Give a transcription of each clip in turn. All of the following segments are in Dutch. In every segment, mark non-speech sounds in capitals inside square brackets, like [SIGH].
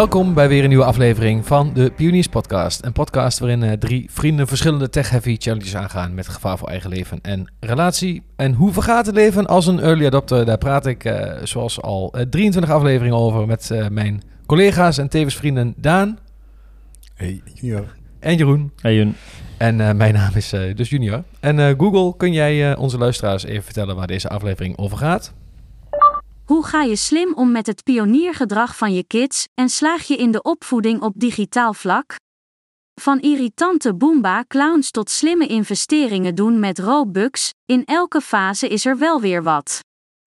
Welkom bij weer een nieuwe aflevering van de Pioniers Podcast. Een podcast waarin eh, drie vrienden verschillende tech-heavy challenges aangaan met gevaar voor eigen leven en relatie. En hoe vergaat het leven als een early adopter? Daar praat ik, eh, zoals al eh, 23 afleveringen over met eh, mijn collega's en tevens vrienden Daan Hey, junior. en Jeroen. Hey Jun. En eh, mijn naam is eh, dus Junior. En eh, Google, kun jij eh, onze luisteraars even vertellen waar deze aflevering over gaat? Hoe ga je slim om met het pioniergedrag van je kids en slaag je in de opvoeding op digitaal vlak? Van irritante Boomba-clowns tot slimme investeringen doen met Robux, in elke fase is er wel weer wat.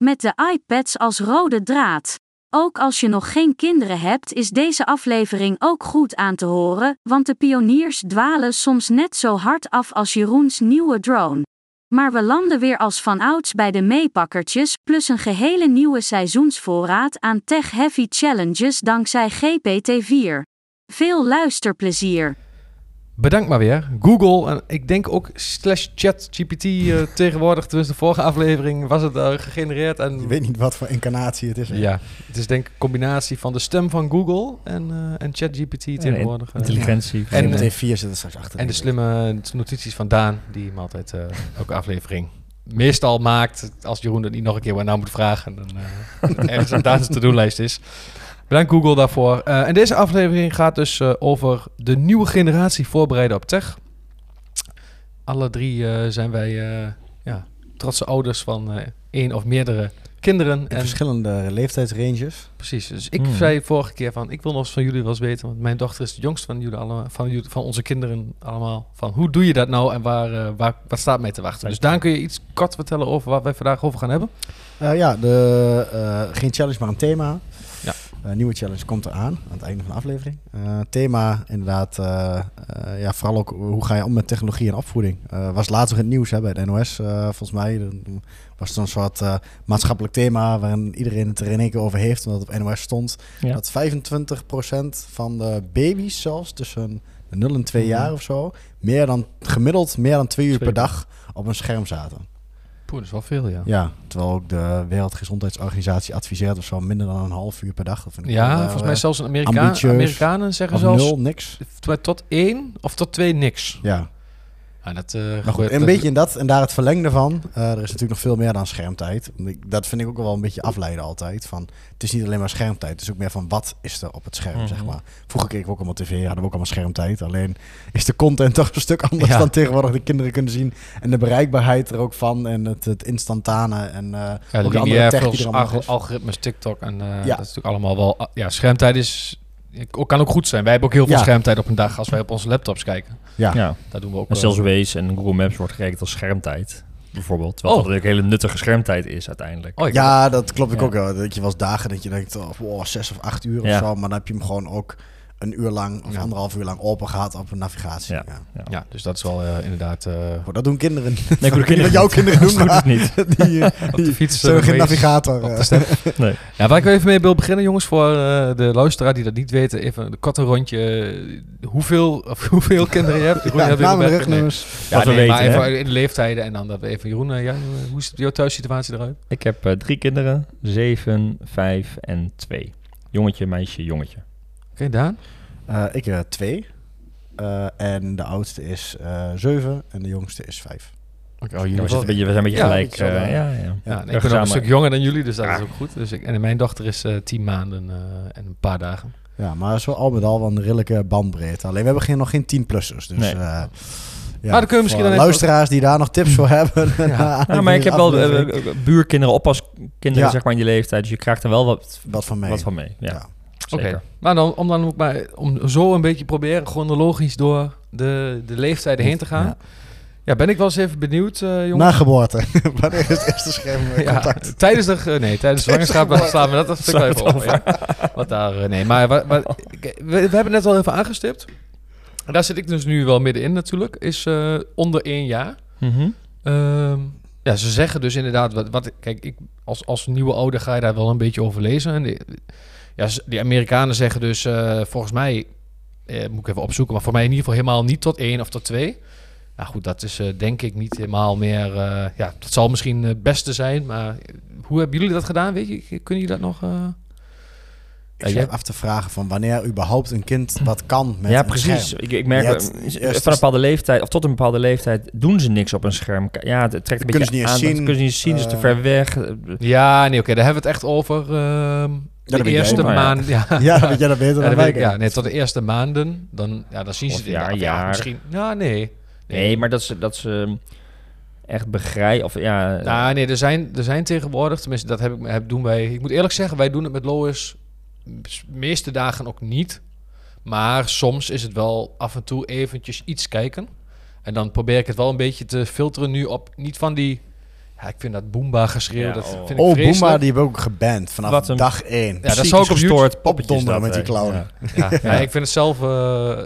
Met de iPads als rode draad. Ook als je nog geen kinderen hebt, is deze aflevering ook goed aan te horen, want de pioniers dwalen soms net zo hard af als Jeroens nieuwe drone. Maar we landen weer als vanouds bij de meepakkertjes, plus een gehele nieuwe seizoensvoorraad aan tech-heavy challenges dankzij GPT-4. Veel luisterplezier. Bedankt maar weer. Google, en ik denk ook slash ChatGPT eh, [LAUGHS] tegenwoordig, dus de vorige aflevering was het uh, gegenereerd. En Je weet niet wat voor incarnatie het is. hè? Ja, het is denk ik een combinatie van de stem van Google en, eh, en ChatGPT tegenwoordig. eh. Intelligentie. En, En eh, T4 zit er straks achter. en de slimme notities van Daan, die hem altijd eh elke aflevering meestal maakt. Als Jeroen dat niet nog een keer wat nou moet vragen, dan eh [LAUGHS] ergens aan Daan's to-do-lijst is. Bedankt Google daarvoor. Eh, en deze aflevering gaat dus eh, over de nieuwe generatie voorbereiden op tech. Alle drie eh, zijn wij eh, ja, trotse ouders van eh, één of meerdere kinderen. In En verschillende leeftijdsranges. Precies. Dus ik Hmm. zei vorige keer van, ik wil nog eens van jullie wel eens weten, want mijn dochter is de jongste van jullie allemaal, van, jullie, van onze kinderen allemaal. Van hoe doe je dat nou en waar, waar wat staat mij te wachten? Dus Daan, kun je iets kort vertellen over wat wij vandaag over gaan hebben? Eh, ja, de, eh, geen challenge, maar een thema. Ja. Een nieuwe challenge komt eraan aan het einde van de aflevering. Eh, thema inderdaad, eh, eh, ja, vooral ook hoe ga je om met technologie en opvoeding. Eh, was laatst nog in het nieuws hè, bij het NOS, eh, volgens mij. Dan was het een soort eh, maatschappelijk thema waarin iedereen het er in één keer over heeft, omdat het op NOS stond. Ja. Dat 25% van de baby's zelfs tussen de 0 en 2 Mhm. jaar of zo, meer dan gemiddeld meer dan twee uur per dag op een scherm zaten. Poeh, dat is wel veel, ja. Ja, terwijl ook de Wereldgezondheidsorganisatie adviseert of zo minder dan een half uur per dag. Dat vind ik Ja, wel, eh, volgens mij zelfs een Amerika. Amerikanen zeggen zelfs nul, niks. tot- tot één of tot twee niks. Ja, Ja, dat, eh, maar goed, gebeurt- een dat- beetje in dat en daar het verlengde van. Eh, er is natuurlijk nog veel meer dan schermtijd. Ik- Dat vind ik ook wel een beetje afleiden altijd. Van, het is niet alleen maar schermtijd, het is ook meer van wat is er op het scherm, Mhm. zeg maar. Vroeger keken we ook allemaal tv, hadden we ook allemaal schermtijd. Alleen is de content [LAUGHS] toch een stuk anders Ja. dan tegenwoordig de kinderen kunnen zien. En de bereikbaarheid er ook van en het, het instantane en eh Ja, ook de de andere lineair tech die er allemaal alg- algoritmes, TikTok en Ja. dat is natuurlijk allemaal wel... ah, Ja, schermtijd is... ik- Kan ook goed zijn. Wij hebben ook heel veel Ja. schermtijd op een dag als wij op onze laptops kijken. Ja. Ja. Dat doen we ook. En eh, zelfs Waze en Google Maps wordt gerekend als schermtijd. Bijvoorbeeld. Terwijl Oh. dat ook een hele nuttige schermtijd is uiteindelijk. oh, Ja, dat klopt ik Ja. ook wel. Dat je wel eens dagen dat je denkt, oh, wow, zes of acht uur Ja. of zo. Maar dan heb je hem gewoon ook een uur lang of Ja. anderhalf uur lang open gehad op een navigatie. Ja. Ja. Ja, dus dat is wel eh, inderdaad... eh, Goed, dat doen kinderen. Nee, niet wat [LAUGHS] jouw kinderen [LAUGHS] doen, doet maar het niet. [LAUGHS] die, eh, op de die fiets... geen navigator. de. Nee. Ja, waar ik even mee wil beginnen, jongens, voor eh, de luisteraar die dat niet weten, even een korte rondje. eh, hoeveel, of hoeveel kinderen je hebt? Jeroen, Ja, heb je namen. Ja, maar weten, even in de leeftijden en dan dat we even Jeroen, ja, hoe is jouw thuissituatie eruit? Ik heb eh, drie kinderen. Zeven, vijf en twee. Jongetje, meisje, jongetje. Oké, Daan? Eh, ik eh, twee. Eh, en de oudste is eh, zeven en de jongste is vijf. Oké, oh, jullie we, wel- zijn een beetje, we zijn een beetje Ja, gelijk. ja, ja. Ja, ik ben een stuk jonger dan jullie, dus dat Ja. is ook goed. Dus ik, en mijn dochter is eh, tien maanden eh, en een paar dagen. Ja, maar zo al met al wel een redelijke bandbreedte. Alleen we hebben geen, nog geen 10-plussers. Dus, Nee. eh, ja, Maar dan kun je misschien dan luisteraars die daar nog tips voor [LAUGHS] hebben. Ja. [LAUGHS] Ja, maar ik heb wel buurkinderen, oppaaskinderen Ja. zeg maar in die leeftijd. Dus je krijgt er wel wat, wat van mee. wat van mee. Ja, Ja. Oké, maar dan, om dan ook maar om zo een beetje proberen chronologisch door de, de leeftijden heen te gaan. Ja. Ja. ben ik wel eens even benieuwd, jongens. Na geboorte. [LAUGHS] Wanneer is het eerste scherm eh, Ja, tijdens de, nee, tijdens de zwangerschap slaan we dat een stuk even. Ja. Wat daar, eh, nee, maar wat, wat- ik- we, we hebben net al even aangestipt. En daar zit ik dus nu wel middenin natuurlijk. Is onder één jaar. Mhm. Ehm, ja, ze zeggen dus inderdaad, wat, wat kijk, ik als, als nieuwe ouder ga je daar wel een beetje over lezen. En ja, die Amerikanen zeggen dus, eh, volgens mij, eh, moet ik even opzoeken, maar voor mij in ieder geval helemaal niet tot één of tot twee. Nou goed, dat is eh, denk ik niet helemaal meer, eh, ja, dat zal misschien het beste zijn, maar hoe hebben jullie dat gedaan, weet je? Kunnen jullie dat nog? eh? Ik zit jij- af te vragen van wanneer überhaupt een kind wat kan met ja, een precies. scherm. Ik, ik merk eerst- van een bepaalde leeftijd, of tot een bepaalde leeftijd, doen ze niks op een scherm. Ja, het trekt een kunnen beetje ze niet aan. eens dat zien. kunnen ze niet zien, is te ver weg. Ja, nee, oké, daar hebben we het echt over. ehm, dat de eerste maand. Ja, [LAUGHS] Ja, weet jij dat beter Ja, dan dat wij? ja, nee, tot de eerste maanden, dan, ja, dan zien ze het jaar, Ja, jaar. misschien. Ja, nee. Nee, maar dat ze, dat ze echt begrijpen. Of ja, Nou, nee, er zijn, er zijn tegenwoordig, tenminste, dat heb ik, heb, doen wij. Ik moet eerlijk zeggen, wij doen het met Lois de meeste dagen ook niet. Maar soms is het wel af en toe eventjes iets kijken. En dan probeer ik het wel een beetje te filteren nu op, niet van die, ja, ik vind dat Boomba geschreeuw, Ja, dat oh. vind ik Oh, vreselijk. Boomba, die hebben we ook geband vanaf een- dag 1. Ja, dat zou ik op gestoord dat, met die clown. Ja. [LAUGHS] Ja, ja, ik vind het zelf, eh,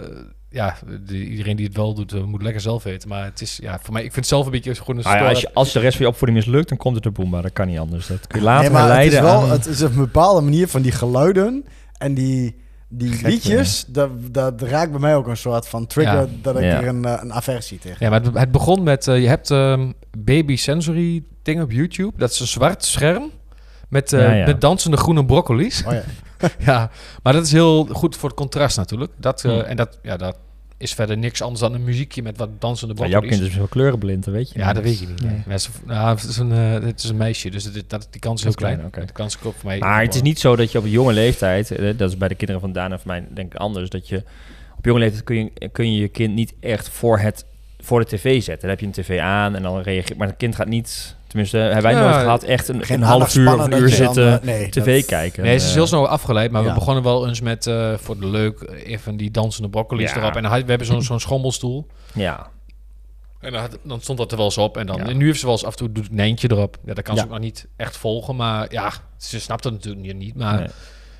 ja, de- iedereen die het wel doet, eh, moet lekker zelf weten. Maar het is, ja, voor mij, ik vind het zelf een beetje gewoon een ja, stoor- als, je, als de rest van je opvoeding mislukt, dan komt het er Boomba. Dat kan niet anders. Dat kun je later nee, maar het is, wel, aan... het is een bepaalde manier van die geluiden en die, die Gek, liedjes, dat, dat raakt bij mij ook een soort van trigger Ja. dat ik Ja. er een, eh, een aversie tegen Ja, maar het, het begon met, eh, je hebt ehm, baby sensory dingen op YouTube. Dat is een zwart scherm met, eh, Ja, ja. met dansende groene broccoli's. Oh ja. [LAUGHS] ja, maar dat is heel goed voor het contrast natuurlijk. Dat, Hmm. En dat, ja, dat is verder niks anders dan een muziekje met wat dansende Ja, jouw kind is wel kleurenblind, dat weet je. ja, dat weet je niet. Nee. Nee. Ja, ze- nou, het, is een, eh, het is een meisje, dus het, dat, die kans is heel klein. De kans is ook voor mij. Maar het is niet zo dat je op een jonge leeftijd, eh, dat is bij de kinderen van Daan en van mij denk ik anders, dat je op jonge leeftijd kun je, kun je je kind niet echt voor, het, voor de tv zetten. Dan heb je een tv aan en dan reageert, maar een kind gaat niet, tenminste hebben wij Ja, nooit gehad, echt een, Geen een half uur of een uur dan, zitten eh, nee, tv dat- kijken. Nee, ze is Eh, heel snel afgeleid, maar we begonnen wel eens met eh, voor de leuk even die dansende broccoli's Ja. erop. En dan had, we hebben zo'n zo'n schommelstoel. Ja, En dan, had- dan stond dat er wel eens op. En dan, Ja. en nu heeft ze wel eens af en toe doet het Nijntje erop. Ja, dat kan ze ook nog niet echt volgen. Maar ja, ze snapt het natuurlijk niet- niet. Maar nee.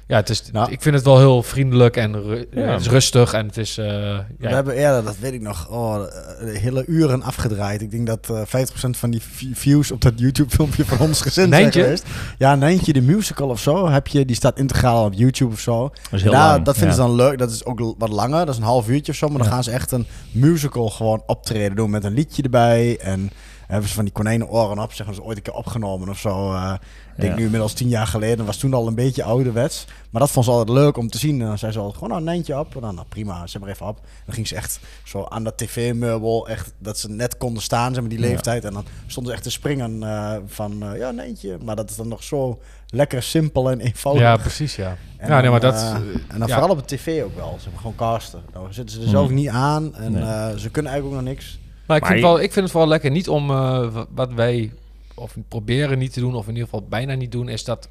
Ja, het is, Nou. ik vind het wel heel vriendelijk en ru- Ja. het is rustig. En het is... eh, We ja, hebben eerder, dat weet ik nog, oh, hele uren afgedraaid. Ik denk dat eh 50% van die views op dat YouTube-filmpje van ons gezin zijn geweest. Ja, Nijntje, de musical of zo, heb je, die staat integraal op YouTube of zo. dat is heel Daar- lang. dat vinden ja. ze dan leuk. Dat is ook wat langer. Dat is een half uurtje of zo. Maar dan gaan ze echt een musical gewoon optreden doen met een liedje erbij. En hebben ze van die konijnenoren op. Zeggen ze ooit een keer opgenomen of zo. Eh, ik denk nu inmiddels tien jaar geleden. was toen al een beetje ouderwets. Maar dat vond ze altijd leuk om te zien. En dan zei ze altijd gewoon nou, een nijntje op. En dan nou, prima, zet maar even op. Dan ging ze echt zo aan dat tv-meubel. Echt dat ze net konden staan, zeg maar, die leeftijd. En dan stonden ze echt te springen eh, van uh, ja, nijntje. Maar dat is dan nog zo lekker simpel en eenvoudig. ja, precies, ja. En ja, nee, maar dat... eh, eh, en dan ja. vooral op de tv ook wel. Ze hebben gewoon casten. Dan zitten ze er Hmm. zelf niet aan. En Nee. eh, ze kunnen eigenlijk ook nog niks. Maar ik, Maar vind je- wel, ik vind het vooral lekker niet om eh, wa- wat wij of proberen niet te doen, of in ieder geval bijna niet doen, is dat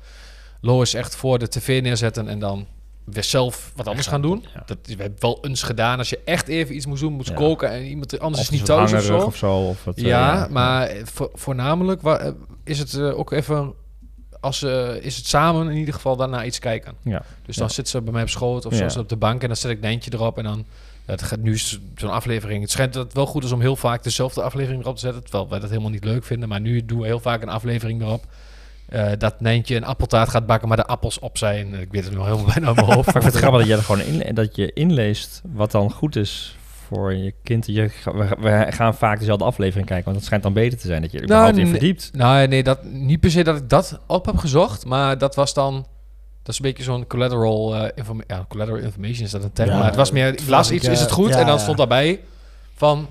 Lois echt voor de tv neerzetten en dan weer zelf wat anders gaan doen. Ja. Dat, we hebben wel eens gedaan. Als je echt even iets moest doen, moest Ja. koken en iemand anders Of is niet thuis of zo. of zo. Of wat, eh, ja, maar eh, vo- voornamelijk is het ook even als is het samen in ieder geval naar iets kijken. Ja. Dus dan zit ze bij mij op schoot of zo op de bank en dan zet ik Nijntje erop en dan het gaat nu zo'n aflevering. Het schijnt dat het wel goed is om heel vaak dezelfde aflevering erop te zetten, terwijl wij dat helemaal niet leuk vinden. Maar nu doen we heel vaak een aflevering erop. eh, dat Nijntje een appeltaart gaat bakken, maar de appels op zijn. Ik weet het nu al helemaal bijna mijn hoofd. [LAUGHS] Maar het grappig dat je er gewoon in, dat je inleest wat dan goed is voor je kind. Je, we, we gaan vaak dezelfde aflevering kijken, want het schijnt dan beter te zijn dat je er Nou, überhaupt in nee. verdiept. Nou, nee, dat, niet per se dat ik dat op heb gezocht, maar dat was dan... Dat is een beetje zo'n collateral, informa- ja, collateral information is dat een term. Ja, maar het was meer, ik het las was iets, is het eh, goed? ja, en dan stond daarbij van...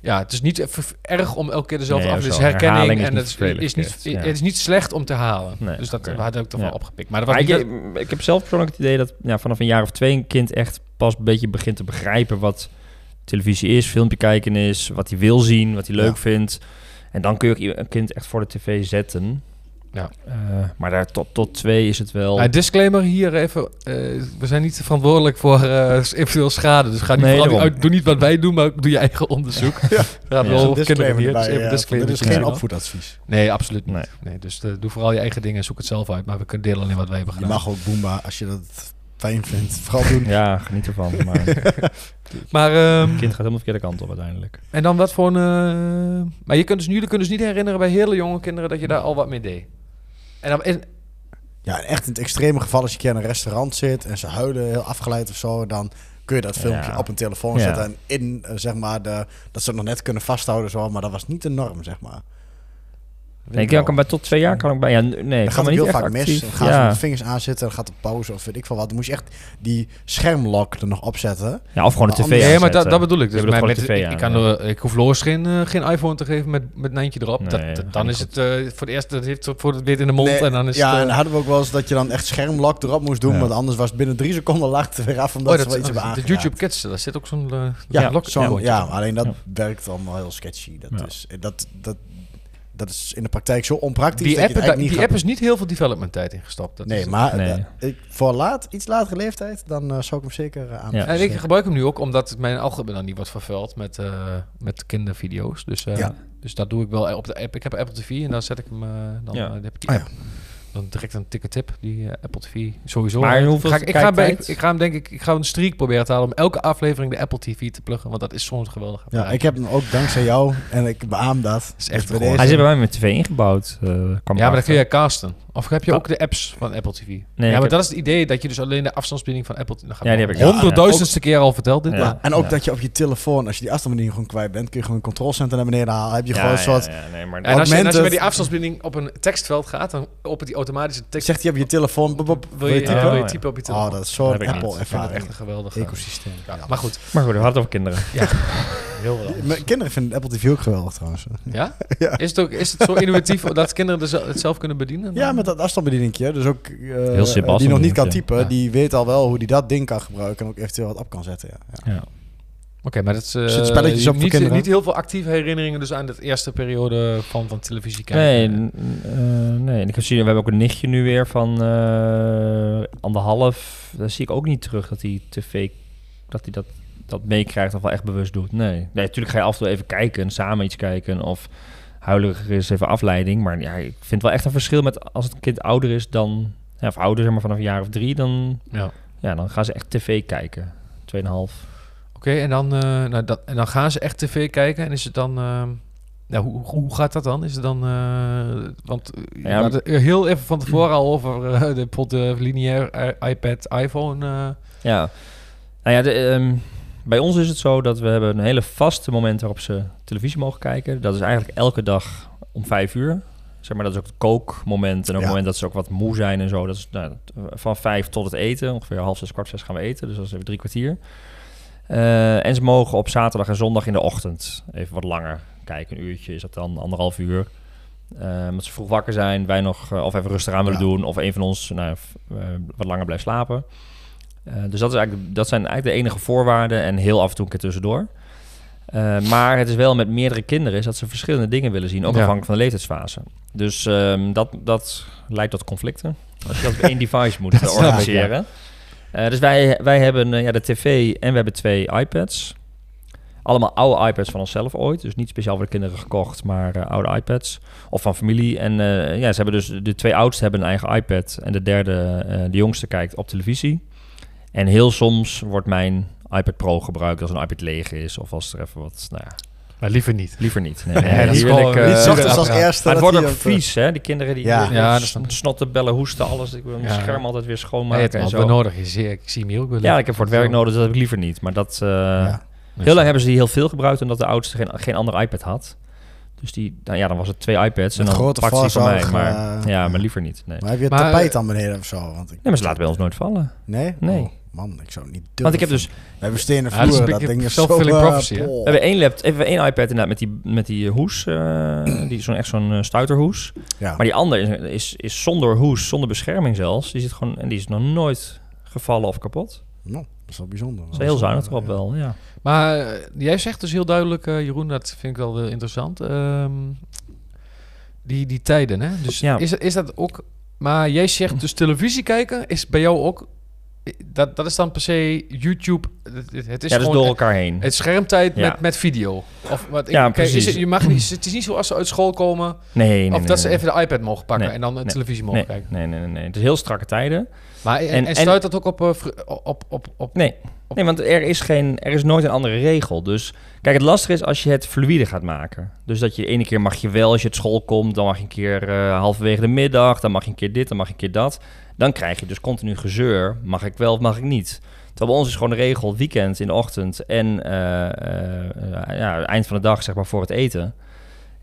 Ja, het is niet erg om elke keer dezelfde Nee, af. Het is zo. herkenning Herhaling is en niet het is, is niet, ja. het is niet slecht om te halen. Nee, dus dat had ik er wel opgepikt. Maar dat was Maar niet... ik, ik heb zelf persoonlijk het idee dat ja, vanaf een jaar of twee een kind echt pas een beetje begint te begrijpen wat televisie is, filmpje kijken is, wat hij wil zien, wat hij leuk vindt. En dan kun je ook een kind echt voor de tv zetten. Ja. Eh, maar daar tot, tot twee is het wel... Ja, disclaimer hier even. eh, we zijn niet verantwoordelijk voor eh, eventueel schade. Dus ga niet Nee, vooral uit, doe niet wat wij doen, maar doe je eigen onderzoek. [LAUGHS] ja. Gaat Ja. wel Zo'n over kinderen hier. Dus erbij, even ja, disclaimer. Dit is geen opvoedadvies. Nee, absoluut niet. Nee. Nee. dus doe vooral je eigen dingen en zoek het zelf uit. Maar we kunnen delen alleen wat wij hebben Je gedaan. mag ook Boomba, als je dat fijn vindt, vooral doen. Ja, geniet ervan. Maar [LAUGHS] Maar, ehm, het kind gaat helemaal de verkeerde kant op uiteindelijk. en dan wat voor een... eh, maar je kunt dus, jullie kunnen dus niet herinneren bij hele jonge kinderen dat je daar al wat mee deed. En dan, Ja, echt in het extreme geval als je een keer in een restaurant zit en ze huilen heel afgeleid of zo, dan kun je dat filmpje Ja. op een telefoon Ja. zetten en in, eh, zeg maar, de, dat ze het nog net kunnen vasthouden zo, maar dat was niet de norm, zeg maar. Nee, ik kan bij tot twee jaar kan ik bij. Ja, nee, kan gaat me het niet heel vaak mis. Dan gaan ze ja. met de vingers aanzetten, dan gaat de pauze of weet ik veel wat. Dan moet je echt die schermlock er nog opzetten. ja, of gewoon de Maar tv Nee, maar dat, dat bedoel ik. Dus met, tv ik, kan ja. er- ik hoef Loos geen, eh, geen iPhone te geven met, met Nijntje erop. Nee, dat, dat dat- dan is goed. het eh, voor het eerst, dat heeft het voor het weer in de mond Nee, en dan is ja, het... en eh, dan hadden we ook wel eens dat je dan echt schermlock erop moest doen. Ja. Want anders was het binnen drie seconden [LAUGHS] lag het er weer af omdat oh, ze wel dat, iets hebben de. YouTube Kids, daar zit ook zo'n... eh, Ja, lok- ja, ja, alleen dat Ja. werkt allemaal heel sketchy. Dat, Ja. is, dat, dat, is in de praktijk zo onpraktisch. Die, dat je app, het daar- eigenlijk die niet app is niet heel veel development tijd ingestopt. Dat Nee, is, maar Nee. eh, ik, voor laat, iets latere leeftijd, dan eh, zou ik hem zeker uh, aan. Ja. En ik gebruik hem nu ook omdat mijn algoritme dan niet wordt vervuild met, eh, met kindervideo's. Dus, eh, Ja. dus dat doe ik wel op de app. Ik heb Apple TV en dan zet ik hem... eh, dan, Ja. eh, dan heb ik die Ah, app. Dan direct een tikke tip, die eh, Apple TV. Sowieso. Maar hoeveel ga ik, ik, ga, bij- ik, ik ga hem denk ik, ik ga een streak proberen te halen om elke aflevering de Apple TV te pluggen. Want dat is soms geweldig. Ja, ik heb hem ook dankzij jou en ik beaam dat. is echt Dus Hij zit bij mij met tv ingebouwd. eh, Ja, maar erachter. dan kun je casten. Of heb je Ka- ook de apps van Apple TV? ik ja, maar heb- dat is het idee dat je dus alleen de afstandsbediening van Apple... Dan Ja, die heb ik. honderdduizendste keer al verteld dit. Ja. maar- En ook Ja. dat je op je telefoon, als je die afstandsbediening gewoon kwijt bent, kun je gewoon een controlcenter naar beneden halen. Heb je Ja, gewoon een ja, soort... ja, nee, maar En als je, als met die afstandsbediening op een tekstveld gaat, dan opent die automatisch een tekst. Zegt hij op je telefoon, bop, bop, Wil je, typen? ja, wil je Oh, typen op je telefoon? Oh, dat is zo'n Apple-ervaring. echt een geweldig Ecosysteem. Ja, Ja. Maar goed. Maar goed, we hadden het over kinderen. [LAUGHS] Heel. Mijn kinderen vinden Apple TV ook geweldig trouwens. Ja? [LAUGHS] Ja. Is, het ook, is het zo innovatief dat kinderen dus het zelf kunnen bedienen? Ja, met dat afstandsbedieningje. Dus ook eh, Heel simpel die nog niet kan typen, Ja. die weet al wel hoe die dat ding kan gebruiken en ook eventueel wat op kan zetten. Ja. Ja. Ja. Oké, maar dat is... eh, Zit spelletjes op voor niet, niet heel veel actieve herinneringen dus aan de eerste periode van, van televisie kijken. Nee, n- eh, nee. En ik heb zien, we hebben ook een nichtje nu weer van eh anderhalf. Daar zie ik ook niet terug dat hij tv, dat hij dat, dat meekrijgt of wel echt bewust doet. Nee. nee, natuurlijk ga je af en toe even kijken, samen iets kijken of huiliger is even afleiding. Maar ja, ik vind wel echt een verschil met als het kind ouder is dan, ja, of ouder zeg maar vanaf een jaar of drie, dan, Ja. ja, dan gaan ze echt tv kijken. Tweeënhalf. Oké, en, dan, eh, nou, dat, en dan gaan ze echt tv kijken en is het dan... ehm, ja, hoe, hoe gaat dat dan? Is het dan... eh, want eh, je Ja, had heel even van tevoren al over de, bijvoorbeeld de lineair iPad, iPhone... Ja, nou ja, de, ehm, bij ons is het zo dat we hebben een hele vaste moment waarop ze televisie mogen kijken. Dat is eigenlijk elke dag om vijf uur. Zeg maar, dat is ook het kookmoment en ook het Ja. moment dat ze ook wat moe zijn en zo. Dat is nou, van vijf tot het eten. Ongeveer half zes, kwart zes gaan we eten. Dus dat is even drie kwartier. Eh, en ze mogen op zaterdag en zondag in de ochtend even wat langer kijken. Een uurtje is dat dan, anderhalf uur. Omdat ze vroeg wakker zijn, wij nog eh, of even rustig aan willen Ja. doen. Of een van ons nou, wat langer blijft slapen. Eh, dus dat, is eigenlijk, dat zijn eigenlijk de enige voorwaarden en heel af en toe een keer tussendoor. Eh, maar het is wel met meerdere kinderen is dat ze verschillende dingen willen zien, ook Ja. afhankelijk van de leeftijdsfase. Dus ehm, dat, dat leidt tot conflicten. Als je dat op één [LAUGHS] device moet ik, organiseren. Eh, dus wij, wij hebben ja, de tv en we hebben twee iPads. Allemaal oude iPads van onszelf ooit. Dus niet speciaal voor de kinderen gekocht, maar oude iPads. Of van familie. En ja, ze hebben dus de twee oudste hebben een eigen iPad. En de derde, de jongste, kijkt op televisie. En heel soms wordt mijn iPad Pro gebruikt als een iPad leeg is. Of als er even wat, nou ja, maar liever niet. liever niet. Nee, [LAUGHS] Ja, nee, dat is hier wil gewoon, ik, eh, Niet als eerste. het wordt ook eh, vies, hè? Die kinderen die Ja. Ja, snotten, bellen, hoesten, alles. Ik wil mijn Ja. scherm altijd weer schoonmaken het en is zo. nodig. Je zie, ik zie hem hier ook wel. Ja, ik heb voor het werk nodig, dus dat heb ik liever niet. Maar dat... eh, Ja. Heel lang hebben ze die heel veel gebruikt, omdat de oudste geen, geen andere iPad had. Dus die, nou ja, dan was het twee iPads en Met dan grote pakte die van mij. Maar, ja, maar liever niet. Nee, Maar heb je het tapijt dan beneden of zo? Want ik, nee maar ze laten bij ons nooit vallen. Nee? Nee. Man, ik zou het niet durven. Want ik heb dus... We hebben stenen Ja, vloer, een dat ding is zo... eh, prophecy, pol. We hebben één laptop, even één iPad inderdaad met die, met die hoes. eh, [CLEARS THROAT] die zo'n echt zo'n eh, stuiterhoes. Ja. Maar die andere is, is, is zonder hoes, zonder bescherming zelfs. Die zit gewoon en die is nog nooit gevallen of kapot. Nou, dat is wel bijzonder. Dat is heel zuinig Ja. erop wel, ja. Maar eh, jij zegt dus heel duidelijk, eh, Jeroen, dat vind ik wel heel interessant. ehm, die, die tijden, hè? Dus Ja. is, is dat ook... Maar jij zegt dus televisie kijken is bij jou ook... Dat, dat is dan per se YouTube. Het, het is ja, dus gewoon door elkaar heen. het schermtijd Ja. met, met video. Of wat? Ik, Ja, kijk, precies. Is het, je mag niet, het is niet zo als ze uit school komen... Nee, nee, of nee, dat ze even de iPad mogen pakken en dan een nee, televisie mogen kijken. nee, nee, nee, nee. Het is heel strakke tijden. Maar en, En- en, en- sluit dat ook op, eh, vr- op, op, op, Nee, nee want er is, geen, er is nooit een andere regel. Dus kijk, het lastige is als je het fluïde gaat maken. Dus dat je ene keer mag je wel als je het school komt, dan mag je een keer eh, halverwege de middag, dan mag je een keer dit, dan mag je een keer dat. Dan krijg je dus continu gezeur. Mag ik wel of mag ik niet? Terwijl bij ons is gewoon de regel weekend in de ochtend en eh, eh, ja, eind van de dag zeg maar voor het eten.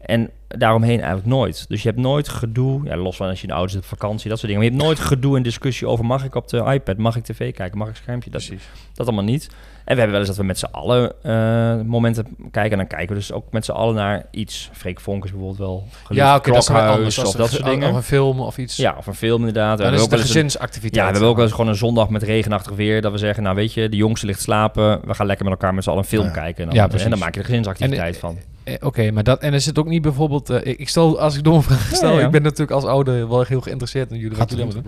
En daaromheen eigenlijk nooit. Dus je hebt nooit gedoe, ja, los van als je de ouders op vakantie, dat soort dingen. Maar je hebt nooit gedoe en discussie over mag ik op de iPad, mag ik tv kijken, mag ik schermpje. Dat, Precies. dat allemaal niet. En we hebben wel eens dat we met z'n allen eh, momenten kijken. En dan kijken we dus ook met z'n allen naar iets. Freek Vonk is bijvoorbeeld wel geliefd. Ja, oké, dat is wel Klokhuis anders. Of dat soort Of dingen. een film of iets. Ja, of een film inderdaad. We dan hebben is ook het een gezinsactiviteit. ja, we hebben ook wel eens gewoon een zondag met regenachtig weer. Dat we zeggen, nou weet je, de jongste ligt slapen. We gaan lekker met elkaar met z'n allen een film Ja. kijken. En dan, Ja, en dan maak je er gezinsactiviteit van. Eh, Oké, maar dat en er zit ook niet bijvoorbeeld. eh, ik stel als ik domme vragen stel, Ja, ja. ik ben natuurlijk als ouder wel heel geïnteresseerd in jullie wat Gaat jullie doen.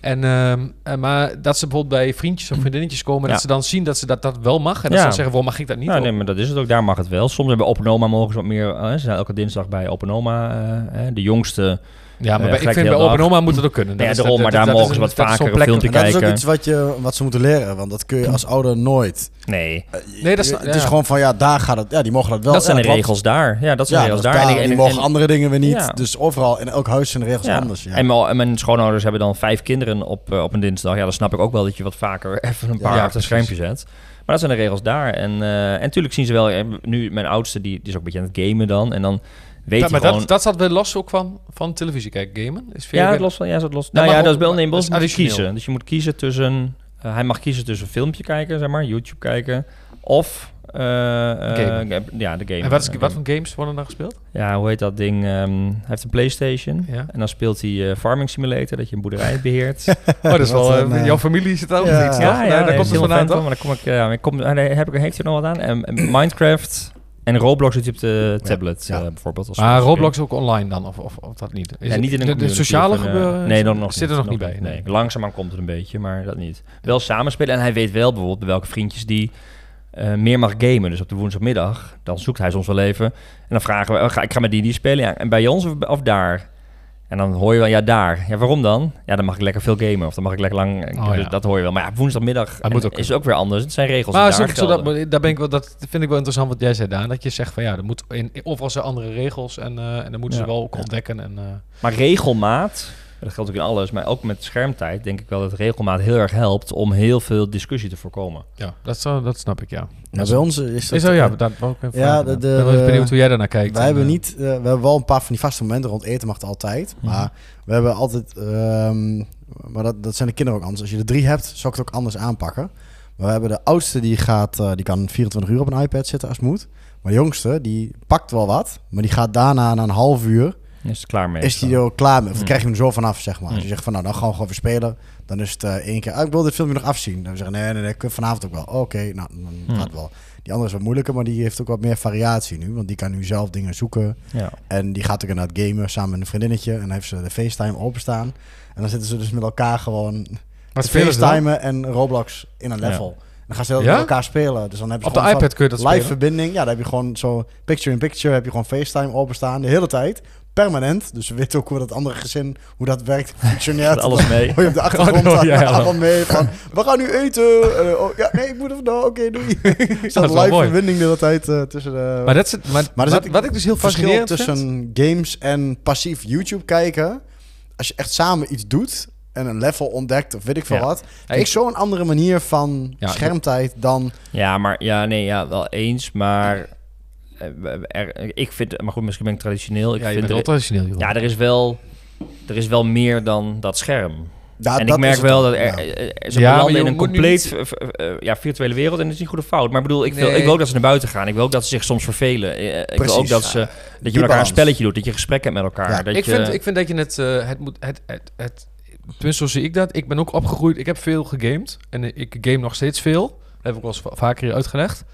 En ehm, eh, maar dat ze bijvoorbeeld bij vriendjes of vriendinnetjes komen, Ja. dat ze dan zien dat ze dat, dat wel mag en dat Ja. ze dan zeggen, waarom mag ik dat niet? Nou, nee, maar dat is het ook. Daar mag het wel. Soms hebben Open Oma mogen ze wat meer. ze zijn elke dinsdag bij Open Oma. de jongste. Ja, maar ik vind de bij Open. Oma moet het ook kunnen. Ja, is- daarom, maar daar mogen ze een- wat vaker een plek- filmpje En dat is ook kijken. iets wat, je, wat ze moeten leren, want dat kun je als ouder nooit. Nee, Nee, dat is- het is gewoon van ja, daar gaat het. Ja, die mogen dat wel. dat zijn ja, de klopt. regels daar. Ja, dat zijn Ja, de regels daar. daar. En, die en- mogen en- andere dingen weer niet. Ja. Dus overal in elk huis zijn de regels ja. anders. Ja. En, mijn, en mijn schoonouders hebben dan vijf kinderen op, eh, op een dinsdag. Ja, dan snap ik ook wel dat je wat vaker [LAUGHS] even een paar achter het precies. schermpje zet. Maar dat zijn de regels daar. En, eh, en natuurlijk zien ze wel... eh, Nu, mijn oudste, die, die is ook een beetje aan het gamen dan. En dan weet Ja, maar gewoon... dat, dat zat weer los ook van, van televisie kijken, gamen. Is ja, weer- los van, ja, dat los. Dat nou mag ja, dat is wel dat je additioneel. kiezen. Dus je moet kiezen tussen... eh, hij mag kiezen tussen een filmpje kijken, zeg maar, YouTube kijken, of eh, eh, Gamen. ga- ja, de game. En wat, is, wat voor games worden er gespeeld? Ja, hoe heet dat ding? Ehm, hij heeft een PlayStation Ja. en dan speelt hij eh, Farming Simulator, dat je een boerderij beheert. [LAUGHS] Oh, dat is wel... een, jouw familie zit ook ja. iets, Ja, toch? Nee, daar nee, komt het vandaan, toch? Maar dan kom ik, ja, ik kom, ah, nee, heb ik, heeft hij er nog wat aan? En, en Minecraft en Roblox zit hij op de tablet Ja. eh, bijvoorbeeld. Als Maar Roblox ook online dan, of, of, of dat niet? Is ja, het- niet in een de, de community sociale eh, gebeuren? Nee, dan nog zit er nog niet bij. Nee. Langzaamaan komt het een beetje, maar dat niet. Wel samenspelen en hij weet wel bijvoorbeeld bij welke vriendjes die eh, meer mag gamen. Dus op de woensdagmiddag, dan zoekt hij soms wel even. En dan vragen we, oh, ga, ik ga met die die spelen. Ja, en bij ons of, of daar? En dan hoor je wel, ja, daar. Ja, waarom dan? Ja, dan mag ik lekker veel gamen. Of dan mag ik lekker lang... Oh, dus ja. Dat hoor je wel. Maar ja, woensdagmiddag moet ook is het ook weer anders. Het zijn regels Maar daar zo dat, daar ben ik wel, dat vind ik wel interessant wat jij zei, Daan. Dat je zegt van ja, er moet in, overal zijn andere regels en, eh, en dan moeten Ja. ze wel ook ontdekken. En, eh, Maar regelmaat, dat geldt ook in alles, maar ook met schermtijd denk ik wel dat regelmaat heel erg helpt om heel veel discussie te voorkomen. ja, dat, dat snap ik, ja. Bij ons is dat... Is zo, ja, eh, dat ik even Ja, de- Ik de- ben benieuwd hoe jij daarnaar kijkt. Wij En, hebben eh, niet, eh, we hebben wel een paar van die vaste momenten rond eten mag het altijd. Mhm. Maar we hebben altijd, ehm, maar dat, dat zijn de kinderen ook anders. Als je er drie hebt, zou ik het ook anders aanpakken. Maar we hebben de oudste die gaat, eh, die kan 24 uur op een iPad zitten als het moet. Maar de jongste, die pakt wel wat, maar die gaat daarna na een half uur, Is het klaar mee? is die er klaar mee. Of Mm. krijg je hem zo vanaf, zeg maar. Als je Mm. zegt van, nou, dan gaan we gewoon weer spelen. Dan is het eh, één keer, ah, ik wil dit filmpje nog afzien. Dan zeggen nee, nee, nee, ik vanavond ook wel. Oké, nou, dan Mm. gaat wel. Die andere is wat moeilijker, maar die heeft ook wat meer variatie nu. Want die kan nu zelf dingen zoeken. Ja. En die gaat ook inderdaad gamen samen met een vriendinnetje. En dan heeft ze de FaceTime openstaan. En dan zitten ze dus met elkaar gewoon Wat? FaceTimen en Roblox in een level. Dan gaan ze heel Ja? met elkaar spelen. Dus dan heb je Op de iPad kun je dat live spelen? verbinding. Ja, dan heb je gewoon zo picture-in-picture. Heb je gewoon FaceTime openstaan de hele tijd. Permanent. Dus we weten ook hoe dat andere gezin, hoe dat werkt, [LAUGHS] functioneert. Alles mee. [LAUGHS] Hoor je op de achtergrond Oh, staan, ja, ja. allemaal mee [LAUGHS] van... We gaan nu eten. Eh, oh, ja, nee, ik moet even... Nou, oké, doei. Dat staat is wel live mooi. verbinding de hele tijd eh, tussen de... Maar, dat is, het- maar, Maar wat, ik dus heel verschil fascinerend tussen vind... games en passief YouTube kijken. Als je echt samen iets doet en een level ontdekt of weet ik veel Ja. wat. Ik zo'n andere manier van Ja, schermtijd dan... Ja, maar ja, nee, ja, wel eens, maar eh, er, ik vind, maar goed, misschien ben ik traditioneel. Ik Ja, je vind bent wel er, traditioneel, joh. ja, er is wel, er is wel meer dan dat scherm. Ja, en dat ik merk wel dat er, ja. eh, eh, ze belanden in een compleet niet- ja, virtuele wereld. En dat is niet goed of fout. Maar ik bedoel, ik wil, Nee. ik wil ook dat ze naar buiten gaan. Ik wil ook dat ze zich soms vervelen. Ik wil ook dat, ze, dat je met elkaar een spelletje doet. Dat je gesprek hebt met elkaar. Ja, dat ik, je, vind, ik vind dat je het, eh, het moet, het, het, het, tenminste zo zie ik dat. Ik ben ook opgegroeid, ik heb veel gegamed en ik game nog steeds veel. Dat heb ik wel eens vaker hier uitgelegd.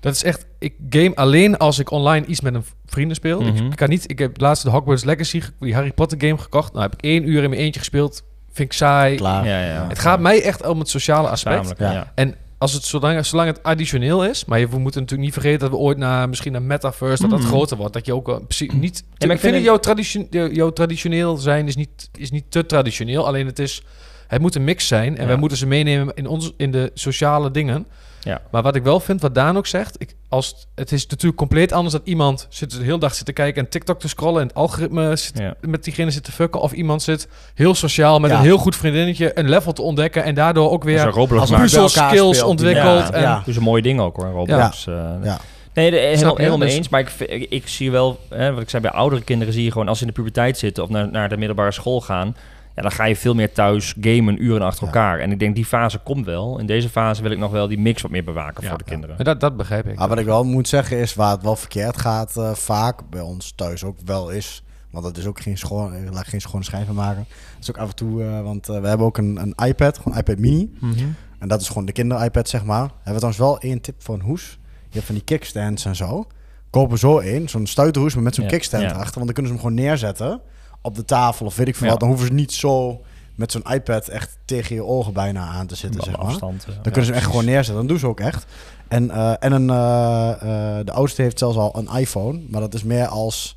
Dat is echt, ik game alleen als ik online iets met een vrienden speel. Mhm. Ik kan niet, ik heb laatst de Hogwarts Legacy, die Harry Potter game gekocht. Nou heb ik één uur in mijn eentje gespeeld. Vind ik saai. Klaar. ja, ja. Het gaat mij echt om het sociale aspect. Gezamenlijk, Ja. ja. En als het, zolang, zolang het additioneel is, maar je- we moeten natuurlijk niet vergeten dat we ooit naar misschien een metaverse, dat dat Mhm. groter wordt. Dat je ook eh, niet. maar ik vind vind het jouw, tradition, jouw- jouw traditioneel zijn is niet, is niet te traditioneel. Alleen het is, het moet een mix zijn en Ja. wij moeten ze meenemen in, ons, in de sociale dingen. Ja. Maar wat ik wel vind, wat Daan ook zegt, ik, als het, is natuurlijk compleet anders dat iemand zit de hele dag zit te kijken en TikTok te scrollen en het algoritme zit, Ja. met diegene zit te fucken. Of iemand zit heel sociaal met Ja. een heel goed vriendinnetje een level te ontdekken en daardoor ook weer Als speelt, die- ontwikkeld. Ja, En, ja. Dus een mooie ding ook hoor, Roblox. Ja. Nee, de, helemaal, helemaal mee Dus- eens. Maar ik, ik, ik zie wel, hè, wat ik zei, bij oudere kinderen zie je gewoon... als ze in de puberteit zitten of naar, naar de middelbare school gaan... Ja, dan ga je veel meer thuis gamen uren achter Ja. elkaar. En ik denk, die fase komt wel. In deze fase wil ik nog wel die mix wat meer bewaken Ja, voor de ja. kinderen. Dat, dat begrijp ik. Maar wat ik wel moet zeggen is, waar het wel verkeerd gaat, eh, vaak bij ons thuis ook wel is. Want dat is ook geen schoon, ik laat geen schone schijven maken. Dat is ook af en toe, eh, want eh, we hebben ook een, een iPad, gewoon een iPad mini. Mhm. En dat is gewoon de kinder-iPad, zeg maar. Hebben we trouwens wel één tip voor een hoes. Je hebt van die kickstands en zo. Kopen zo één, zo'n stuiterhoes, maar met zo'n Ja, kickstand ja. erachter. Want dan kunnen ze hem gewoon neerzetten op de tafel of weet ik veel Ja. wat. Dan hoeven ze niet zo met zo'n iPad echt tegen je ogen bijna aan te zitten, zeg maar. afstand. eh, Dan ja, kunnen ze hem echt gewoon neerzetten. Dan doen ze ook echt. En, eh, en een, eh, eh, de oudste heeft zelfs al een iPhone. Maar dat is meer als...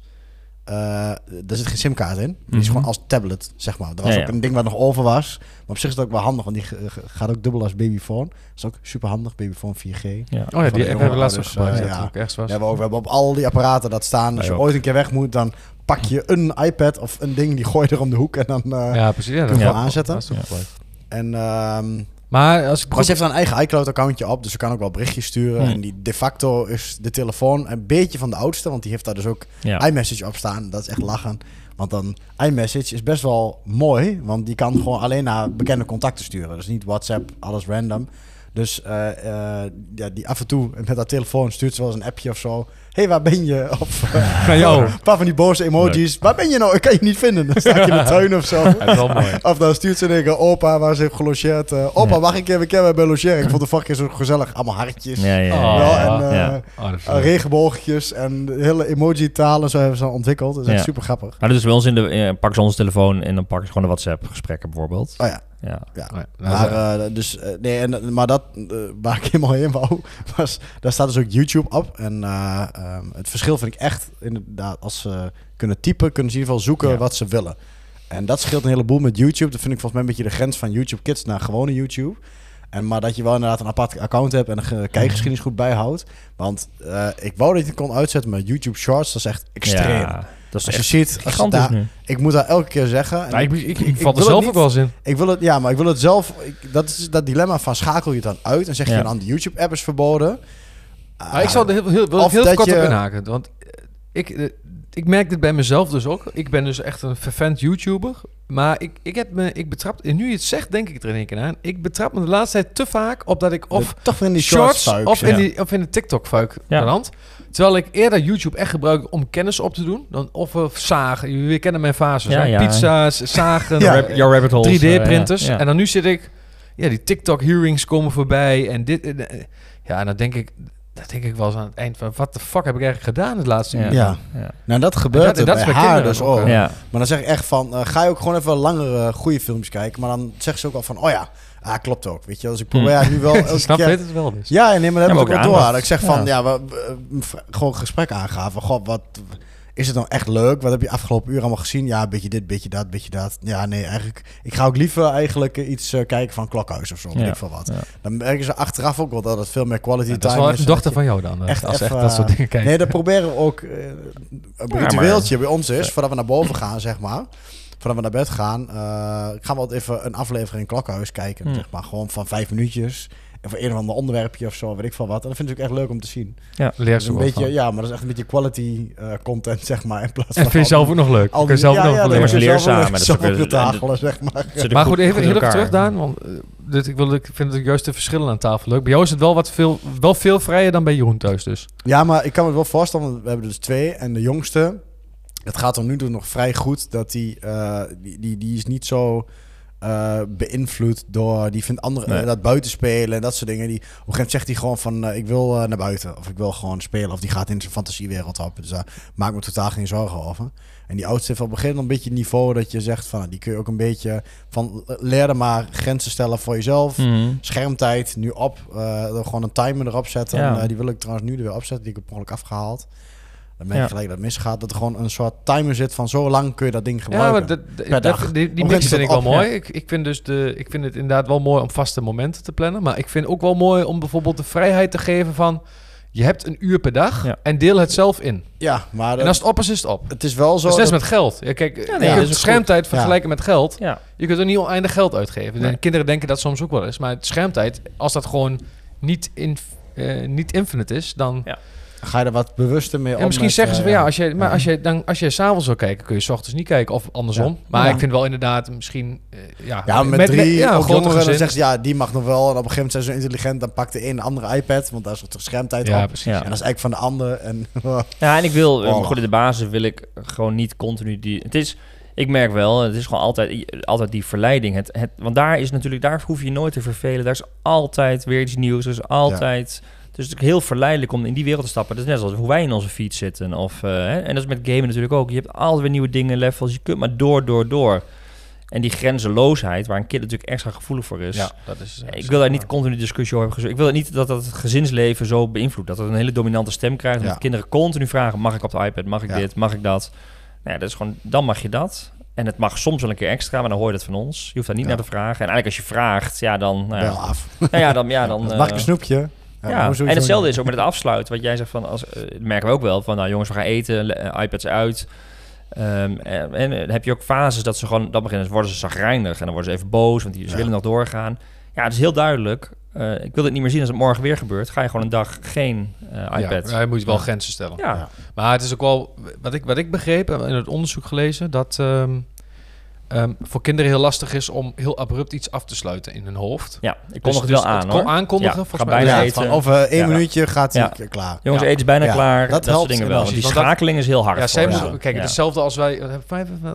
eh er zit geen simkaart in. Die is Mhm. gewoon als tablet, zeg maar. Er was Ja, ook ja. een ding wat nog over was. Maar op zich is het ook wel handig. Want die gaat ook dubbel als babyphone. Dat is ook super handig. Babyphone 4G. Ja. Oh ja, die app hebben we laatst gebruikt. dat eh, het ook echt was. We ook, we hebben op al die apparaten dat staan. Als je ooit een keer weg moet, dan pak je een iPad of een ding. Die gooi je er om de hoek. En dan... eh, ja, precies. Ja, kun je dat aanzetten. dat is Ja. gebruikt. En... ehm, Maar als ik maar ze heeft een eigen iCloud-accountje op, dus ze kan ook wel berichtjes sturen. Hmm. En die de facto is de telefoon een beetje van de oudste, want die heeft daar dus ook Ja. iMessage op staan. Dat is echt lachen. Want dan iMessage is best wel mooi, want die kan gewoon alleen naar bekende contacten sturen. Dus niet WhatsApp, alles random. Dus eh, eh, ja, die af en toe met haar telefoon stuurt ze wel eens een appje of zo. Hey, waar ben je? Of [LAUGHS] eh, jou. een paar van die boze emojis. Waar ben je nou? Ik kan je niet vinden. Dan sta ik in de tuin of zo. Dat is wel mooi. Of dan stuurt ze een opa waar ze heeft gelogeerd. eh, opa, mag ik even keer bij logeren? Ik vond de vorige keer zo gezellig. Allemaal hartjes. Ja, ja, Oh. Wel, en. Oh, leuk. regenboogjes en hele emoji-taal en zo hebben ze ontwikkeld. Dat is echt super grappig. Maar dat is bij ons in de... pakken ze onze telefoon en dan pakken ze gewoon de WhatsApp-gesprekken bijvoorbeeld. Oh ja, Ja. ja. Oh ja, Maar, eh, dus, eh, nee, en, maar dat eh, waar ik [LAUGHS] helemaal heen wou, was, daar staat dus ook YouTube op. En eh, ehm, het verschil vind ik echt, inderdaad, als ze kunnen typen, kunnen ze in ieder geval zoeken Ja. wat ze willen. En dat scheelt een heleboel met YouTube. Dat vind ik volgens mij een beetje de grens van YouTube Kids naar gewone YouTube. En maar dat je wel inderdaad een apart account hebt en een ge- kijkgeschiedenis goed bijhoudt. Want eh, ik wou dat je het kon uitzetten, maar YouTube Shorts, dat is echt extreem. Dat is Als je echt ziet, als je daar, nu. ik moet daar elke keer zeggen. en nou, ik, ik, ik, ik val er zelf ook wel eens in. ik wil het, ja, maar ik wil het zelf. Ik, dat is dat dilemma van schakel je het dan uit en zeg je Ja. dan de YouTube-app is verboden. Maar ik zou er heel, heel, heel dat kort je- op inhaken. Want eh, ik, eh, ik merk dit bij mezelf dus ook. Ik ben dus echt een vervent YouTuber. Maar ik, ik heb me, ik betrap, en nu je het zegt, denk ik er in één keer aan. Ik betrap me de laatste tijd te vaak op dat ik of toch in die shorts, shorts, of, in die, of in de TikTok-fuik Ja. beland. Terwijl ik eerder YouTube echt gebruik om kennis op te doen. Dan of uh, zagen. Jullie kennen mijn fases. Ja, hè? ja. Pizza's, zagen, [LAUGHS] Ja. Rab- Jouw rabbit holes. 3D-printers. eh, ja. En dan nu zit ik... Ja, die TikTok-hearings komen voorbij. En dit... en, eh, ja, en dan denk ik... Dat denk ik wel eens aan het eind van... Wat de fuck heb ik eigenlijk gedaan het laatste Ja. uur? Ja. Ja. Nou, dat gebeurt En dat- en dat is bij bij haar kinderen dus ook, ook. hè? Ja. Maar dan zeg ik echt van, eh, ga je ook gewoon even langere goede filmpjes kijken. Maar dan zegt ze ook al van, oh ja, ah, klopt ook. Weet je, dus ik probeer nu wel [LAUGHS] Snap weet het wel dus. Ja, nee, maar dat Ja, heb ik ook door. Dat ik zeg van, Ja. ja, we, v- gewoon gesprek aangaven. God, wat is het nou echt leuk? Wat heb je afgelopen uur allemaal gezien? Ja, een beetje dit, beetje dat, beetje dat. Ja, nee, eigenlijk. Ik ga ook liever eigenlijk eh, iets eh, kijken van Klokhuis of zo. Ja. ik veel wat. Ja. Dan merken ze achteraf ook wel dat het veel meer quality Ja, time dat is wel is. een dochter dat van jou dan. echt Echt als echt dat soort dingen kijken. Nee, dat proberen we ook. eh, een ritueeltje bij ons is, voordat we naar boven gaan, zeg maar. Voordat we naar bed gaan, eh, gaan we altijd even een aflevering Klokhuis kijken. Hmm. Zeg maar gewoon van vijf minuutjes. En voor een of ander onderwerpje of zo, weet ik veel wat. En dat vind ik ook echt leuk om te zien. Leer Dat is ze een wel beetje, van. ja, maar dat is echt een beetje quality eh, content, zeg maar. In plaats En van vind je zelf ook nog leuk? al die- zelf ja, nog ja, leuk? ze dat wel is ook zeg maar. Maar goed- even, heel even terug, Daan. Want eh, dit, ik, wil, ik vind het juist de verschillen aan tafel leuk. Bij jou is het wel, wat veel, wel veel vrijer dan bij Jeroen thuis dus. Ja, maar ik kan me wel voorstellen, want we hebben dus twee. En de jongste, het gaat er nu nog vrij goed. Dat die, eh, die, die, die is niet zo eh, beïnvloed door... Die vindt andere, Nee. eh, dat buiten spelen en dat soort dingen. Die, op een gegeven moment zegt hij gewoon van... ik wil naar buiten. Of ik wil gewoon spelen. Of die gaat in zijn fantasiewereld op. Dus daar maak ik me totaal geen zorgen over. En die oudste heeft op een gegeven moment een beetje het niveau dat je zegt van... die kun je ook een beetje van... leer er maar grenzen stellen voor jezelf. Mhm. Schermtijd nu op. gewoon een timer erop zetten. Ja. En, die wil ik trouwens nu er weer opzetten. Die ik heb per ongeluk afgehaald. Dan merk je Ja. gelijk dat het misgaat. Dat er gewoon een soort timer zit van zo lang kun je dat ding Ja, gebruiken. maar dat, dat- Per dag. dat- die, die mix vind ik wel mooi. Ik, ik, vind dus de, ik vind het inderdaad wel mooi om vaste momenten te plannen. Maar ik vind ook wel mooi om bijvoorbeeld de vrijheid te geven van... Je hebt een uur per dag Ja. en deel het zelf in. Ja, maar En als het op is, is het op. het is wel zo... Dat is net dat- met geld. Ja, kijk, nee, je kunt schermtijd goed. vergelijken met geld. Ja. Je kunt er niet oneindig geld uitgeven. Nee. En kinderen denken dat soms ook wel eens. Maar het schermtijd, als dat gewoon niet, in, eh, niet infinite is, dan... Ja. Ga je er wat bewuster mee Ja, om? misschien met, zeggen ze eh, van ja, als je, maar ja. als je, dan, als je s'avonds wil kijken, kun je 's ochtends niet kijken. Of andersom. Ja. Maar Ja. ik vind wel inderdaad misschien... eh, ja, Ja, met, drie ja, grote jongeren, dan zeggen ze ja, die mag nog wel. En op een gegeven moment zijn ze zo intelligent, dan pakt de een een andere iPad, want daar is toch schermtijd Ja, op. precies. Ja. En dat is eigenlijk van de ander. En [LAUGHS] Ja, en ik wil, Oh. goed, in de basis wil ik gewoon niet continu die... Het is, ik merk wel, het is gewoon altijd, altijd die verleiding. Het, het, want daar is natuurlijk, daar hoef je je nooit te vervelen. Daar is altijd weer iets nieuws. Er is altijd... Dus het is heel verleidelijk om in die wereld te stappen. Dat is net zoals hoe wij in onze fiets zitten. Of, eh, hè, en dat is met gamen natuurlijk ook. Je hebt altijd weer nieuwe dingen, levels. Je kunt maar door, door, door. En die grenzeloosheid, waar een kind natuurlijk extra gevoelig voor is. Ja, dat is... eh, Ik wil daar niet continu discussie over hebben. Ik wil niet dat dat het gezinsleven zo beïnvloedt. Dat het een hele dominante stem krijgt. Ja. dat kinderen continu vragen: mag ik op de iPad? Mag ik Ja. dit? Mag ik dat? Nou ja, dat is gewoon, dan mag je dat. En het mag soms wel een keer extra, maar dan hoor je dat van ons. Je hoeft daar niet naar te vragen. En eigenlijk als je vraagt, ja, dan... Nou af. nou ja, dan... Ja, dan [LAUGHS] Mag ik eh, een snoepje? Ja, en hetzelfde is ook met het afsluiten. Wat jij zegt van, als, eh, dat merken we ook wel, van nou jongens, we gaan eten, eh, iPads uit. Ehm, en, en heb je ook fases dat ze gewoon, dan beginnen, worden ze zagrijnig en dan worden ze even boos, want die, ze Ja. willen nog doorgaan. Ja, het is heel duidelijk. Eh, ik wil het niet meer zien als het morgen weer gebeurt. Ga je gewoon een dag geen eh, iPad. Ja, hij moet wel grenzen stellen. Ja. Maar het is ook wel, wat ik, wat ik begreep in het onderzoek gelezen, dat ehm, ehm, voor kinderen heel lastig is om heel abrupt iets af te sluiten in hun hoofd. Ja, ik Dus- kondig het dus wel aan het hoor. kon aankondigen, Ja, volgens ga mij. bijna eten. van over één Ja. minuutje gaat hij Ja. klaar. Jongens, Ja. eten is bijna Ja, klaar. dat Dat, helpt dingen wel. Want die schakeling is heel hard. Ja, zij moeten- kijk, Ja. hetzelfde als wij, wat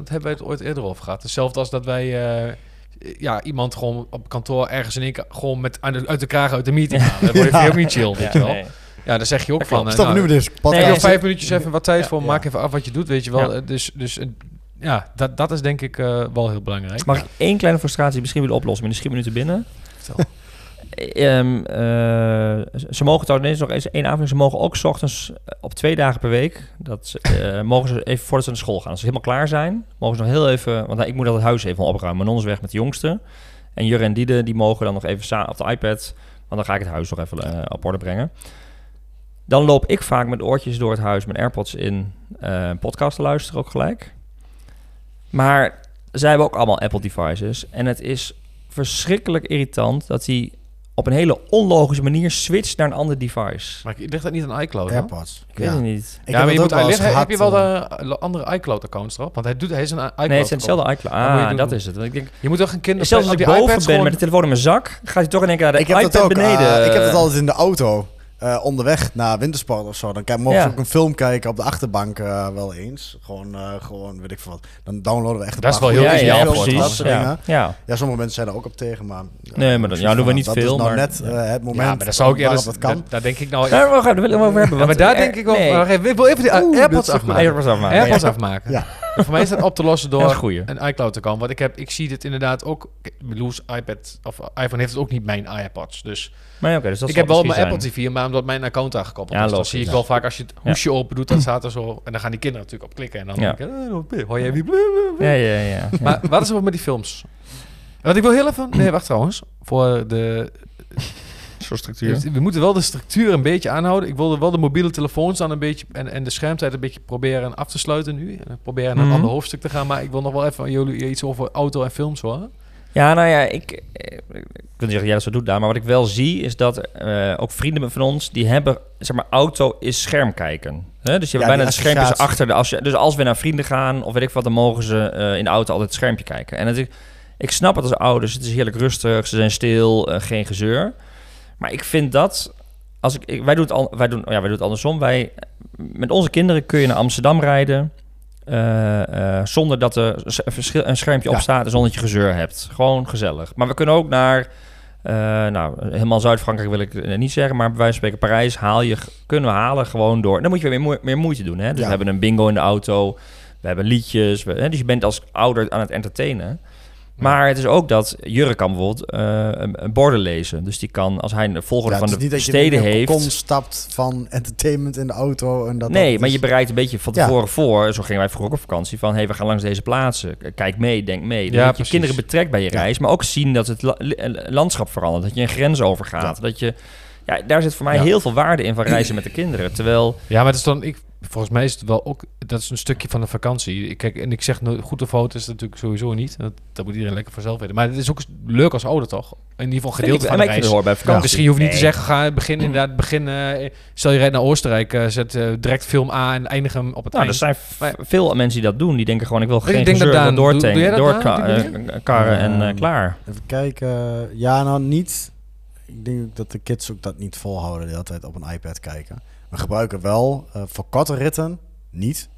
hebben wij, het ooit eerder over gehad? Hetzelfde als dat wij, eh, ja, iemand gewoon op kantoor ergens in één keer gewoon met uit de, uit de kraag uit de meeting halen. Dan word je Ja. vind je ook niet chill, weet je wel. nee. Ja, dan zeg je ook Dat van... klopt. eh, Stop nu nou, met deze Nee, podcast. Nog vijf minuutjes even wat tijd Ja, voor, ja. maak even af wat je doet, weet je wel. Ja. Eh, Dus, dus ja, dat, dat is denk ik eh, wel heel belangrijk. Mag ik één kleine frustratie misschien willen oplossen? Maar die schiet te binnen. [LAUGHS] Ehm, eh, ze mogen trouwens nog eens één avond. Ze mogen ook 's ochtends eh, op twee dagen per week. Dat ze, [LAUGHS] mogen ze even voordat ze naar school gaan. Als ze helemaal klaar zijn, mogen ze nog heel even. Want ik moet dat het huis even opruimen. Manon is weg met de jongste. En Jurre en Diede die mogen dan nog even op de iPad. Want dan ga ik het huis nog even op orde brengen. Dan loop ik vaak met oortjes door het huis, met AirPods in, een podcast te luisteren ook gelijk. Maar zij hebben ook allemaal Apple devices. En het is verschrikkelijk irritant dat hij op een hele onlogische manier switcht naar een ander device. Maar ligt dat niet aan iCloud? dan? AirPods. Ik weet Ja. het niet. Ik ja, heb maar je moet, wel heb je wel de eh, andere iCloud-accounts erop? Want hij, doet, hij is een iCloud Nee, het zijn hetzelfde iCloud. Ah, dat is het. Want Ik denk, Je moet toch een kind zelfs als ik die boven ben gewoon- met de telefoon in mijn zak, gaat hij toch in één keer naar de Ik heb dat ook. beneden. eh, ik heb dat altijd in de auto. Eh, onderweg naar wintersport of zo. Dan kan, mogen Ja. ze ook een film kijken op de achterbank eh, wel eens. Gewoon, eh, gewoon, weet ik veel wat. Dan downloaden we echt een Dat is wel heel ja, ja, ja. dingen. Ja. Ja, sommige mensen zijn er ook op tegen, maar... Nee, maar dat- ja, doen we niet dat veel, is nou maar- net ja. eh, het moment Ja, maar dat zou ik eerder... dat kan. Daar, denk ik nou... Nou, we gaan we over hebben. Ja, maar daar denk ik wel... nee. wacht even, Ik wil even die AirPods ook afmaken. AirPods afmaken. Ja. Voor mij is dat op te lossen door een goeie. een iCloud-account. Want ik, heb, ik zie dit inderdaad ook... Loes iPad of iPhone heeft het ook niet mijn AirPods. Dus Maar ja, oké, dus dat ik heb wel mijn zijn. Apple TV, maar omdat mijn account daar gekoppeld Ja, is. Dan zie ik wel vaak als je het hoesje open doet, dan staat er zo... En dan gaan die kinderen natuurlijk op klikken. En dan Ja. denk ik, eh, hoor jij. Ja, ja, ja. Maar wat is er met die films? Want ik wil heel even... Nee, wacht trouwens. Voor de... Zo'n structuur. We moeten wel de structuur een beetje aanhouden. Ik wilde wel de mobiele telefoons dan een beetje... En, en de schermtijd een beetje proberen af te sluiten nu. En proberen naar een Mhm. ander hoofdstuk te gaan. Maar ik wil nog wel even van jullie iets over auto en films horen. Ja, nou ja, ik, eh, ik wil niet zeggen, ja, dat zo doet daar. Maar wat ik wel zie, is dat eh, ook vrienden van ons, die hebben, zeg maar, auto is schermkijken. Hè? Dus je hebt Ja, bijna schermpjes associatie. achter. De, als je, dus als we naar vrienden gaan, of weet ik wat, dan mogen ze eh, in de auto altijd het schermpje kijken. En het, is- ik snap het als ouders, het is heerlijk rustig, ze zijn stil, geen gezeur. Maar ik vind dat, als ik, ik- wij, doen het al, wij, doen, ja, wij doen het andersom. Wij, met onze kinderen kun je naar Amsterdam rijden. eh, eh, zonder dat er een schermpje Ja. op staat en zonder dat je gezeur hebt. Gewoon gezellig. Maar we kunnen ook naar, eh, nou, helemaal Zuid-Frankrijk wil ik niet zeggen, maar bij wijze van spreken Parijs haal je, kunnen we halen gewoon door. Dan moet je weer meer, meer moeite doen. Hè? Dus Ja. we hebben een bingo in de auto, we hebben liedjes, we, hè? dus je bent als ouder aan het entertainen. Maar het is ook dat Jurre kan bijvoorbeeld eh, een, een borden lezen. Dus die kan, als hij de volgorde Ja, van het is de niet dat je steden een heeft... stapt van entertainment in de auto. En dat, nee, dat maar is- je bereidt een beetje van Ja. tevoren voor. Zo gingen wij vroeger ook op vakantie. Van, hey, we gaan langs deze plaatsen. Kijk mee, denk mee. Ja, dat je kinderen betrekt bij je Ja. reis. Maar ook zien dat het la- eh, landschap verandert. Dat je een grens overgaat. Ja. Dat je... Ja, daar zit voor mij Ja. heel veel waarde in van reizen met de kinderen. Terwijl... Ja, maar het is dan... Ik, volgens mij is het wel ook... Dat is een stukje van de vakantie. Ik Kijk, en ik zeg, no- goede foto's is natuurlijk sowieso niet. Dat, dat moet iedereen lekker vanzelf weten. Maar het is ook leuk als ouder, toch? In ieder geval gedeelte van ik- de ik reis. het hoort bij vakantie. Misschien hoef je niet te zeggen, ga begin inderdaad, begin, eh, stel je rijdt naar Oostenrijk, eh, zet eh, direct film A en eindig hem op het Nou, er zijn Maar- veel mensen die dat doen. Die denken gewoon, ik wil Ik geen denk dat door die doorkarren en eh, Ehm, klaar. Even kijken. Ja, nou niet. Ik denk dat de kids ook dat niet volhouden de hele tijd op een iPad kijken. We gebruiken wel eh, voor korte ritten niet.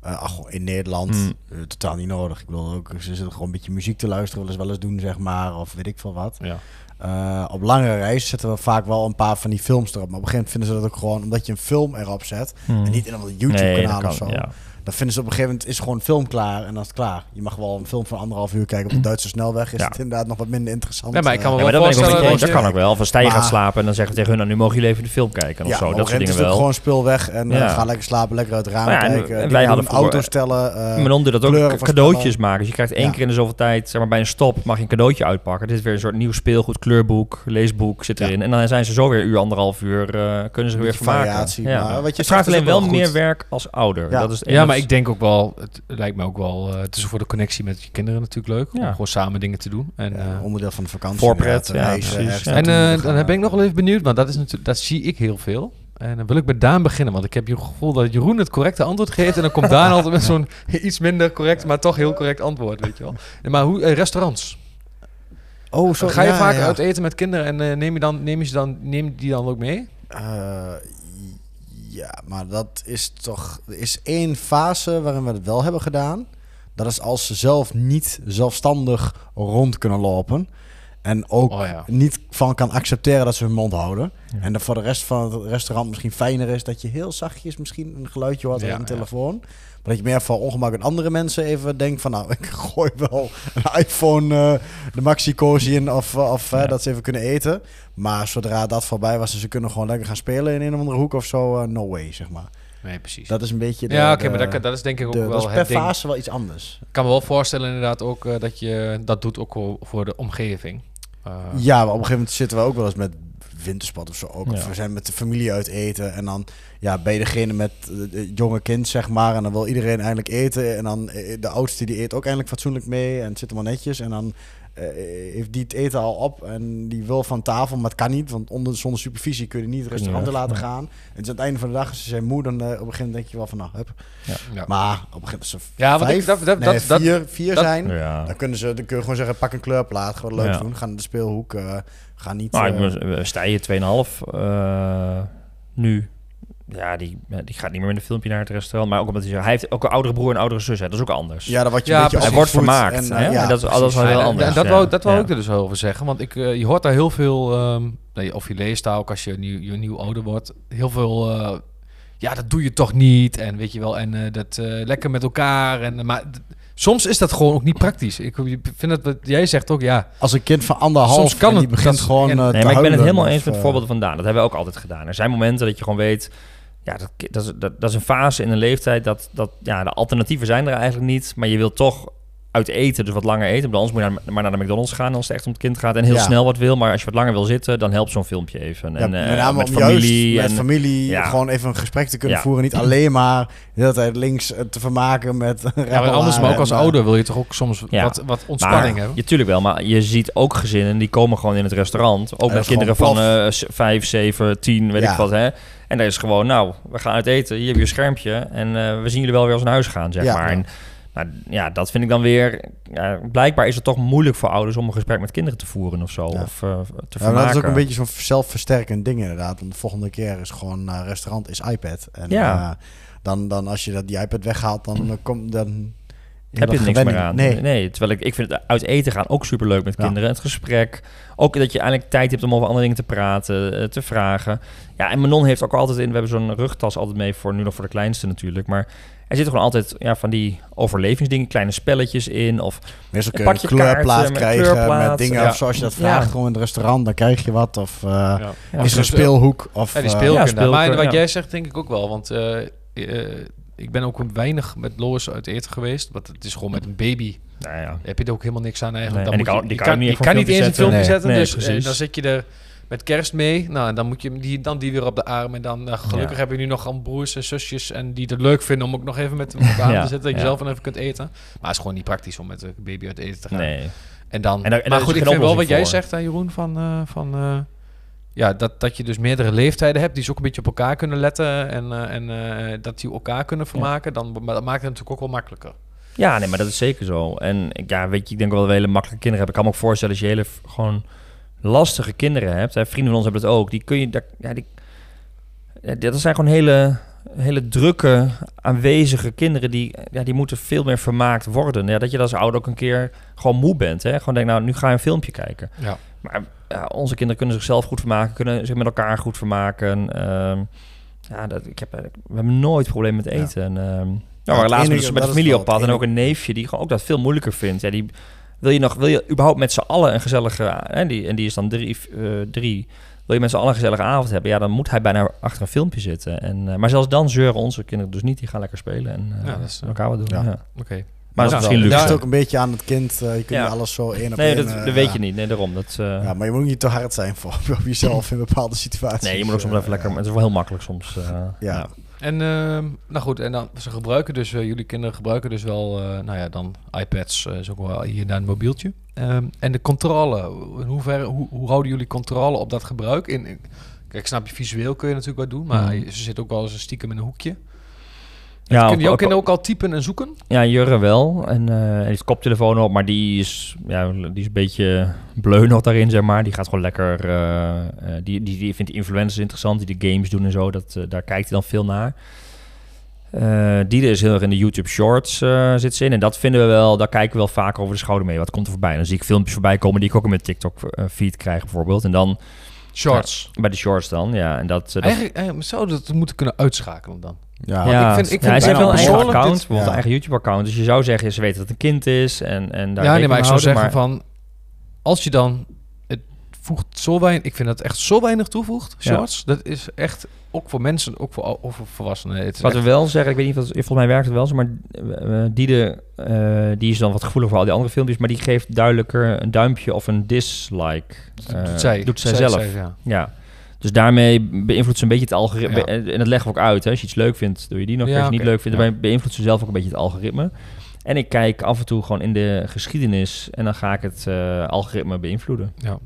Eh, ach, in Nederland Hmm. eh, totaal niet nodig. Ik wil ook, ze zitten gewoon een beetje muziek te luisteren, willen ze wel eens doen, zeg maar, of weet ik veel wat. Ja. Op langere reizen zetten we vaak wel een paar van die films erop. Maar op een gegeven moment vinden ze dat ook gewoon omdat je een film erop zet. Hmm. En niet in een YouTube-kanaal of zo. ja. Dan vinden ze op een gegeven moment is gewoon een film klaar en dan is het klaar. Je mag wel een film van anderhalf uur kijken op de Duitse snelweg. Is Ja. het inderdaad nog wat minder interessant. Ja, maar ik kan me eh, Ja, wel maar dat, ik kan ook wel. Of als je gaat slapen en dan zeggen we tegen hun, nou, nu mogen jullie even de film kijken of ja, zo. Dat soort dingen wel. gewoon speel weg en Ja. ga lekker slapen, lekker uit het raam ja, en- kijken. wij hadden doen, vroeger- auto's tellen. eh, Mijn non doet dat ook cadeautjes maken. Dus je krijgt één Ja. keer in de zoveel tijd, zeg maar bij een stop, mag je een cadeautje uitpakken. Dit is weer een soort nieuw speelgoed, kleurboek, leesboek zit Ja. erin. En dan zijn ze zo weer een uur, anderhalf uur, eh, kunnen ze er weer vermaken. variatie, Ja. maar wat je het zegt vraagt is alleen wel meer werk als ouder. Ja. Dat is het Ja, enige- maar ik denk ook wel, het lijkt me ook wel, eh, het is voor de connectie met je kinderen natuurlijk leuk. Ja. Om gewoon samen dingen te doen. En, Ja, eh, onderdeel van de vakantie. Voorpret, inderdaad, ja, precies, en eh, dan ben ik nog wel even benieuwd, want dat, is natuurlijk, dat zie ik heel veel. En dan wil ik met Daan beginnen, want ik heb je gevoel dat Jeroen het correcte antwoord geeft. En dan komt Daan [LAUGHS] altijd met zo'n iets minder correct, maar toch heel correct antwoord, weet je wel. Maar hoe, eh, restaurants. Oh, zo, Ga je ja, vaak ja. uit eten met kinderen en eh, neem, je dan, neem, je ze dan, neem die dan ook mee? Eh, ja, maar dat is toch... Er is één fase waarin we het wel hebben gedaan. Dat is als ze zelf niet zelfstandig rond kunnen lopen. En ook Oh ja. niet van kan accepteren dat ze hun mond houden. Ja. En dat voor de rest van het restaurant misschien fijner is dat je heel zachtjes misschien een geluidje hoort Ja, een ja. telefoon. Maar dat je meer voor ongemak met andere mensen even denkt van nou, [LAUGHS] ik gooi wel een iPhone eh, de maxi cozy in of, of eh, Ja. dat ze even kunnen eten. Maar zodra dat voorbij was en ze kunnen gewoon lekker gaan spelen in een of andere hoek of zo, eh, no way, zeg maar. Nee, precies. Dat is een beetje de, ja, oké, maar dat, dat is denk ik ook de- wel dat is per ding. fase wel iets anders. Ik kan me wel voorstellen inderdaad ook eh, dat je dat doet ook voor de omgeving. Eh, Ja, maar op een gegeven moment zitten we ook wel eens met wintersport of zo. Ook. Of we zijn met de familie uit eten. En dan ja, ben je degene met eh, het jonge kind, zeg maar. En dan wil iedereen eigenlijk eten. En dan eh, de oudste die eet ook eindelijk fatsoenlijk mee. En het zit allemaal netjes. En dan heeft die het eten al op. En die wil van tafel, maar het kan niet. Want onder, zonder supervisie kun je niet het je restaurant laten ja. gaan. En het is aan het einde van de dag, als ze zijn moe, dan eh, op een gegeven moment denk je wel van, nou, hup. ja. Maar op een gegeven moment, als ze Ja, vijf, dat, dat, nee, dat, vier, vier dat- zijn, Ja. dan kunnen ze, dan kun je gewoon zeggen, pak een kleurplaat, gewoon leuk Ja. doen. Ga naar de speelhoek, eh, ga niet... Eh, ben- eh, Stijen 2,5 eh, nu. Ja, die, die gaat niet meer met een filmpje naar het restaurant. Maar ook omdat hij, hij heeft ook een oudere broer en een oudere zus. Hè. Dat is ook anders. Ja, dan word je Ja, beetje hij wordt vermaakt. En, hè? eh, ja, En dat is alles wel heel anders. En dat wou, dat wou Ja. ik er dus over zeggen. Want ik, eh, je hoort daar heel veel... ehm, nee, of je leest daar ook als je nieuw, je nieuw ouder wordt. Heel veel... eh, ja, dat doe je toch niet. En weet je wel, en eh, dat lekker met elkaar. En, maar soms is dat gewoon ook niet praktisch. Ik vind dat wat jij zegt ook, ja. Als een kind van anderhalf Soms kan en die het, begint dat- gewoon en- te Nee, maar ik ben het helemaal of, eens met de eh, voorbeelden vandaan. Dat hebben we ook altijd gedaan. Er zijn momenten dat je gewoon weet... Ja, dat, dat, is, dat, dat is een fase in een leeftijd dat, dat... Ja, de alternatieven zijn er eigenlijk niet. Maar je wilt toch uit eten, dus wat langer eten. Bij ons moet je naar, maar naar de McDonald's gaan als het echt om het kind gaat. En heel Ja. snel wat wil. Maar als je wat langer wil zitten, dan helpt zo'n filmpje even. Ja, En, met eh, name met om familie. juist en, met familie ja. gewoon even een gesprek te kunnen Ja. voeren. Niet alleen maar de hele tijd links eh, te vermaken met ja maar anders, maar ook als eh, ouder wil je toch ook soms Ja. wat, wat ontspanning maar, hebben. Ja, tuurlijk wel. Maar je ziet ook gezinnen die komen gewoon in het restaurant. Ook met kinderen van eh, s- vijf, zeven, tien, weet Ja. ik wat. Hè? En daar is gewoon, nou, we gaan uit eten. Hier heb je een schermpje. En eh, we zien jullie wel weer als naar huis gaan, zeg Ja. maar. En, nou, ja, dat vind ik dan weer... Ja, blijkbaar is het toch moeilijk voor ouders om een gesprek met kinderen te voeren of zo. Ja. Of eh, te Ja, dat is ook een beetje zo'n zelfversterkend ding inderdaad. Want de volgende keer is gewoon eh, restaurant is iPad. En Ja. eh, dan, dan als je dat, die iPad weghaalt, dan [CLEARS THROAT] komt dan... heb je er niks meer aan. Nee. nee, terwijl ik, ik vind het uit eten gaan ook superleuk met Ja. kinderen. Het gesprek. Ook dat je eigenlijk tijd hebt om over andere dingen te praten, eh, te vragen. Ja, en Manon heeft ook altijd in... We hebben zo'n rugtas altijd mee voor nu nog voor de kleinste natuurlijk. Maar er zitten gewoon altijd ja, van die overlevingsdingen, kleine spelletjes in. Of Meestal een kleurplaat kaarten met krijgen kleurplaat, met dingen ja. of zoals je dat Ja. vraagt. Gewoon in het restaurant, dan krijg je wat. Of eh, Ja. ja, is er een speelhoek. Of, Ja, die eh, speelkunde. Maar wat ja. jij zegt denk ik ook wel. Want eh, eh, ik ben ook weinig met Lois uit eten geweest. Want het is gewoon met een baby. nou ja. Heb je er ook helemaal niks aan eigenlijk. Nee, Dan moet kan- je, kan je niet kan eens een filmpje filmpje zetten. Nee, dus eh, dan zit je er met kerst mee. Nou, en dan moet je die, dan die weer op de arm. En dan, nou, gelukkig Ja. heb je nu nog al broers en zusjes... en die het leuk vinden om ook nog even met hem op de arm [LAUGHS] Ja, te zitten... dat je zelf dan even kunt eten. Maar het is gewoon niet praktisch om met een baby uit eten te gaan. Nee. En dan, En daar- en maar goed, ik vind wel wat jij zegt, hè, Jeroen, van... eh, van eh, ja, dat, dat je dus meerdere leeftijden hebt... die ze ook een beetje op elkaar kunnen letten... en, eh, en eh, dat die elkaar kunnen vermaken... Dan, maar dat maakt het natuurlijk ook wel makkelijker. Ja, nee, maar dat is zeker zo. En ja, weet je, ik denk wel dat we hele makkelijke kinderen hebben. Ik kan me ook voorstellen als je hele gewoon lastige kinderen hebt. Hè, vrienden van ons hebben het ook. Die kun je, daar, ja, die, dat zijn gewoon hele, hele drukke, aanwezige kinderen. Die, ja, die moeten veel meer vermaakt worden. Ja, dat je als ouder ook een keer gewoon moe bent. Hè? Gewoon denk, nou, nu ga je een filmpje kijken. Ja. Maar ja, onze kinderen kunnen zichzelf goed vermaken, kunnen zich met elkaar goed vermaken. Ehm, ja, dat, ik heb, eigenlijk- we hebben nooit probleem met eten. En, ehm, ja, het maar laatst enige- met, familie op pad en ook een neefje die gewoon ook dat veel moeilijker vindt. Ja, die wil je nog, wil je überhaupt met z'n allen een gezellige, hè, die, en die is dan drie, eh, drie. Wil je met z'n allen een gezellige avond hebben? Ja, dan moet hij bijna achter een filmpje zitten. En, eh, maar zelfs dan zeuren onze kinderen dus niet. Die gaan lekker spelen en eh, Ja, dat is, elkaar wat doen. ja. Ja. Oké. Maar dat is misschien Het luxe. ligt ook een beetje aan het kind. eh, je kunt Ja. niet alles zo één op Nee, één... dat, eh, dat weet ja. je niet. Nee, daarom. Dat, eh, Ja, maar je moet ook niet te hard zijn voor, [LAUGHS] voor jezelf in bepaalde situaties. nee, je moet ook soms even lekker... Maar het is wel heel makkelijk soms. eh, Ja. En ehm, nou goed, en dan ze gebruiken dus, jullie kinderen gebruiken dus wel, eh, nou ja, dan iPads, is ook wel hier naar een mobieltje. Ehm, en de controle, in hoeverre, hoe, hoe houden jullie controle op dat gebruik? In, in- kijk, ik snap je, visueel kun je natuurlijk wat doen, maar je- ze zit ook wel eens een stiekem in een hoekje. Ja, Kunnen jouw ook- ook al typen en zoeken? Ja, Jurre wel. En eh, hij heeft koptelefoon op, maar die is, ja, die is een beetje bleu nog daarin, zeg maar. Die gaat gewoon lekker... eh, eh, die, die, die vindt die influencers interessant, die de games doen en zo. Dat, eh, daar kijkt hij dan veel naar. Eh Diede is heel erg in de YouTube Shorts eh, zit ze in. En dat vinden we wel, daar kijken we wel vaak over de schouder mee. Wat komt er voorbij? Dan zie ik filmpjes voorbij komen die ik ook in mijn TikTok eh, feed krijg bijvoorbeeld. En dan Shorts. bij de shorts dan, ja. En dat, eh, dat Eigenlijk, eigenlijk zouden we dat moeten kunnen uitschakelen dan. Ja, ja, ik vind- ik ja, vind ze heeft bijna wel een eigen account, dit- bijvoorbeeld ja. een eigen YouTube-account. Dus je zou zeggen, ze weet dat het een kind is en, en daar ja, nee, maar ik zou houden, zeggen maar- van, als je dan, het voegt zo weinig, ik vind dat echt zo weinig toevoegt, Ja. shorts. Dat is echt, ook voor mensen, ook voor, ook voor volwassenen. Het Wat echt- we wel zeggen, ik weet niet of volgens mij werkt het wel zo, maar eh, eh, Diede, eh, die is dan wat gevoeliger voor al die andere filmpjes, maar die geeft duidelijker een duimpje of een dislike. doet zij. Doet zij Zij- zelf. zij, ja. Ja. Dus daarmee beïnvloedt ze een beetje het algoritme. Ja. En dat leggen we ook uit. Hè. Als je iets leuk vindt, doe je die nog. Ja, Als je niet leuk vindt, dan beïnvloedt ze zelf ook een beetje het algoritme. En ik kijk af en toe gewoon in de geschiedenis en dan ga ik het eh, algoritme beïnvloeden. ja.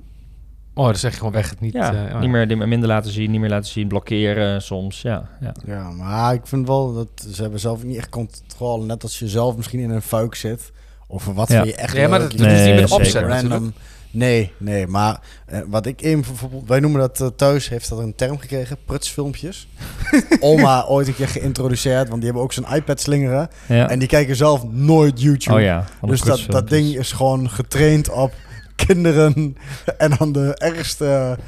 Oh, dan zeg je gewoon weg het niet. Ja, eh, oh, niet, meer, minder laten zien, niet meer laten zien, blokkeren soms. Ja, ja. Ja, maar ik vind wel dat ze hebben zelf niet echt controle. Net als je zelf misschien in een fuik zit. Of wat Ja. vind je echt Ja, maar dat Nee, is niet met zeker. opzet random. Nee, nee, maar eh, wat ik in bijvoorbeeld, wij noemen dat eh, thuis, heeft dat een term gekregen, prutsfilmpjes. [LAUGHS] Oma ooit een keer geïntroduceerd, want die hebben ook zo'n iPad slingeren. ja. En die kijken zelf nooit YouTube. oh ja. dus dat, dat ding is gewoon getraind op kinderen [LAUGHS] en dan de ergste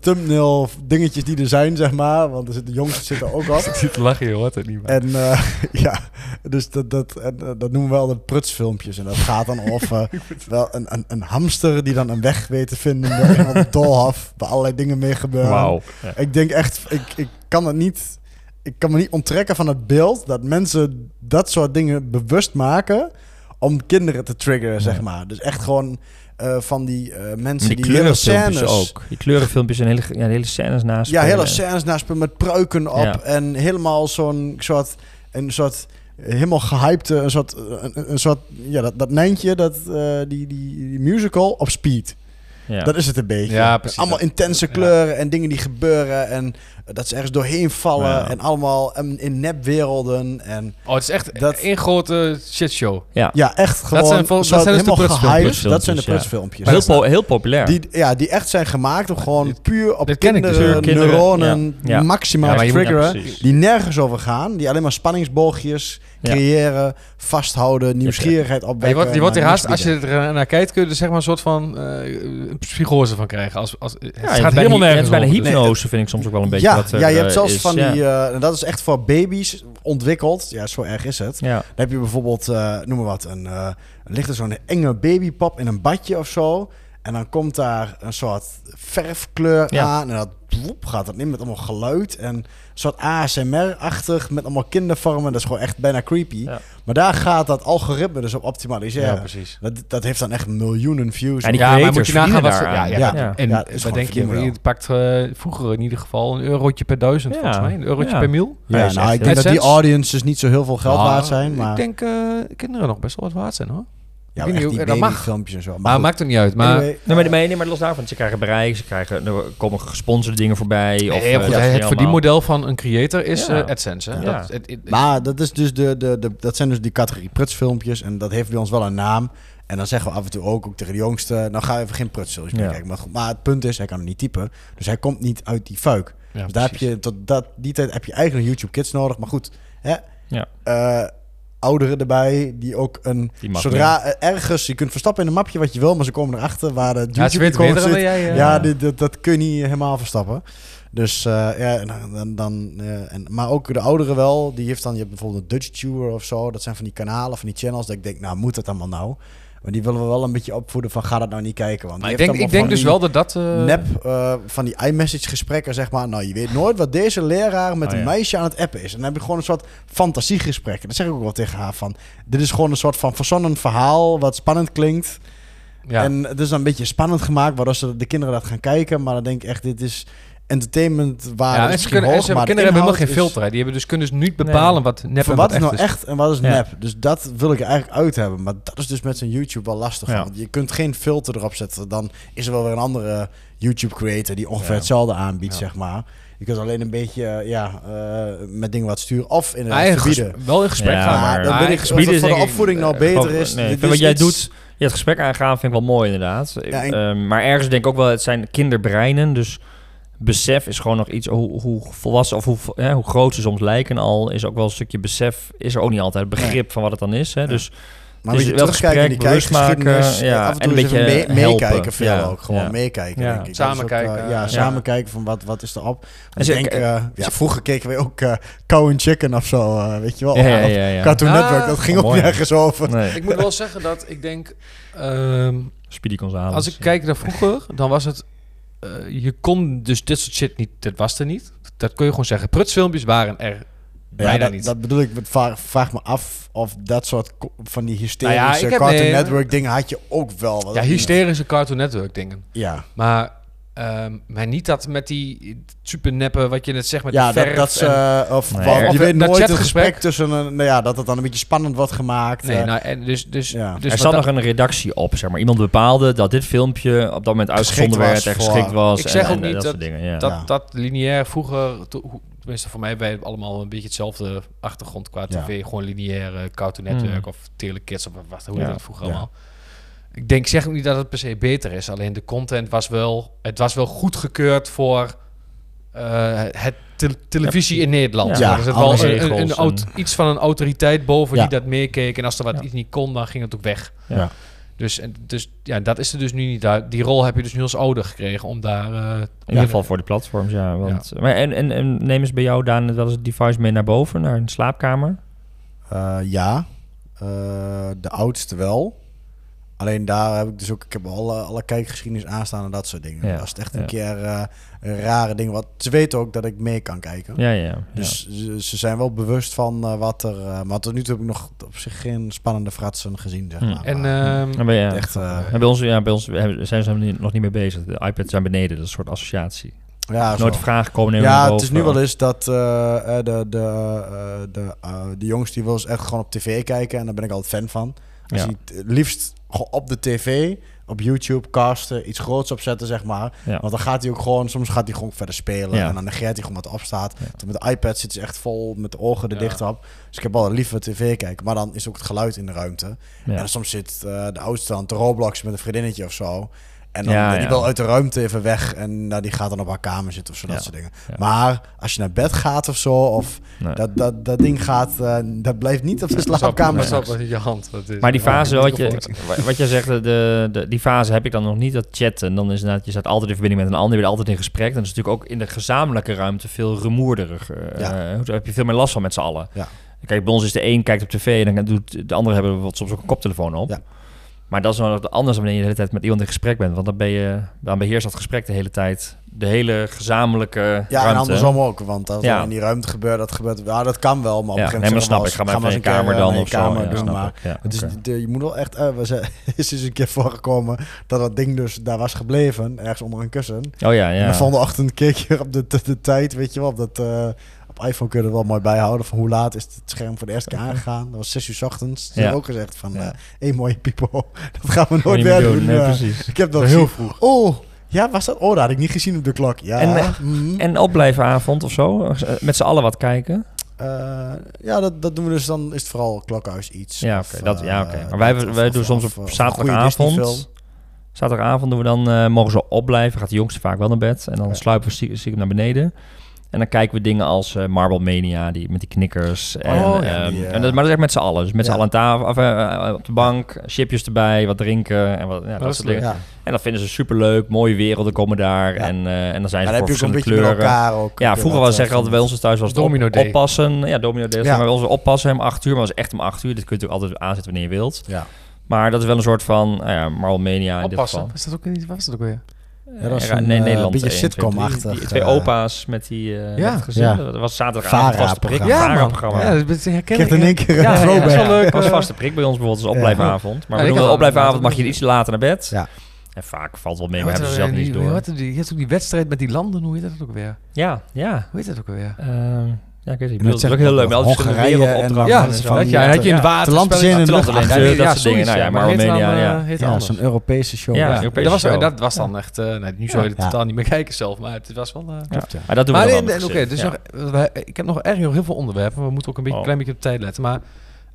thumbnail dingetjes die er zijn, zeg maar. Want er zitten, de jongsten zitten ook op. [LAUGHS] Ik zit te lachen, je hoort het niet meer. En eh, [LAUGHS] ja, dus dat, dat, en, eh, dat noemen we wel de prutsfilmpjes. En dat gaat dan over [LAUGHS] wel een, een, een hamster die dan een weg weet te vinden door een doolhof, waar allerlei dingen mee gebeuren. Wauw. Ja. Ik denk echt, ik, ik kan het niet, ik kan me niet onttrekken van het beeld dat mensen dat soort dingen bewust maken om kinderen te triggeren, zeg maar. Dus echt gewoon eh, van die eh, mensen Die die, hele scènes ook. Die kleurenfilmpjes en hele, ja, hele scènes naast. ja, hele scènes naast me met pruiken op. Ja. En helemaal zo'n soort, een soort helemaal gehypte, een soort, een, een soort, ja, dat, dat Nijntje, dat, eh, die, die, die musical op speed. Ja. Dat is het een beetje. Ja, precies. Allemaal intense ja. kleuren en dingen die gebeuren. En dat ze ergens doorheen vallen. Ja. En allemaal in, nepwerelden. En Oh, het is echt Dat- één grote shitshow. ja. ja, echt gewoon zijn vol- dat zijn dus de helemaal gehyped. Dat zijn de Prutsfilmpjes. Heel, po- heel populair. Die, ja, die echt zijn gemaakt om gewoon dit- puur op dus. kinderen, kinderen, neuronen ja. Ja. maximaal moet- triggeren. die nergens over gaan. Die alleen maar spanningsboogjes Ja. creëren, vasthouden, nieuwsgierigheid Maar je opwekken. wordt, je wordt er haast, als je er naar kijkt, kun je er zeg maar een soort van eh, een psychose van krijgen. Als, als, het gaat het helemaal nergens Het is bijna over. hypnose, vind ik soms ook wel een beetje. Ja, er, ja, je hebt eh, zelfs is. van die... eh, dat is echt voor baby's ontwikkeld. Ja, zo erg is het. Ja. Dan heb je bijvoorbeeld, eh, noem maar wat, een, eh, er ligt er zo'n enge babypap in een badje of zo. En dan komt daar een soort verfkleur Ja. aan. En dat woep, gaat dat in met allemaal geluid. En een soort ASMR-achtig met allemaal kindervormen. Dat is gewoon echt bijna creepy. Ja. Maar daar gaat dat algoritme dus op optimaliseren. Ja, precies. dat, dat heeft dan echt miljoenen views. En die Ja, maar creators moet je nagaan wat ze... Ja, ja, Ja. En wat denk je? Je pakt eh, vroeger in ieder geval een eurotje per duizend, Ja. volgens mij. Een eurotje Ja. per mil. ja, nou, ik denk dat die audiences niet zo heel veel geld Nou, waard zijn. Maar Ik denk eh, kinderen nog best wel wat waard zijn, hoor. Ja, ik niet dat mag. babyfilmpjes en zo. Maar goed. maakt het niet uit. Maar Anyway, Nee, maar, nee, nee, maar los daarvan. Ze krijgen bereik, ze krijgen, er komen gesponsorde dingen voorbij. Of, Nee, eh, goed, dat het verdienmodel van een creator is Ja. eh, AdSense. Hè? Ja. Dat, het- het- Maar dat, is dus de, de, de, dat zijn dus die categorie prutsfilmpjes. En dat heeft bij ons wel een naam. En dan zeggen we af en toe ook, ook tegen de jongste... nou ga even geen prutsfilmpjes meer Ja. kijken. Maar, goed, maar het punt is, hij kan er niet typen. Dus hij komt niet uit die fuik. ja, dus daar heb je, tot dat, die tijd heb je eigenlijk YouTube Kids nodig. Maar goed, hè, Ja. eh, ouderen erbij die ook een... Die zodra ergens, je kunt verstappen in een mapje wat je wil... maar ze komen erachter waar de Ja, YouTube zit. jij. eh, Ja, dit, dat, dat kun je niet helemaal verstappen. Dus eh, ja, en dan, dan, eh, en, maar ook de ouderen wel. Die heeft dan, je hebt bijvoorbeeld een Dutch Tour of zo. Dat zijn van die kanalen, van die channels. Dat ik denk, nou moet het allemaal nou? Maar die willen we wel een beetje opvoeden van ga dat nou niet kijken. Want Maar ik denk, ik denk dus wel dat dat... eh, Nep eh, van die iMessage gesprekken, zeg maar. Nou, je weet nooit wat deze leraar met Oh, een ja. meisje aan het appen is. En dan heb je gewoon een soort fantasiegesprek. En dat zeg ik ook wel tegen haar van. Dit is gewoon een soort van verzonnen verhaal wat spannend klinkt. ja. En het is dan een beetje spannend gemaakt, waardoor ze de kinderen dat gaan kijken. Maar dan denk ik echt, dit is entertainment waar ja, is en ze kunnen, en hoog, ze, maar de kinderen hebben helemaal geen filter. hè. Die hebben dus, kunnen dus niet bepalen wat nep Van en wat wat is nou echt en wat is Ja. nep? Dus dat wil ik eigenlijk uit hebben. Maar dat is dus met zo'n YouTube wel lastig. Ja. Want je kunt geen filter erop zetten. Dan is er wel weer een andere YouTube creator die ongeveer Ja. hetzelfde aanbiedt, Ja. zeg maar. Je kunt alleen een beetje eh, ja, eh, met dingen wat sturen. Of Eigen verbieden. ges- wel in gesprek Ja, gaan, maar maar, dan weet ik het gebieden voor de opvoeding nou eh, beter is. Nee, wat jij doet, je het gesprek aangaan vind ik wel mooi inderdaad. Ja, en- Ehm, maar ergens denk ik ook wel, het zijn kinderbreinen, dus besef is gewoon nog iets, hoe, hoe volwassen of hoe, hè, hoe groot ze soms lijken al, is ook wel een stukje besef, is er ook niet altijd begrip van wat het dan is. Hè? Ja. Dus Maar Dus een wel terugkijken in die gesprek, bewust kijkgeschiedenis. maken, ja, af en en toe een eens even beetje mee- meekijken veel Ja, ook. Gewoon ja. meekijken, Ja. denk ik. Samen ook, kijken. eh, ja, Ja. samen kijken van wat, wat is erop. En Ik ze- denk, eh, ja, vroeger keken we ook eh Cow and Chicken of zo, eh, weet je wel. ja, ja, Of ja, ja. Cartoon Ah, Network, dat ging oh, ook mooi. nergens over. Nee, Ik moet wel zeggen dat ik denk... ehm, Speedy Gonzales. als ik kijk naar vroeger, dan was het... eh, je kon dus dit soort shit niet... Dat was er niet. Dat kun je gewoon zeggen. Prutsfilmpjes waren er Ja, bijna dat, niet. dat bedoel ik, met va- vraag me af of dat soort van die hysterische Nou ja, Cartoon nee, Network dingen had je ook wel. Ja, hysterische Cartoon Network dingen. Ja, Maar, ehm, maar niet dat met die super neppen, wat je net zegt met ja die dat, verf dat en- eh, of, Nee, wat- of je weet dat nooit een chatgesprek. gesprek tussen een, nou ja, dat het dan een beetje spannend wordt gemaakt. Nee, eh. nou, en dus, dus, Ja. dus er zat dat- nog een redactie op, zeg maar. Iemand bepaalde dat dit filmpje op dat moment uitgezonden was werd en voor- geschikt was. Ik zeg en, ook en niet dat, dat- dingen. Ja. dat, dat lineair vroeger, to- tenminste voor mij, wij allemaal een beetje hetzelfde achtergrond qua Ja. tv. Gewoon lineair, eh, Cartoon Network Mm. of Telekids of wat, hoe Ja. heet dat vroeger Ja. allemaal. Ik denk, zeg ook niet dat het per se beter is. Alleen de content was wel, het was wel goedgekeurd voor eh, het te- televisie in Nederland. Ja, zit alle wel een, een, en- iets van een autoriteit boven Ja. die dat meekeek. En als er wat Ja. iets niet kon, dan ging het ook weg. Ja. Dus, en, dus ja, dat is er dus nu niet. Die rol heb je dus nu als ouder gekregen om daar... eh, In ieder geval voor de platforms, ja. Want, Maar en, en, en neem eens bij jou, Daan, wel eens het device mee naar boven, naar een slaapkamer? Eh, ja, Eh, de oudste wel. Alleen daar heb ik dus ook, ik heb alle, alle kijkgeschiedenis aanstaan en dat soort dingen. Ja, Als het echt ja. een keer eh, een rare dingen, wat ze weten ook dat ik mee kan kijken. Ja, ja. ja. Dus ze, ze zijn wel bewust van eh, wat er. eh, maar tot nu toe heb ik nog op zich geen spannende fratsen gezien. Zeg Hm. maar. en Maar, ehm, En bij, ja. echt, eh, En bij ons, ja, bij ons hebben- zijn ze nog niet mee bezig. De iPads zijn beneden, dat is een soort associatie. ja, Nooit vragen komen nemen Ja, het is nu wel eens dat de, de, eh, de, de jongens die wil eens echt gewoon op tv kijken. En daar ben ik altijd fan van. Als Ja. hij het liefst gewoon op de tv, op YouTube, casten, iets groots opzetten, zeg maar. Ja. Want dan gaat hij ook gewoon, soms gaat hij gewoon verder spelen. Ja. En dan negeert hij gewoon wat opstaat. Ja. Toen met de iPad zit hij echt vol met de ogen er Ja. dicht op. Dus ik heb wel liever tv kijken. Maar dan is ook het geluid in de ruimte. Ja. En soms zit eh, de oudste aan te Roblox met een vriendinnetje of zo. En dan Ja, die ja. wil uit de ruimte even weg. En nou, die gaat dan op haar kamer zitten of zo, dat soort dingen. Ja. Maar als je naar bed gaat of zo, of Nee. dat, dat, dat ding gaat, eh, dat blijft niet op de slaapkamer. met je hand. Dat is- Maar die fase, Ja, wat je, wat je zegt, de, de, die fase heb ik dan nog niet, dat chatten. Dan is inderdaad, je staat altijd in verbinding met een ander, je bent altijd in gesprek. Dan is het natuurlijk ook in de gezamenlijke ruimte veel rumoerderig. eh, Ja. Daar heb je veel meer last van met z'n allen. Ja. Kijk, bij ons is de een kijkt op tv en dan doet de andere hebben bijvoorbeeld soms ook een koptelefoon op. Ja. Maar dat is wel anders wanneer je de hele tijd met iemand in gesprek bent. Want dan, ben je, dan beheerst dat gesprek de hele tijd. De hele gezamenlijke Ja, en ruimte. andersom ook. Want als Ja. in die ruimte gebeurt, dat gebeurt... Ja, dat kan wel, maar op een Ja, gegeven nee, maar moment... snap ik. Ga maar even in maar kamer dan een of zo. eh, je kamer Ja, doen, maar... Ja, Het is, de- je moet wel echt... eh, we zijn, [LAUGHS] is eens een keer voorgekomen dat dat ding dus daar was gebleven. Ergens onder een kussen. Oh ja, En ja. de volgende ochtend keek je op de, de, de tijd, weet je wel. Op, dat, eh, op iPhone kun je er wel mooi bijhouden van hoe laat is het scherm voor de eerste keer [LAUGHS] aangegaan. Dat was 6 uur 's ochtends. Ze hebben ook gezegd van, Ja. eh hé mooie pipo, [LAUGHS] dat gaan we nooit meer doen. Nee, precies. Ik heb dat Heel vroeg. Oh, ja, was dat? Oh, dat had ik niet gezien op de klok. Ja. En, mhm. En opblijvenavond of zo? Eh, Met z'n allen wat kijken? Ja, dat, dat doen we dus dan. Is het vooral klokhuis iets. Ja, oké. dat, ja, oké. Maar wij, dat- of- wij of- doen soms op zaterdagavond. Zaterdagavond doen we dan, eh, mogen ze opblijven. Gaat de jongste vaak wel naar bed. En dan sluipen we stiekem naar beneden. En dan kijken we dingen als eh, Marble Mania, die, met die knikkers. En, Oh, ja, ehm, eh, en dat, maar dat is echt met z'n allen. Dus met z'n allen aan tafel, of, eh, op de bank, chipjes erbij, wat drinken en wat, ja, dat is soort dingen. Ja. En dat vinden ze superleuk. Mooie werelden komen daar. Ja. En, eh, en dan zijn ze voor verschillende kleuren. elkaar ook. Ja, vroeger was zeggen altijd bij ons thuis was het Domino op, Day. oppassen. Ja, Domino Day. Ja. Maar bij ons oppassen om 8 uur, maar dat was echt om 8 uur. Dit kun je natuurlijk altijd aanzetten wanneer je wilt. Ja. Maar dat is wel een soort van, nou ja, Marvel Mania in Oppassen. dit geval. Is dat ook niet, was dat ook weer? Is Ja, een, nee, eh, Nederland. beetje één, twee, sitcom-achtig. Die twee eh, opa's met die uh, ja. gezin. Ja. Dat was zaterdagavond vaste prik. Ja. Ja, dat is- herken ik, in één keer een Ja, ja, throwback. dat is wel leuk. Dat was eh, vaste prik bij ons bijvoorbeeld, als opblijvenavond. Maar Ja, we doen opblijvenavond mag je iets later naar bed. Ja. En vaak valt het wel mee, Ja, maar hebben ze er- zelf niet door. er- Je hebt ook die wedstrijd met die landen, hoe heet dat ook weer? Ja, ja. Hoe heet dat ook weer? Ja, ik weet. En dat Dat is ook heel leuk. Die Hongarije en- wereldopdrachten. Ja, dat ja, had je in het de water. Spelletje- in de lucht. Ja, dat ja, soort dingen. Nou ja, ja, maar eh, ja. Ja, anders. zo'n Europese show. Ja, Ja, Europese dat was, show. dat was dan echt... eh nee, nu zou je het Ja. totaal niet meer kijken zelf, maar het was wel... eh, ja. Maar dat doen we maar dan wel oké, dus Ja. ik heb nog erg nog heel veel onderwerpen. We moeten ook een beetje, Oh. klein beetje op tijd letten. Maar,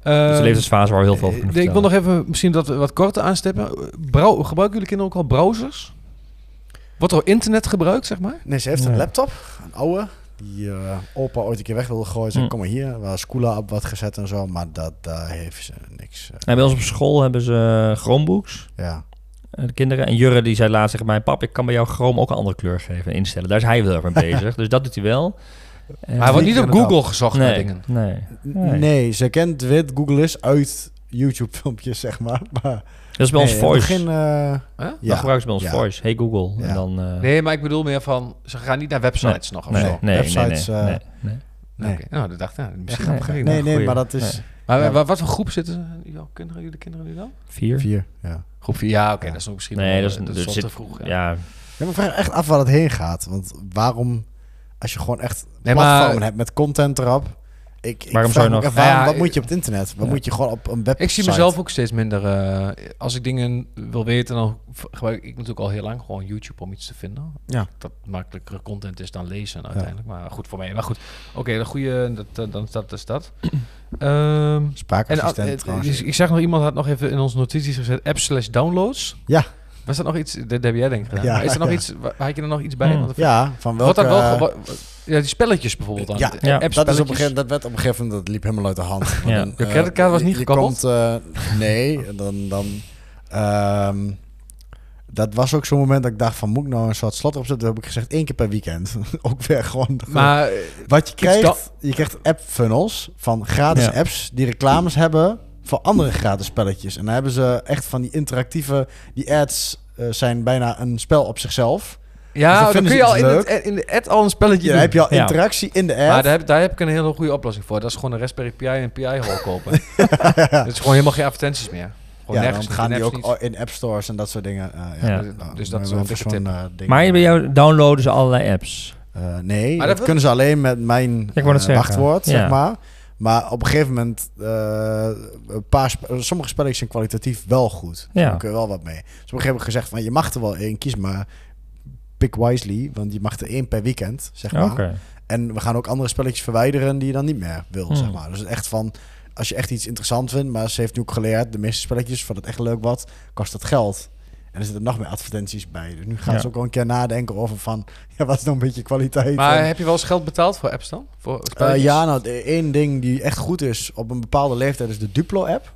Het is een levensfase waar we heel veel over eh, kunnen Ik wil nog even misschien dat we wat korter aanstippen. Gebruiken jullie kinderen ook al browsers? Wordt er internet gebruikt, zeg maar? Nee, ze heeft een laptop, een oude, die eh, opa ooit een keer weg wilde gooien. Zei, Hm. kom maar hier. Waar Scoola op wat gezet en zo, maar dat, daar heeft ze niks. eh, Nee, bij ons op school hebben ze Chromebooks, ja. eh, de kinderen. En Jurre die zei laatst tegen mij... Pap, ik kan bij jou Chrome ook een andere kleur geven en instellen. Daar is hij wel erg [LAUGHS] mee bezig. Dus dat doet hij wel. En- Maar hij wordt niet op. Google gezocht naar nee, dingen. nee. Nee. Nee. ze kent weet Google is uit YouTube-filmpjes, [LAUGHS] zeg maar. maar Dat is bij ons nee, Voice. Geen, eh, Huh? Dat ja. gebruiken ze bij ons Ja. Voice. Hey Google. Ja. En dan... eh, Nee, maar ik bedoel meer van... Ze gaan niet naar websites nog of nee, zo. nee, nee, nee, Websites, nee, eh, nee, nee. Nee. Oké, Nou, dat dacht ik. Nou, misschien Nee, nee, geen- Nee, nee, maar dat is Nee. Maar Ja. wat voor groep zitten kinderen, jullie kinderen nu dan? Vier? vier. Ja. Groep 4. Ja, oké, Ja. dat is nog misschien Nee, wel, dat is- eh, dat is zit- te vroeg. Ja. Ja, Ja, maar vraag echt af waar het heen gaat. Want waarom, als je gewoon echt Nee, platformen maar- hebt met content erop... Ik, ik Waarom zou je nog- Nou ja, wat moet je op het internet? Wat Ja. moet je gewoon op een website? Ik zie mezelf ook steeds minder. eh, als ik dingen wil weten, dan gebruik ik natuurlijk al heel lang gewoon YouTube om iets te vinden. Ja. Dat makkelijkere content is dan lezen uiteindelijk. Maar goed voor mij. Maar goed, oké, de goede, dat, eh, dan dat is dat. [CLEARS THROAT] Ehm, en Spraakassistent eh, trouwens. ik zag nog iemand had nog even in onze notities gezet app slash downloads. Ja. Was dat nog iets? Dat heb jij denk ik gedaan. Ja, Maar is er nog ja. iets? Had je er nog iets bij? Hmm. Ja, van welke... dat wel ja, die spelletjes bijvoorbeeld dan. Ja, dat, is op een dat werd op een gegeven moment, dat liep helemaal uit de hand. [LAUGHS] Ja. dan, Je eh, creditcard was niet gekoppeld? Komt, eh, nee, dan... dan ehm, dat was ook zo'n moment dat ik dacht van, moet ik nou een soort slot opzetten? Toen heb ik gezegd, één keer per weekend. [LAUGHS] ook weer gewoon... Maar Wat je krijgt, dat- je krijgt app funnels van gratis Ja. apps die reclames hebben voor andere gratis spelletjes. En dan hebben ze echt van die interactieve, die ads eh, zijn bijna een spel op zichzelf. Dus ja, dan dan vinden kun ze je al in, het, in de ad al een spelletje Ja, dan heb je al Ja. interactie in de app. Maar daar heb, daar heb ik een hele goede oplossing voor. Dat is gewoon een Raspberry Pi en PI-hole kopen. [LAUGHS] Het is gewoon helemaal geen advertenties meer. Gewoon ja, nergens dan gaan die ook in app stores en dat soort dingen. eh, Ja. ja. Dus- Nou, dus dat is een tip. eh, ding. Maar bij jou downloaden ze allerlei apps. Eh, nee, Maar dat, dat kunnen ze alleen met mijn eh, wachtwoord, Ja. zeg maar. Maar op een gegeven moment, eh, een paar sommige spelletjes zijn kwalitatief wel goed. Ja. Daar kun je wel wat mee. Dus op een gegeven moment gezegd van, je mag er wel één, kies maar pick wisely, want je mag er één per weekend, zeg maar. En we gaan ook andere spelletjes verwijderen die je dan niet meer wil, Hmm. zeg maar. Dus echt van, als je echt iets interessant vindt, maar ze heeft nu ook geleerd, de meeste spelletjes, voor dat echt leuk wat, kost dat geld. En er zitten nog meer advertenties bij. Dus nu gaan Ja. ze ook wel een keer nadenken over van, [LAUGHS] ja, wat is nou een beetje kwaliteit? Maar En- heb je wel eens geld betaald voor apps dan? Voor eh, ja, nou, de één ding die echt goed is op een bepaalde leeftijd is de Duplo-app.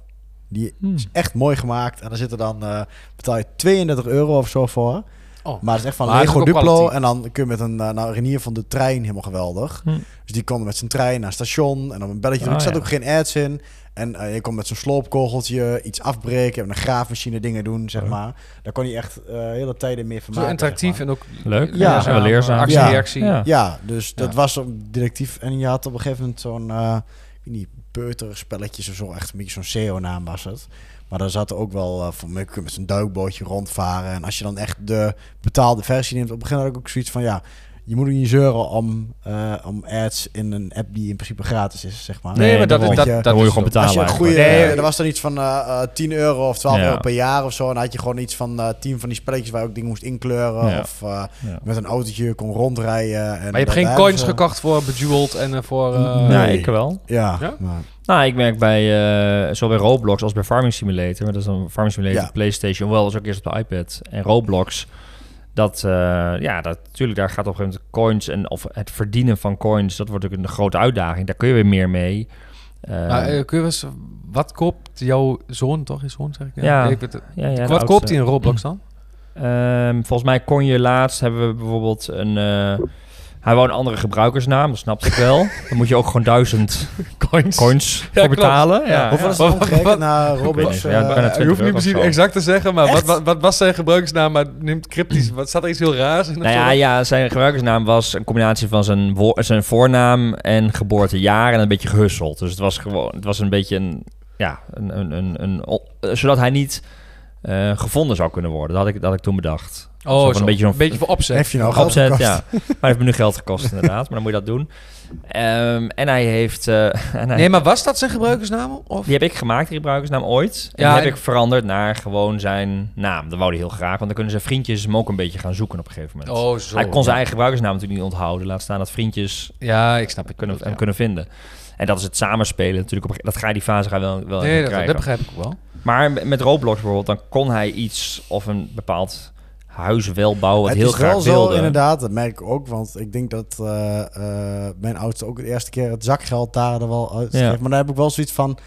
Die Hmm. is echt mooi gemaakt. En daar zitten dan, eh, betaal je 32 euro of zo voor. Oh. Maar het is echt van Maar Lego Duplo. quality. En dan kun je met een, eh, nou, Renier van de trein helemaal geweldig. Hm. Dus die kon met zijn trein naar het station. En dan een belletje. Ah, er zat ja. ook geen ads in. En eh, je kon met zo'n sloopkogeltje iets afbreken, met een graafmachine dingen doen, zeg maar. Daar kon je echt eh hele tijden meer van Zo maken. interactief zeg maar. en ook Leuk. Ja. Ja, wel leerzaam. Actie-reactie. Ja. Ja, dus dat was een directief. En je had op een gegeven moment zo'n, eh ik weet niet, peuterspelletjes of zo. Echt een beetje zo'n CEO-naam was het. Maar daar zat ook wel, uh, van, je kunt met zo'n duikbootje rondvaren. En als je dan echt de betaalde versie neemt, op het begin had ik ook zoiets van, ja, je moet niet zeuren om, eh, om ads in een app die in principe gratis is, zeg maar. Nee, Nee, maar dat, dat, Je- dat, moet je gewoon betalen. Als je een goede. Nee. er was dan iets van eh, eh, 10 euro of 12 Ja. euro per jaar of zo. En dan had je gewoon iets van eh 10 van die spelletjes waar je ook dingen moest inkleuren. Ja. Of eh, Ja. met een autootje kon rondrijden. En Maar je hebt geen hebben coins gekocht voor Bejeweled en eh, voor... eh, Nee. Ik wel. Ja, Ja? maar- Nou, ik merk bij uh, zowel bij Roblox als bij Farming Simulator, maar dat is dan Farming Simulator, Ja. PlayStation, wel als ook eerst op de iPad en Roblox. Dat, uh, ja, dat, natuurlijk, daar gaat op een gegeven moment coins en of het verdienen van coins, dat wordt ook een grote uitdaging. Daar kun je weer meer mee. Uh, maar uh, kun je eens, wat koopt jouw zoon, toch? Je zoon, zeg ik? Ja. Ik weet het. ja, ja, wat koopt hij in Roblox dan? Um, volgens mij kon je laatst, hebben we bijvoorbeeld een... Uh, hij wou een andere gebruikersnaam, dat snapte ik wel. [LAUGHS] Dan moet je ook gewoon duizend coins, coins Ja, voor betalen. Ja, Hoeveel is dat omgerekend naar Roblox? Ja, eh, je 20 hoeft niet misschien exact te zeggen, maar wat, wat, wat was zijn gebruikersnaam? Maar neemt cryptisch. [CLEARS THROAT] Wat zat er iets heel raars in? Nou ja, ja, zijn gebruikersnaam was een combinatie van zijn, zijn voornaam en geboortejaar en een beetje gehusseld. Dus het was gewoon, het was een beetje een, ja, een, een, een, zodat hij niet eh, gevonden zou kunnen worden. Dat had ik, dat had ik toen bedacht. Oh, Zo zo, van een beetje zo'n- beetje voor opzet. Heeft je nou geld Opzet, gekost? ja. Maar heeft me nu geld gekost [LAUGHS] inderdaad, maar dan moet je dat doen. Ehm, en hij heeft, eh, [LAUGHS] en hij, Nee, maar was dat zijn gebruikersnaam? Of? die heb ik gemaakt, die gebruikersnaam ooit. En Ja, die heb en- ik veranderd naar gewoon zijn naam. Dat wou hij heel graag, want dan kunnen zijn vriendjes hem ook een beetje gaan zoeken op een gegeven moment. Oh, zo. Hij kon zijn eigen gebruikersnaam natuurlijk niet onthouden. Laat staan dat vriendjes Ja, ik snap het. kunnen, Ja. hem kunnen vinden. En dat is het samenspelen natuurlijk. Op, dat ga je die fase ga je wel, wel Nee, dat, krijgen. dat begrijp ik ook wel. Maar met Roblox bijvoorbeeld, dan kon hij iets of een bepaald huis wel bouwen wat het heel is graag wel zo, inderdaad. Dat merk ik ook. Want ik denk dat eh, eh, mijn oudste ook de eerste keer het zakgeld daar er wel uit Ja. Maar dan heb ik wel zoiets van...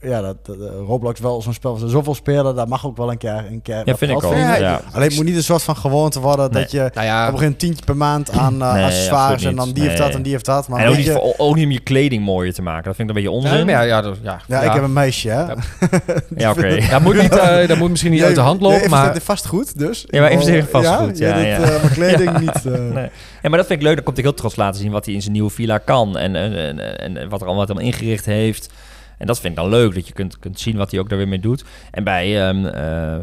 Ja, dat, dat, eh, Roblox wel zo'n spel. Er zoveel spelen, daar mag ook wel een keer een keer Ja, vind ik ook. Ja. Alleen het moet niet een soort van gewoonte worden Nee. dat je Nou op een ja, gegeven moment tientje per maand aan eh Nee, accessoires en dan die heeft dat en die heeft dat. Maar En ook niet, je- ook niet om je kleding mooier te maken. Dat vind ik een beetje onzin. ja, ja, dat- ja, ja, ik heb een meisje, hè? Ja. [LAUGHS] Ja, oké. Dat moet, niet, eh, dat moet misschien niet uit de hand lopen, maar... vastgoed, dus. Ja, maar investeer in vastgoed, ja, ja. eh, maar kleding [LAUGHS] niet. eh. Nee. Ja, maar dat vind ik leuk. Dan komt hij heel trots laten zien wat hij in zijn nieuwe villa kan. En, en, en, en, wat er allemaal wat hij allemaal ingericht heeft. En dat vind ik dan leuk, dat je kunt, kunt zien wat hij ook daar weer mee doet. En bij ehm, eh, eh,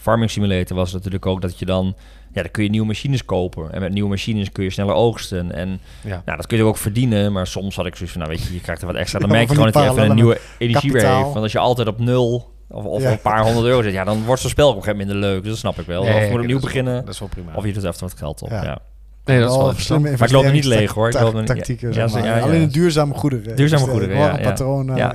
Farming Simulator was het natuurlijk ook dat je dan... Ja, dan kun je nieuwe machines kopen. En met nieuwe machines kun je sneller oogsten. En Ja. nou, dat kun je ook verdienen. Maar soms had ik zoiets van, nou weet je, je krijgt er wat extra. Dan Ja, merk je gewoon dat hij even een nieuwe energie weer heeft. Want als je altijd op nul of, of Ja. een paar honderd euro zit... Ja, dan wordt zo'n spel op een gegeven moment minder leuk. Dus dat snap ik wel. Nee, of je moet opnieuw wel- beginnen. Dat is wel prima. Of je doet even wat geld op. Ja. Ja. nee, dat is wel slimme Maar ik loop er niet leeg, hoor. Ik loop er niet- Tactieken, ja, zeg zo- maar. ja, ja. Alleen in duurzame goederen. Duurzame goederen, ja, een ja. patroon. Ja.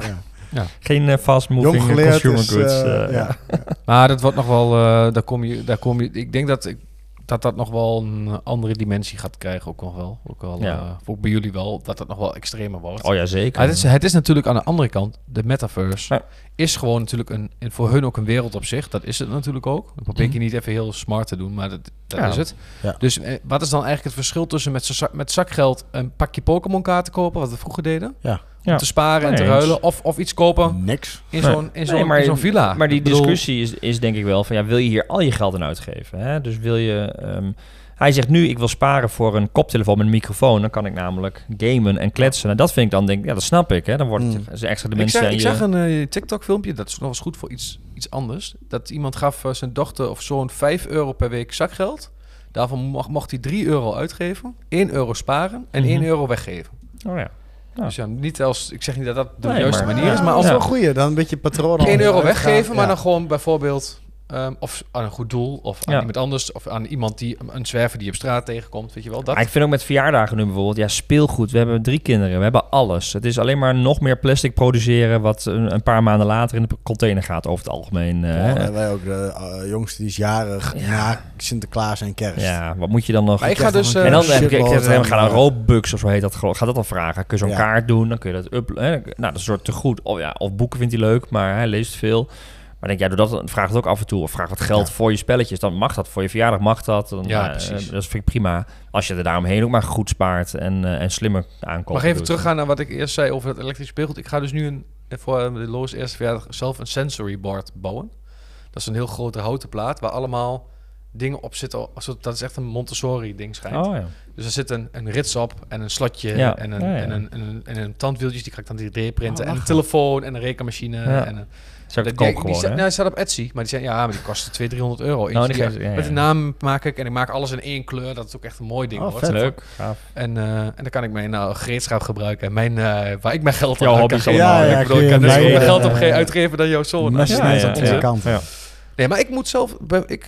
ja. Geen eh, fast moving eh, consumer is, goods. eh, ja. [LAUGHS] Maar dat wordt nog wel, eh, daar kom je, daar kom je. Ik denk dat ik, dat dat nog wel een andere dimensie gaat krijgen, ook nog wel. Ook wel, Ja. ook bij jullie wel, dat dat nog wel extremer wordt. Oh ja, zeker. Maar het, is, het is natuurlijk aan de andere kant, de metaverse Ja. Is gewoon natuurlijk een, en voor hun ook een wereld op zich. Dat is het natuurlijk ook. Dat probeer ik je niet even heel smart te doen, maar dat, dat Ja. is het. Ja. Dus eh, wat is dan eigenlijk het verschil tussen met, z'n zak, met zakgeld een pakje Pokémon kaarten kopen, wat we vroeger deden, Ja. om te sparen en te Nee, ruilen, of, of iets kopen Niks. in Nee. zo'n in Nee, zo'n maar- in zo'n villa. Maar die bedoel, discussie is, is denk ik wel van... Ja, wil je hier al je geld aan uitgeven? Hè? Dus wil je... ehm, hij zegt nu, ik wil sparen voor een koptelefoon met een microfoon. Dan kan ik namelijk gamen en kletsen. En dat vind ik dan, denk ik, ja, dat snap ik. Hè? Dan wordt het Mm. een extra Ik, zag, aan ik je... zag een eh, TikTok-filmpje, dat is nog eens goed voor iets, iets anders. Dat iemand gaf eh, zijn dochter of zoon 5 euro per week zakgeld. Daarvan mocht, mocht hij 3 euro uitgeven, 1 euro sparen en Mhm. 1 euro weggeven. Oh ja. Ja. Dus ja, niet als, ik zeg niet dat dat de Nee, juiste maar- manier is, maar als Ja. wel een goeie. Dan een beetje patroon. 1 euro uitgaan. weggeven, maar Ja. dan gewoon bijvoorbeeld... ehm, of aan een goed doel, of aan Ja. iemand anders, of aan iemand die een zwerver die je op straat tegenkomt, weet je wel. Dat. Maar ik vind ook met verjaardagen nu bijvoorbeeld, ja, speelgoed. We hebben drie kinderen, we hebben alles. Het is alleen maar nog meer plastic produceren, wat een, een paar maanden later in de container gaat over het algemeen. eh, Ja, hè. en wij ook. De eh, jongste die is jarig Ja. na Sinterklaas en kerst. ja, wat moet je dan nog? Maar ik ga dus... eh, en dan heb ik, ik, load ik, en, ga naar eh, Robux of zo heet dat. Gaat dat al vragen? Kun je zo'n Ja. kaart doen? Dan kun je dat up. Hè? Nou, dat is een soort te goed. Of, ja, of boeken vindt hij leuk, maar hij leest veel. Maar denk, ja, doe dat, vraag het ook af en toe. Of vraag wat geld Ja. voor je spelletjes. Dan mag dat. Voor je verjaardag mag dat. Dan, Ja, eh, precies. dat vind ik prima. Als je er daaromheen ook maar goed spaart en, eh, en slimmer aankomt. Mag even teruggaan naar wat ik eerst zei over het elektrisch speelgoed. Ik ga dus nu een voor de Loos eerste verjaardag zelf een sensory board bouwen. Dat is een heel grote houten plaat waar allemaal dingen op zitten. Dat is echt een Montessori ding schijnt. Oh ja. Dus er zit een, een rits op en een slotje Ja. en, een, Ja. En, een, en, een, en een tandwieltjes die ga ik dan 3D printen. Oh, en een telefoon en een rekenmachine. En een, Zou ik die- het koop die, gewoon, staat- hè? nou, hij staat op Etsy, maar die zijn ja, maar die kosten 200, 300 euro. Oh, die die- ze- ja, met een naam maak ik en ik maak alles in één kleur. Dat is ook echt een mooi ding. Oh, wordt. vet. Leuk. En, eh, en dan kan ik mijn nou, gereedschap gebruiken. En mijn, eh, waar ik mijn geld hobby's kan allemaal. geven. Ja, ja, ik bedoel, ik kan je dus mijn geld eh, op ge- uitgeven dan jouw zoon. Aan. Nee, maar ik moet zelf... Ik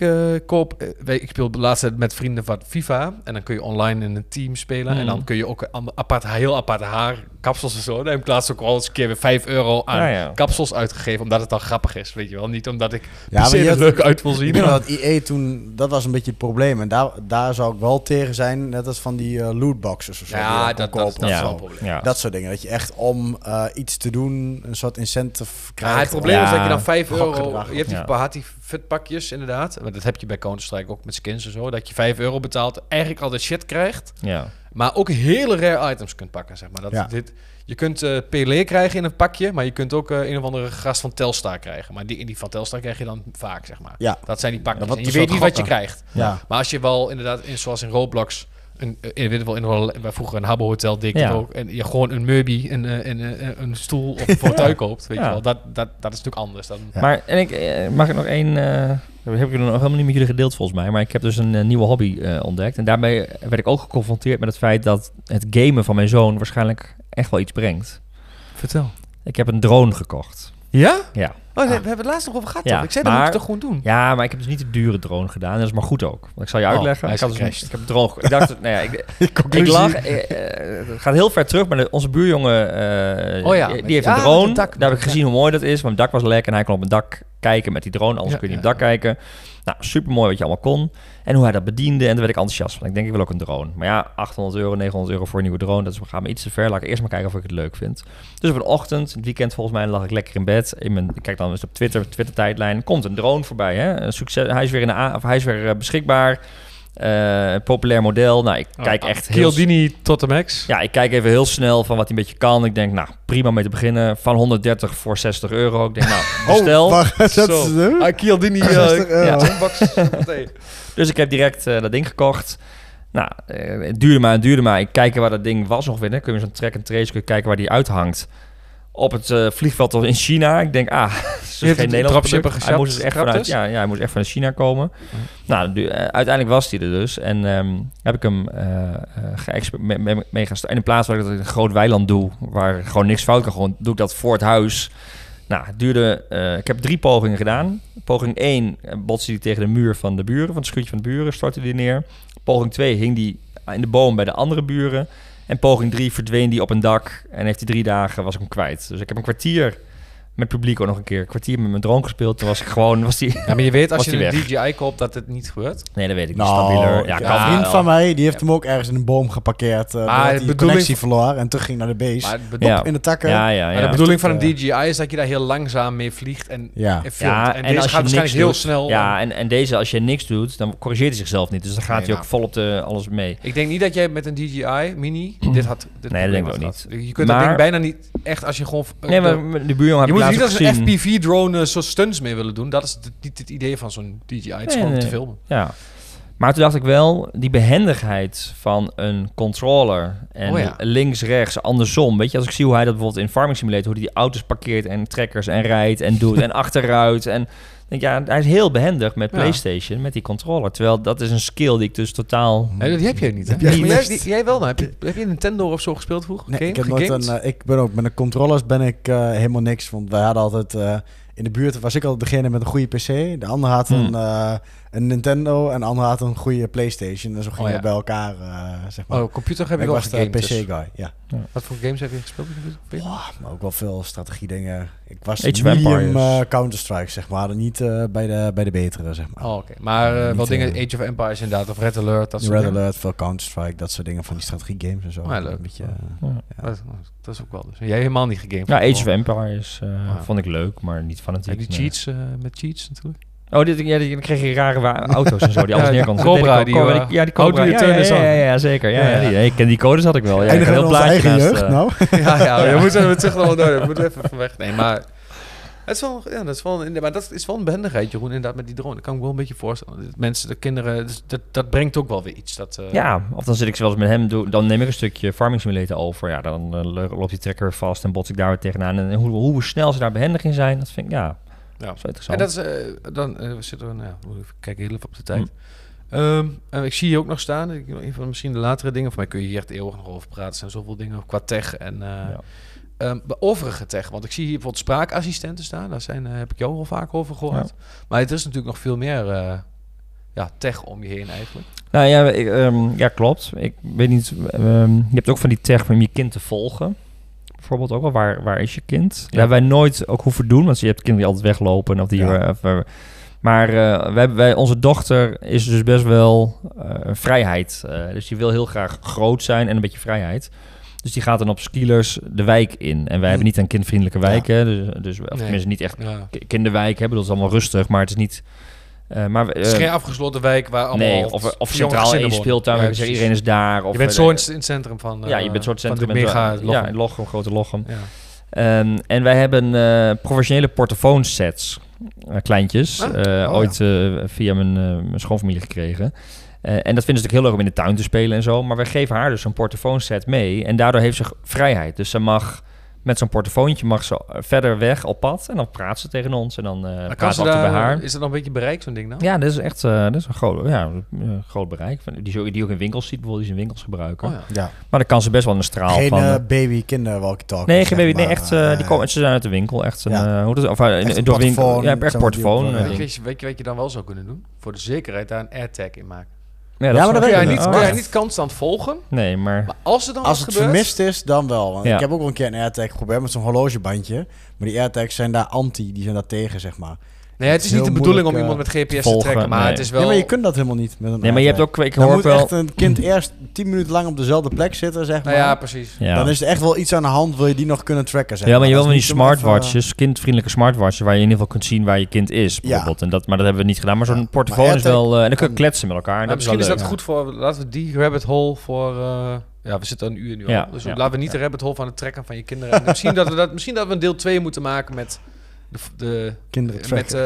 koop... weet- Ik speel de laatste tijd met vrienden van FIFA. En dan kun je online in een team spelen. En Hmm. dan kun je ook een apart, heel aparte haar, kapsels en zo. Dan heb ik laatst ook al eens een keer weer 5 euro aan Ja, ja. kapsels uitgegeven. Omdat het dan grappig is, weet je wel. Niet omdat ik Ja, er had- leuk uit wil zien. dat EA toen, dat was een beetje het probleem. En daar, daar zou ik wel tegen zijn, net als van die eh, lootboxes of zo. die Ja, dat, dat, kopen dat is wel een probleem. Ja. Dat soort dingen. Dat je echt om eh, iets te doen een soort incentive krijgt. Ja, het probleem Ja. is dat je dan 5 euro... Je hebt die Ja. Bahati fitpakjes inderdaad. Maar dat heb je bij Counter-Strike ook met skins en zo. Dat je 5 euro betaalt, eigenlijk altijd shit krijgt. ja. Maar ook hele rare items kunt pakken, zeg maar. Dat, Ja. dit, je kunt eh Pelé krijgen in een pakje, maar je kunt ook eh, een of andere gast van Telstar krijgen. Maar die, in die van Telstar krijg je dan vaak, zeg maar. Ja. Dat zijn die pakjes. Ja, wat En je weet niet wat je krijgt. Ja. Maar als je wel inderdaad, in, zoals in Roblox, een, eh, in, ik wel, in een, bij vroeger een Habbo Hotel dik Ja. ook, en je gewoon een meubie, een, eh, een, een, een stoel of een fauteuil koopt, weet Ja. je wel. Dat, dat, dat is natuurlijk anders dan... Ja. Maar en ik, eh, mag ik nog één... eh, dat heb ik nog helemaal niet met jullie gedeeld volgens mij. Maar ik heb dus een eh, nieuwe hobby eh, ontdekt. En daarbij werd ik ook geconfronteerd met het feit dat het gamen van mijn zoon waarschijnlijk echt wel iets brengt. Vertel. Ik heb een drone gekocht. Ja? Ja. Oh, we hebben het laatst nog over gehad, Ja, toch? Ik zei, dat maar- moet je toch gewoon doen? Ja, maar ik heb dus niet de dure drone gedaan. Dat is maar goed ook. Want ik zal je Oh, uitleggen. ik, had dus ik heb drone Ik dacht, nou ja, ik, [LAUGHS] ik lag... eh, eh, het gaat heel ver terug, maar de- onze buurjongen, eh, Oh ja, die, heeft een met drone. dak. Daar heb ik gezien hoe mooi dat is, want mijn dak was lek en hij kon op mijn dak kijken met die drone. Anders kun je niet op het dak kijken. Nou, super mooi wat je allemaal kon. En hoe hij dat bediende. En daar werd ik enthousiast van. Ik denk, ik wil ook een drone. Maar ja, 800 euro, 900 euro voor een nieuwe drone. Dat is, gaat me iets te ver. Laat ik eerst maar kijken of ik het leuk vind. Dus op een ochtend, het weekend volgens mij, lag ik lekker in bed. In mijn, ik kijk dan eens op Twitter, Twitter-tijdlijn. Komt een drone voorbij. Hè? Succes, hij is weer, in de of hij is weer eh, beschikbaar. Eh, populair model. Nou, ik kijk echt heel... Chialdini tot de max. Ja, ik kijk even heel snel van wat hij een beetje kan. Ik denk, nou, prima mee te beginnen. Van 130 voor 60 euro. Ik denk, nou, [LAUGHS] bestel. Oh, [LAUGHS] dat is. Ah, Chialdini... 60 euro. ja. ja. [LAUGHS] Dus ik heb direct eh, dat ding gekocht. Nou, eh, het duurde maar, het duurde maar. Ik kijk waar dat ding was ongeveer. Dan kun je zo'n track and trace kun je kijken waar die uithangt. Op het eh, vliegveld in China. Ik denk, ah, [LAUGHS] heeft geen een Nederlands dropshipper product. Hij moest dus echt vanuit, dus? ja, ja, hij moest echt vanuit China komen. Nou, du- eh, uiteindelijk was hij er dus. En ehm, heb ik hem geëxper- me- me- mee gaan sta- In plaats van dat ik een groot weiland doe, waar gewoon niks fout kan, gewoon doe ik dat voor het huis. Nou, het duurde, ik heb drie pogingen gedaan. Poging 1 botste hij tegen de muur van de buren, van het schuurtje van de buren, stortte die neer. Poging 2 hing die in de boom bij de andere buren. En poging 3 verdween die op een dak en heeft hij drie dagen, was ik hem kwijt. Dus ik heb een kwartier met publiek ook nog een keer, een kwartier met mijn drone gespeeld. Toen was ik gewoon, was die... Ja, maar je weet als je een weg. DJI koopt dat het niet gebeurt. Nee, dat weet ik niet. Nou, Stabieler. Ja, een vriend wel. van mij, die heeft hem ook ergens in een boom geparkeerd. Maar Uh, maar de connectie verloor en terug ging naar de base. Maar, de bedo- Ja. In de takken. Ja, ja, maar ja. de bedoeling van een Eh, DJI is dat je daar heel langzaam mee vliegt en, Ja. en filmt. Ja, en, en deze als gaat waarschijnlijk heel doet- snel. Ja, en, en deze, als je niks doet, dan corrigeert hij zichzelf niet. Dus dan gaat Nee, hij ook nou. vol op de, alles mee. Ik denk niet dat jij met een DJI Mini dit had. Dit Nee, dat denk ik ook had niet. Je kunt Maar- dat ding bijna niet echt als je gewoon. eh, Nee, de- maar de buurjongen heb je ik moet niet als een. FPV-drone uh, zo stunts mee willen doen. Dat is niet het idee van zo'n DJI. Het is Nee, gewoon om te filmen. Ja. Maar toen dacht ik wel, die behendigheid van een controller en Oh ja. links, rechts, andersom. Weet je, als ik zie hoe hij dat bijvoorbeeld in Farming Simulator, hoe hij die auto's parkeert en trekkers en rijdt en doet en [LAUGHS] achteruit. En denk ja, hij is heel behendig met Ja. PlayStation, met die controller. Terwijl dat is een skill die ik dus totaal... Nee, die heb jij niet. Hè? Heb jij Maar jij, niet? die- jij wel. Dan. Heb, je, heb je Nintendo of zo gespeeld vroeger? Nee, Game- ik, heb nooit een, eh, ik ben ook met de controllers ben ik eh, helemaal niks. Want wij hadden altijd eh, in de buurt was ik altijd degene met een goede PC. De ander had Hmm. een, eh, een Nintendo en de ander had een goede PlayStation. En zo gingen Oh, ja. we bij elkaar, eh, zeg maar. Oh, computer heb ik ik ook was de. PC dus. guy, ja. Wat voor games heb je gespeeld? op je computer? Wow, maar ook wel veel strategie dingen. Ik was Age of medium Empires. eh, Counter-Strike, zeg maar. niet eh, bij, de, bij de betere, zeg maar. Oh, oké. Maar eh, wel dingen, Age of Empires inderdaad, of Red Alert, dat soort Red dingen. Alert, veel Counter-Strike, dat soort dingen van die strategie games en zo. Oh, ja, leuk. Een beetje, Ja. ja. Dat, dat is ook wel. Dus. Jij helemaal niet gegamed? Ja, Age of Empires. Eh, vond ik leuk, maar niet fanatiek. En die cheats, eh, met cheats natuurlijk. Oh, dit, ja, die- dan kreeg je rare auto's en zo die [LAUGHS] alles Ja, neer kon die Cobra, die, ja, eh, die, ja, die Cobra. Ja, ja, ja, ja, ja, zeker. Ja, Ja, ja. ja. die- ik ken die codes had ik wel. Ja, ik heel eigen plaatje naast, jeugd, eh, nou? [LAUGHS] ja, ja, we moeten we terug nog door. We moeten even van weg. Nee, maar het is wel, ja, dat is wel, een- maar dat is wel een behendigheid, Jeroen, inderdaad, met die drone. Dat kan ik me wel een beetje voorstellen. Mensen, de kinderen, dus dat, dat brengt ook wel weer iets. Dat, eh, Ja, of dan zit ik zelfs met hem, doe, dan neem ik een stukje Farming Simulator over. Ja, dan lo- loopt die trekker vast en bots ik daar weer tegenaan. En hoe, hoe snel ze daar behendig in zijn, dat vind ik, ja, Ja. zo En dat is, eh, dan eh, we zitten we, nou, we even kijken heel even op de tijd. Hm. Ehm, en ik zie je ook nog staan. Ik, een van misschien de latere dingen. Voor mij kun je hier echt eeuwig nog over praten. Er zijn zoveel dingen qua tech en eh, Ja. ehm, de overige tech. Want ik zie hier bijvoorbeeld spraakassistenten staan. Daar zijn, eh, heb ik jou al vaak over gehoord. Maar het is natuurlijk nog veel meer eh, ja, tech om je heen eigenlijk. Nou ja, ik, ehm, ja, klopt. Ik weet niet, je hebt ook van die tech om je kind te volgen. Bijvoorbeeld ook wel, waar, waar is je kind? Dat hebben wij nooit ook hoeven doen, want je hebt kinderen die altijd weglopen. Of die, Ja. eh, of, maar eh, wij, wij, onze dochter is dus best wel eh, vrijheid. Dus die wil heel graag groot zijn en een beetje vrijheid. Dus die gaat dan op skilers de wijk in. En wij hebben niet een kindvriendelijke wijken. Dus, dus, of Nee. tenminste niet echt Ja. ki- kinderwijk hebben. Dat is allemaal rustig, maar het is niet... eh, maar, we- Het is eh, geen afgesloten wijk waar allemaal nee, of, of centraal één wonen. speeltuin. Ja, iedereen is daar. Of, je bent eh, zo in, in het centrum van ja, je bent soort van de centrum. met, mega Lochem. Ja, in Lochem, grote Lochem. Ja. Ehm, en wij hebben professionele portofoonsets, kleintjes, Ah, oh ooit via mijn, mijn schoonfamilie gekregen. En dat vinden ze natuurlijk heel leuk om in de tuin te spelen en zo. Maar wij geven haar dus een portofoonset mee. En daardoor heeft ze vrijheid. Dus ze mag met zo'n portofoontje mag ze eh, verder weg op pad. En dan praat ze tegen ons. En dan eh kan praat ze bij haar. is dat dan een beetje bereik, zo'n ding nou? Ja, dat is echt eh, dat is een groot, ja, een groot bereik. Van- Die, zo- die ook in winkels ziet, bijvoorbeeld die ze in winkels gebruiken. Oh, ja. Ja. Maar dan kan ze best wel een straal Geen van... eh, eh, baby kinder walkie talkie. Nee, zeg geen baby. Nee, echt. eh, die Eh, komen, ze zijn uit de winkel. Echt een. Ja. eh, hoe dat, of, uh, Echt een door winkel. portofoon, Ja, echt portofoon. eh, eh. Weet je, weet je wat je dan wel zou kunnen doen? Voor de zekerheid daar een AirTag in maken. Ja, Ja, maar dat Kun weet jij ik niet, niet. kun jij niet constant volgen? Nee, maar. Maar als er dan Als het gebeurt... vermist is, dan wel. Want Ja. Ik heb ook wel een keer een AirTag geprobeerd met zo'n horlogebandje. Maar die AirTags zijn daar anti, die zijn daar tegen, zeg maar. Nee, het is niet de bedoeling om moeilijk, iemand met GPS volgen, te trekken, maar nee. het is wel... Nee, maar je kunt dat helemaal niet met een Nee, maar je hebt ook. Ik Dan hoor moet wel. echt een kind [CLEARS THROAT] eerst 10 minuten lang op dezelfde plek zitten, zeg maar. Nou ja, precies. Ja. Dan is er echt wel iets aan de hand, wil je die nog kunnen tracken, zeg ja, maar je wil is die even- smartwatches, kindvriendelijke smartwatches, waar je in ieder geval kunt zien waar je kind is, bijvoorbeeld. En dat, maar dat hebben we niet gedaan. Maar zo'n Ja, is wel... Eh, en dan kun je kletsen met elkaar. En dat misschien is wel dat goed voor... Laten we die rabbit hole voor... eh, ja, we zitten een uur nu al. Ja, dus ja. laten we niet de rabbit hole van het trekken van je kinderen. En misschien, dat we dat, misschien dat we een deel 2 moeten maken met... De, de, Kinderen met.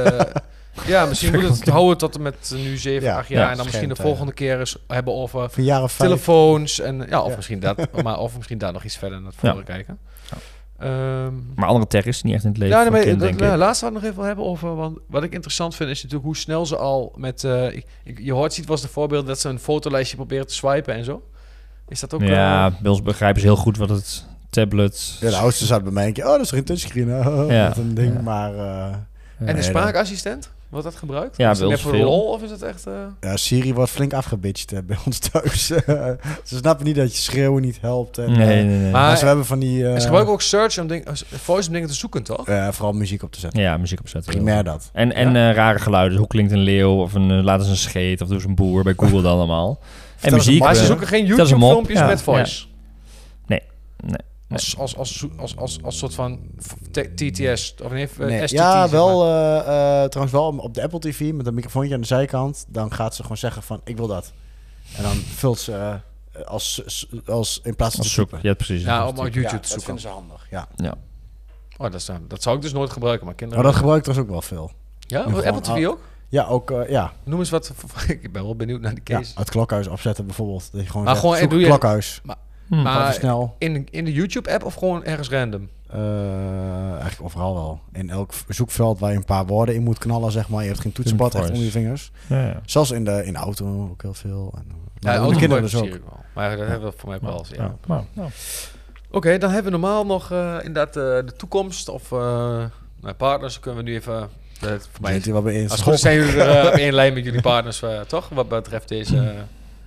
Eh, ja, misschien moet het houden tot en met nu 7, Ja, 8 jaar. ja, en dan misschien de volgende keer eens hebben over telefoons. En, ja, of, Ja. Misschien dat, [LAUGHS] maar, of misschien daar nog iets verder naar Ja. voren kijken. Ehm, Maar andere tech is niet echt in het leven ja, nee, kind, dat, denk nou, ik. laatst had ik nog even hebben over. Want wat ik interessant vind is natuurlijk hoe snel ze al met. eh, ik, ik- je hoort ziet was de voorbeeld dat ze een fotolijstje proberen te swipen en zo. Is dat ook. Ja, eh, bij ons begrijpen ze heel goed wat het tablet... Ja, de oudste zat bij mij een keer, oh, dat is toch geen touchscreen? [LAUGHS] Ja. Dat een ding, Ja. maar... eh, en Nee, een spraakassistent? Wordt dat gebruikt? Ja, is net voor veel. lol of is het echt. eh, ja, Siri wordt flink afgebitcht eh, bij ons thuis. [LAUGHS] ze snappen niet dat je schreeuwen niet helpt. En, Nee, eh, nee, nee. Maar- maar ze hebben van die... eh, ze gebruiken ook search om ding, voice om dingen te zoeken, toch? eh, vooral muziek op te zetten. Ja, muziek opzetten. Primair dat. En, en eh, rare geluiden. Hoe klinkt een leeuw? Of een, laten ze een scheet? Of doe ze een boer bij Google dan allemaal. En muziek. Maar ze zoeken geen dat YouTube-filmpjes ja, met voice. Nee, nee. Als, als, als, als, als, als, als soort van TTS of nee, eh, Nee, STT. ja, wel eh, eh, trouwens wel op de Apple TV met een microfoontje aan de zijkant. Dan gaat ze gewoon zeggen van, ik wil dat. En dan vult ze als, als, in plaats van Als te zoek. typen. Ja, precies. Ja, Dat om natuurlijk- YouTube Ja, te dat zoeken. vinden ze handig, ja. Ja. Oh, dat, is, dat zou ik dus nooit gebruiken, maar kinderen... Maar dat gebruik ik trouwens ook wel veel. ja, gewoon Apple TV ook? Ja, ook, eh, ja. Noem eens wat. [LAUGHS] Ik ben wel benieuwd naar die ja. case. Het klokhuis opzetten bijvoorbeeld. Dat je gewoon Maar zegt, gewoon, en zoek doe je- klokhuis. Hm. Maar- snel. In, de- in de YouTube-app of gewoon ergens random? Eh, eigenlijk overal wel. In elk zoekveld waar je een paar woorden in moet knallen, zeg maar. Je hebt geen toetsenbord echt onder je vingers. Ja, ja. Zelfs in de, in de auto ook heel veel. En, maar Ja, de auto kinderen dus zie ook. ik wel. Maar dat hebben we voor mij wel eens. Ja. Ja. Nou, nou. Oké, dan hebben we normaal nog eh, inderdaad eh, de toekomst of eh nou, partners. Kunnen we nu even. eh, voor mij, wel bij eens? als het goed zijn jullie er eh, op één lijn met jullie partners, eh, toch? Wat betreft deze. [CLEARS THROAT]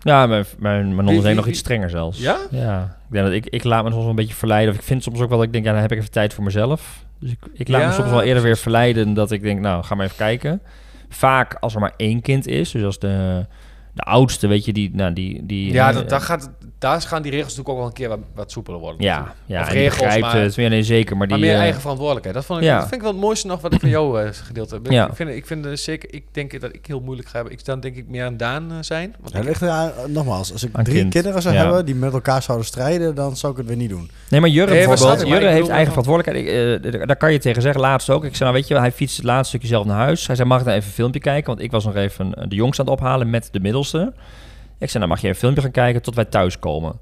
Ja, mijn, mijn, mijn Wie- wie- nog iets strenger zelfs. Ja? Ja. Ik, denk dat ik, ik laat me soms wel een beetje verleiden. Of ik vind soms ook wel dat ik denk, ja, dan heb ik even tijd voor mezelf. Dus ik, ik laat Ja, me soms wel eerder weer verleiden dat ik denk, nou, ga maar even kijken. Vaak als er maar één kind is, dus als de, de oudste, weet je, die... Nou, die, die ja, dat, gaat. Daar gaan die regels natuurlijk ook wel een keer wat, wat soepeler worden. Ja, ja Of regels, begrijpt maar- het. Ja, nee, zeker. Maar, die, maar meer eh, eigen verantwoordelijkheid. Dat, vond ik, ja. dat vind ik wel het mooiste nog wat ik van jou eh, gedeeld heb. Ja. Ik vind, ik vind eh, zeker, ik denk dat ik heel moeilijk ga hebben. Ik dan denk ik meer aan Daan eh, zijn. Want Ja, ik- ligt er aan- nogmaals, als ik drie kind. kinderen zou Ja. hebben die met elkaar zouden strijden, dan zou ik het weer niet doen. Nee, maar Jurre Nee, bijvoorbeeld, Jurre heeft bedoel eigen verantwoordelijkheid. Ik, eh, daar kan je tegen zeggen, laatst ook. Ik zei, nou weet je, hij fietst het laatste stukje zelf naar huis. Hij zei, mag ik dan even een filmpje kijken? Want ik was nog even eh, de jongste aan het ophalen met de middelste. Ik zei, nou mag je een filmpje gaan kijken tot wij thuiskomen.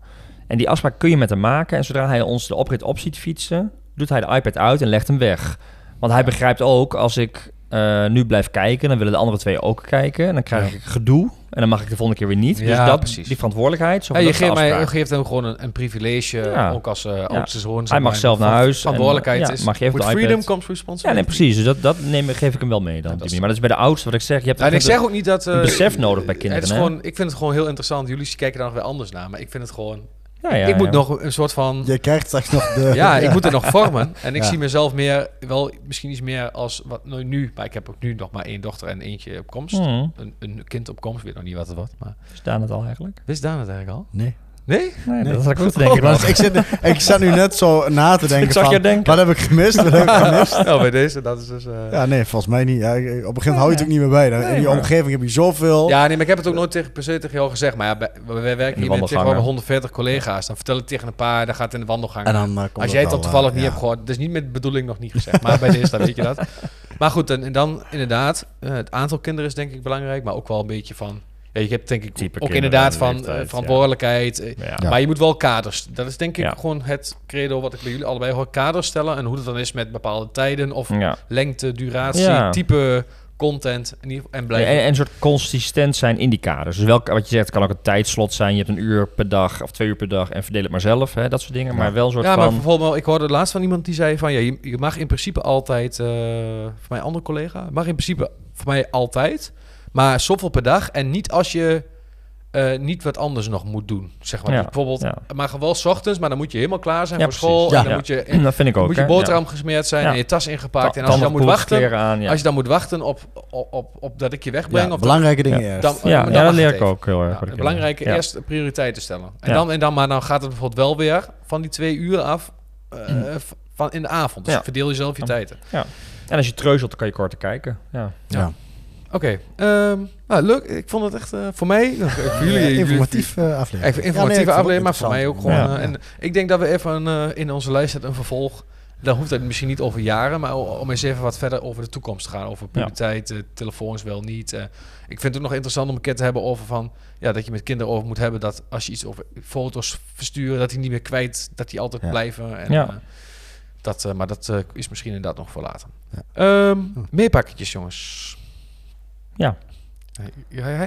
En die afspraak kun je met hem maken. En zodra hij ons de oprit op ziet fietsen, doet hij de iPad uit en legt hem weg. Want hij begrijpt ook, als ik eh, nu blijf kijken, dan willen de andere twee ook kijken. En dan krijg ik gedoe. En dan mag ik de volgende keer weer niet. Ja, dus dat, precies. die verantwoordelijkheid. Zo Ja, je, geeft mij, je geeft hem gewoon een, een privilege, Ja. ook als uh, oudste zoon. zeg Hij mag zelf naar huis en, Verantwoordelijkheid ja, is... mag je even with de iPad. freedom comes Ja, responsibility. nee, precies. Dus dat, dat neem, geef ik hem wel mee dan. Ja, dat is- maar dat is bij de oudste wat ik zeg. Je hebt Ja, en ik zeg ook niet dat... eh, een besef nodig bij kinderen, Het is hè? gewoon, ik vind het gewoon heel interessant. Jullie kijken daar nog weer anders naar. Maar ik vind het gewoon... Ja, ja, ik moet ja. nog een soort van... Je krijgt straks nog de... Ja, ik moet het nog vormen. [LAUGHS] En ik Ja. zie mezelf meer, wel misschien iets meer als wat nou, nu. Maar ik heb ook nu nog maar één dochter en eentje op komst. Hmm, Een, een kind op komst, ik weet nog niet wat het wordt. Maar staan het al eigenlijk? wist Daan het eigenlijk al? Nee. Nee? Nee, Nee. dat had ik goed denk ik. Want ik, zit, ik zat nu net zo na te [LAUGHS] denken Ik zag van, je denken. wat heb ik gemist, wat heb ik gemist? Nou, [LAUGHS] bij deze, dat is dus... eh, Ja, nee, volgens mij niet. Ja, op een gegeven moment hou je het ook niet meer bij. Dan, in die maar- omgeving heb je zoveel. Ja, nee, maar ik heb het ook nooit tegen, per se tegen jou gezegd. Maar ja, we, we werken hier met tegenwoordig 140 collega's. Dan vertel ik tegen een paar, dan gaat het in de wandelgang. En dan, eh, komt Als het jij het dan toevallig eh, niet ja. hebt gehoord, dat is niet met de bedoeling nog niet gezegd. Maar bij deze, dan weet je dat. [LAUGHS] Maar goed, en, en dan inderdaad, eh, het aantal kinderen is denk ik belangrijk. Maar ook wel een beetje van... Ja, je hebt denk ik Type ook inderdaad van leeftijd, eh, verantwoordelijkheid. eh, Ja. Ja. Maar je moet wel kaders. Dat is denk ik Ja. gewoon het credo wat ik bij jullie allebei hoor. Kaders stellen. En hoe dat dan is met bepaalde tijden of Ja. lengte, duratie, Ja. type content. En En, blijven. en een soort consistent zijn in die kaders. Dus welk, wat je zegt, kan ook een tijdslot zijn. Je hebt een uur per dag of twee uur per dag en verdeel het maar zelf. Hè, dat soort dingen. Maar wel een soort Ja, maar van... bijvoorbeeld, ik hoorde laatst van iemand die zei van... Ja, je, je mag in principe altijd... eh voor mij een andere collega... mag in principe voor mij altijd... maar zoveel per dag en niet als je... eh, niet wat anders nog moet doen, zeg maar. Ja, Dus bijvoorbeeld, ja. maar gewoon 's ochtends, maar dan moet je helemaal klaar zijn Ja, voor school. En Ja. dan moet je, dat vind ik ook. moet je boterham gesmeerd zijn Ja. en je tas ingepakt. Ta- en als je dan moet wachten, kleren aan, ja. als je dan moet wachten op, op, op, op dat ik je wegbreng... Ja, of belangrijke dingen Ja. eerst. dan, ja, dan ja, dat leer ik ook heel erg. Belangrijke eerst prioriteiten stellen. En, Ja. dan, en dan, maar dan gaat het bijvoorbeeld wel weer van die twee uur af eh, v- van in de avond. Dus Ja. verdeel jezelf je tijden. Ja. En als je treuzelt, dan kan je korter kijken. Ja. Ja. Oké, ehm, nou, leuk. Ik vond het echt eh, voor mij, eh, voor jullie, informatief eh, aflevering. Even Ja, informatieve nee, het aflevering, maar voor mij ook gewoon. Ja. En ik denk dat we even in onze lijst zetten een vervolg. Dan hoeft het misschien niet over jaren, maar om eens even wat verder over de toekomst te gaan. Over puberteit, telefoons wel niet. ik vind het ook nog interessant om een keer te hebben over van... Ja, dat je met kinderen over moet hebben dat als je iets over foto's versturen... dat die niet meer kwijt, dat die altijd Ja. blijven. En, Ja. dat, maar dat is misschien inderdaad nog voor later. Ja. Ehm, meer pakketjes, jongens. Ja.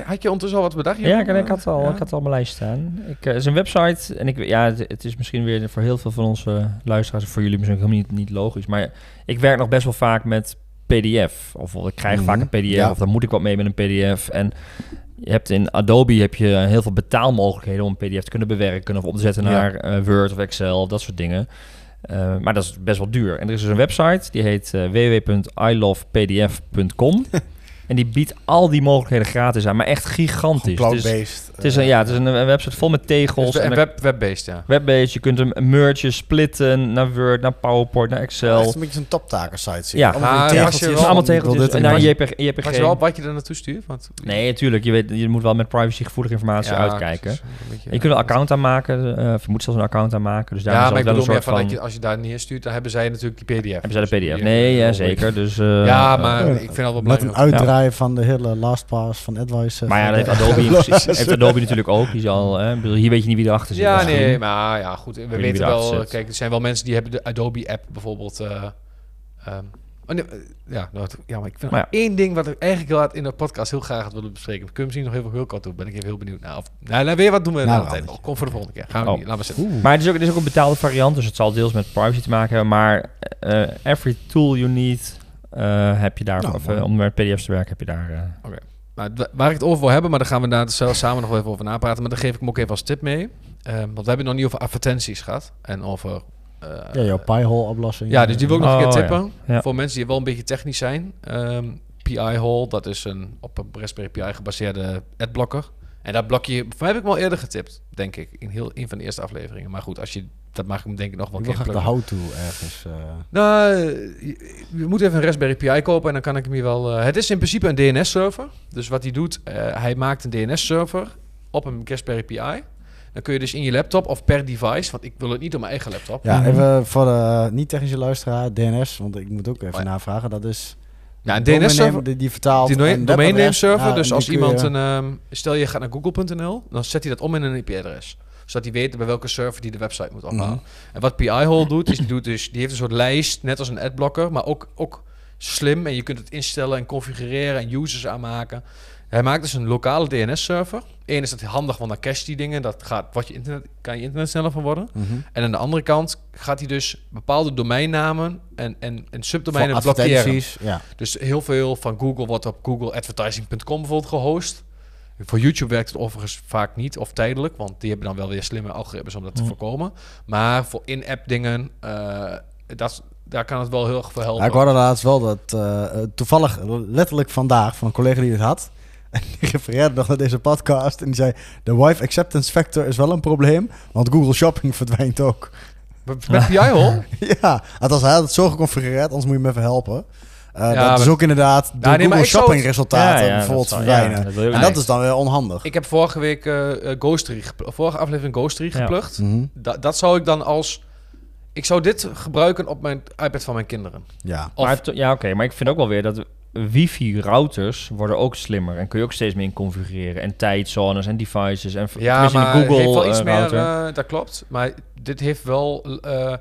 Had je ondertussen al wat bedacht? Ja, ik, ik, had al, Ja? ik had al mijn lijst staan. Ik, eh, het is een website en ik, ja, het, het is misschien weer voor heel veel van onze luisteraars, voor jullie misschien helemaal niet, niet logisch, maar ik werk nog best wel vaak met PDF. Of ik krijg Mhm. vaak een PDF, Ja. of dan moet ik wat mee met een PDF. En je hebt in Adobe heb je heel veel betaalmogelijkheden om een PDF te kunnen bewerken of om te zetten Ja. naar eh, Word of Excel, dat soort dingen. Eh, maar dat is best wel duur. En er is dus een website, die heet eh, www.ilovepdf.com. [LAUGHS] en die biedt al die mogelijkheden gratis aan, maar echt gigantisch. Dus cloud-based. het is een, ja, het is een, een website vol met tegels. Dus en web, web-based, ja. Webbased, je kunt hem mergen, splitten naar Word, naar PowerPoint, naar Het is Excel. een beetje een toptaker-site. zie Ja. Allemaal Ah, je tegeltjes wel- allemaal tegeltjes en naar dat. JPG, je wel wat je er naartoe stuurt? Want, Nee, natuurlijk. Je, weet, je moet wel met privacygevoelige informatie Ja, uitkijken. beetje- Je kunt een account aanmaken, eh, of je moet zelfs een account aanmaken. Dus daar Ja, is maar ik wel bedoel een meer soort van, van... dat je, als je daar neerstuurt, dan hebben zij natuurlijk die PDF. Hebben zij de Dus PDF? Nee, zeker. Dus, eh, Ja, eh, maar ik vind dat wel Met belangrijk. een uitdraai van de hele last pass van Advice. Maar ja, dat heeft de- Adobe, [LAUGHS] precies, heeft Adobe natuurlijk ook. Die zal, hè, ik bedoel, hier weet je niet wie erachter zit. Ja, misschien. nee, maar ja, goed. We weten wel, zit. kijk, er zijn wel mensen die hebben de Adobe-app bijvoorbeeld. eh, ehm, oh nee, eh, ja, nou, ja, maar ik vind Maar één ding wat ik eigenlijk heel hard in de podcast heel graag had willen bespreken. Kun je misschien nog even heel kort doen? Ben ik even heel benieuwd naar. Of, nou, nou, weer wat doen we Nou, na de tijd wel. nog. Kom voor de volgende keer. Gaan we Oh. niet. Laten we zitten. Maar het is, ook, het is ook een betaalde variant, dus het zal deels met privacy te maken hebben. Maar eh, every tool you need heb je daar, Nou, of, eh, om met PDF's te werken, heb je daar... eh, Nou, d- waar ik het over wil hebben, maar daar gaan we daar zelf samen nog wel even over napraten. Maar daar geef ik hem ook even als tip mee. Ehm, want we hebben het nog niet over advertenties gehad. En over... eh, Ja, jouw Pi-hole-oplossing. Ja, dus die wil ik nog een Oh, keer tippen. Ja. Voor mensen die wel een beetje technisch zijn. Ehm, PI-hole, dat is een op een Raspberry Pi gebaseerde adblocker. En dat blokje, voor mij heb ik al eerder getipt, denk ik. In heel een van de eerste afleveringen. Maar goed, als je, dat mag ik hem denk ik nog wel Ik een keer de how-to ergens. eh. Nou, je, je moet even een Raspberry Pi kopen en dan kan ik hem hier wel... eh, het is in principe een DNS-server. Dus wat hij doet, eh, hij maakt een DNS-server op een Raspberry Pi. Dan kun je dus in je laptop of per device, want ik wil het niet op mijn eigen laptop. Ja, Mhm. even voor de niet-technische luisteraar, DNS, want ik moet ook even Oh ja. navragen. Dat is Ja, een DNS-server, die, vertaalt die domain name server. Ja, dus als iemand een... ehm, stel je gaat naar google.nl, dan zet hij dat om in een IP-adres. Zodat hij weet bij welke server die de website moet ophalen. Mhm. En wat PI-hole doet, is die, doet dus, die heeft een soort lijst, net als een adblocker, maar ook, ook slim. En je kunt het instellen en configureren en users aanmaken. Hij maakt dus een lokale DNS-server. Eén is het handig, want dan cache die dingen. Dat gaat, wat je internet, kan je internet sneller van worden. Mhm. En aan de andere kant gaat hij dus bepaalde domeinnamen en, en, en subdomeinen blokkeren. Ja. Dus heel veel van Google wordt op googleadvertising.com bijvoorbeeld gehost. Voor YouTube werkt het overigens vaak niet of tijdelijk, want die hebben dan wel weer slimme algoritmes om dat te Mm. voorkomen. Maar voor in-app dingen, eh, dat, daar kan het wel heel erg voor helpen. Ja, ik hoorde laatst wel dat eh, eh, toevallig letterlijk vandaag van een collega die het had. En die refereerde nog naar deze podcast en die zei: de wife acceptance factor is wel een probleem, want Google Shopping [LAUGHS] verdwijnt ook. Met met PI-hole? ja, althans hij had het zo geconfigureerd, anders moet je me even helpen. Eh, Ja, dat is ook inderdaad de nee, Google Shopping resultaten Ja, ja, bijvoorbeeld dat verdwijnen. dat en dat is dan weer onhandig. Ik heb vorige week eh eh, Ghostery, vorige aflevering Ghostery Ja. geplukt. Mhm. Da- dat zou ik dan als... Ik zou dit gebruiken op mijn iPad van mijn kinderen. Ja. Of, Maar to- ja, oké. maar ik vind ook wel weer dat wifi-routers worden ook slimmer. En kun je ook steeds meer in configureren. En tijdzones en devices. En Ja, in maar de het Google heeft wel iets eh, meer, eh, dat klopt. Maar dit heeft wel, eh,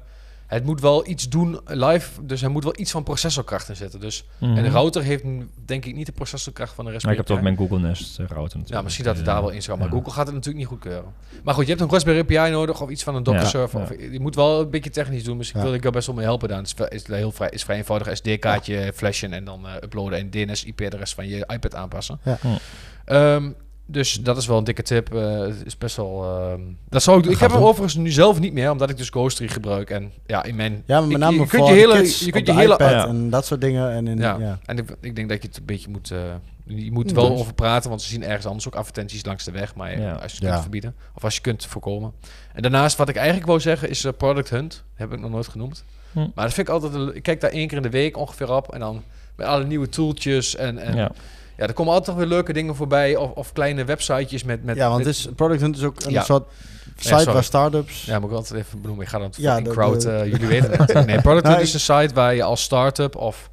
het moet wel iets doen live, dus hij moet wel iets van processorkracht in zitten. Dus, Mhm. En de router heeft denk ik niet de processorkracht van de Maar Raspberry ik heb Pi. met Google Nest eh, router natuurlijk. Ja, misschien dat het daar wel in zou, maar Ja. Google gaat het natuurlijk niet goedkeuren. Maar goed, je hebt een Raspberry Pi nodig of iets van een Docker Ja, server. ja. Of, je moet wel een beetje technisch doen, dus ik Ja. wil ik jou best wel mee helpen daar. Het is, heel vrij, is vrij eenvoudig. SD-kaartje flashen en dan eh, uploaden en DNS-IP-adres van je iPad aanpassen. Ja. Hm. Dus dat is wel een dikke tip. Eh, het is best wel. ehm, dat zou ik doen. Ik heb hem overigens nu zelf niet meer, omdat ik dus Ghostery gebruik. En ja, in mijn. Ja, maar met ik- name je kunt voor je hele, je kunt je hele. iPad Ja. en dat soort dingen. En in, Ja. ja. En ik, ik denk dat je het een beetje moet. eh, je moet er wel dus. over praten, want ze zien ergens anders ook advertenties langs de weg. Maar Ja. als je het kunt verbieden, of als je kunt voorkomen. En daarnaast, wat ik eigenlijk wou zeggen, is eh, Product Hunt. heb ik nog nooit genoemd. Hm. Maar dat vind ik altijd. een- Ik kijk daar één keer in de week ongeveer op. En dan met alle nieuwe tooltjes. En, en ja. Er komen altijd weer leuke dingen voorbij. Of, of kleine websitejes met. met ja, want is, Product Hunt is ook een Ja. soort site waar startups... Ja, moet ik altijd even benoemen. Ik ga dan Ja, de- crowd, de- eh, jullie weten het. Nee, [LAUGHS] Product Hunt is een site waar je als start-up of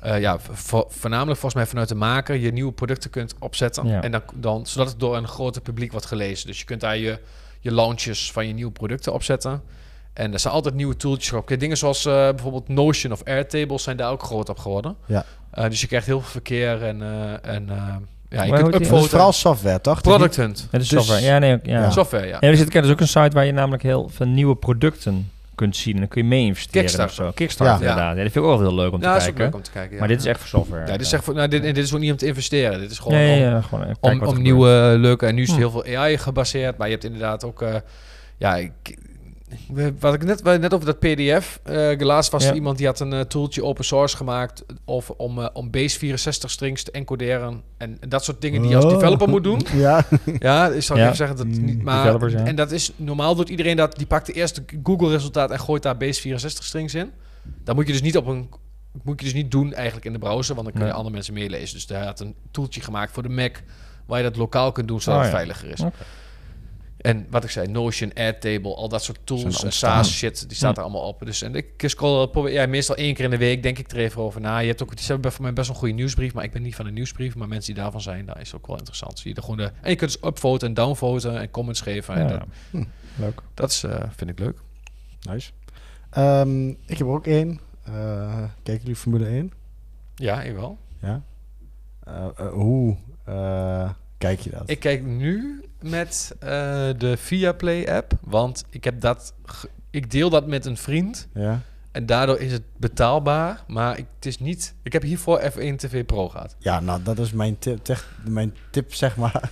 eh, ja, vo- voornamelijk volgens mij vanuit de maker je nieuwe producten kunt opzetten. Ja. En dan, dan, zodat het door een groter publiek wordt gelezen. Dus je kunt daar je, je launches van je nieuwe producten opzetten. En er zijn altijd nieuwe tooltjes op. Dingen zoals eh, bijvoorbeeld Notion of Airtable zijn daar ook groot op geworden. Ja. Eh, dus je krijgt heel veel verkeer en, eh, en eh, ja, je kunt upvoten. vooral software, toch? Product Hunt. Het is Dus- software. Ja, nee, ook- ja. Ja. Software, ja. En er zit is ook een site waar je namelijk heel veel nieuwe producten kunt zien. En dan kun je mee investeren Kickstarter. of zo. Kickstarter, Ja. inderdaad. Ja, dat vind ik ook wel heel leuk om te Ja, dat is ook kijken. leuk om te kijken. Ja. Maar dit is echt voor software. Ja, dit is, echt voor, nou, dit, en dit is ook niet om te investeren. Dit is gewoon ja, om, ja, ja, gewoon kijken om, nieuwe leuke... En nu is het Hm. heel veel AI gebaseerd. Maar je hebt inderdaad ook... eh, ja, ik, we- wat ik net, net over dat PDF eh gelaatst was Ja. er iemand die had een eh, tooltje open source gemaakt of om, eh, om base 64 strings te encoderen en, en dat soort dingen die je als Oh. developer moet doen. [LAUGHS] Ja. Ja, ik zou Ja. even zeggen dat het niet, Mm, maar ja. en dat is normaal doet iedereen dat. Die pakt de eerste Google resultaat en gooit daar base 64 strings in. Dan moet je dus niet op een moet je dus niet doen eigenlijk in de browser, want dan kun je Nee. andere mensen meelezen. Dus hij had een toeltje gemaakt voor de Mac waar je dat lokaal kunt doen zodat Oh, het veiliger is. En wat ik zei, Notion, Airtable, al dat soort tools en. SaaS shit, die staat Hm. er allemaal op. Dus en ik scroll probeer, ja, meestal één keer in de week denk ik er even over na. Je hebt ook, ze hebben voor mij best wel een goede nieuwsbrief, maar ik ben niet van de nieuwsbrief. Maar mensen die daarvan zijn, daar is ook wel interessant. Zie je de, en je kunt dus upvoten en downvoten en comments geven. En Ja, dat, Hm. leuk. dat is, eh, vind ik leuk. Nice. Ehm, ik heb er ook één. Eh, kijken jullie Formule 1? Ja, ik wel. Ja. Eh, eh, hoe eh, kijk je dat? Ik kijk nu met eh, de Viaplay app, want ik heb dat, ik deel dat met een vriend. ja. En daardoor is het betaalbaar, maar ik, het is niet... Ik heb hiervoor F1 TV Pro gehad. ja, nou, dat is mijn tip, tech- mijn tip zeg maar.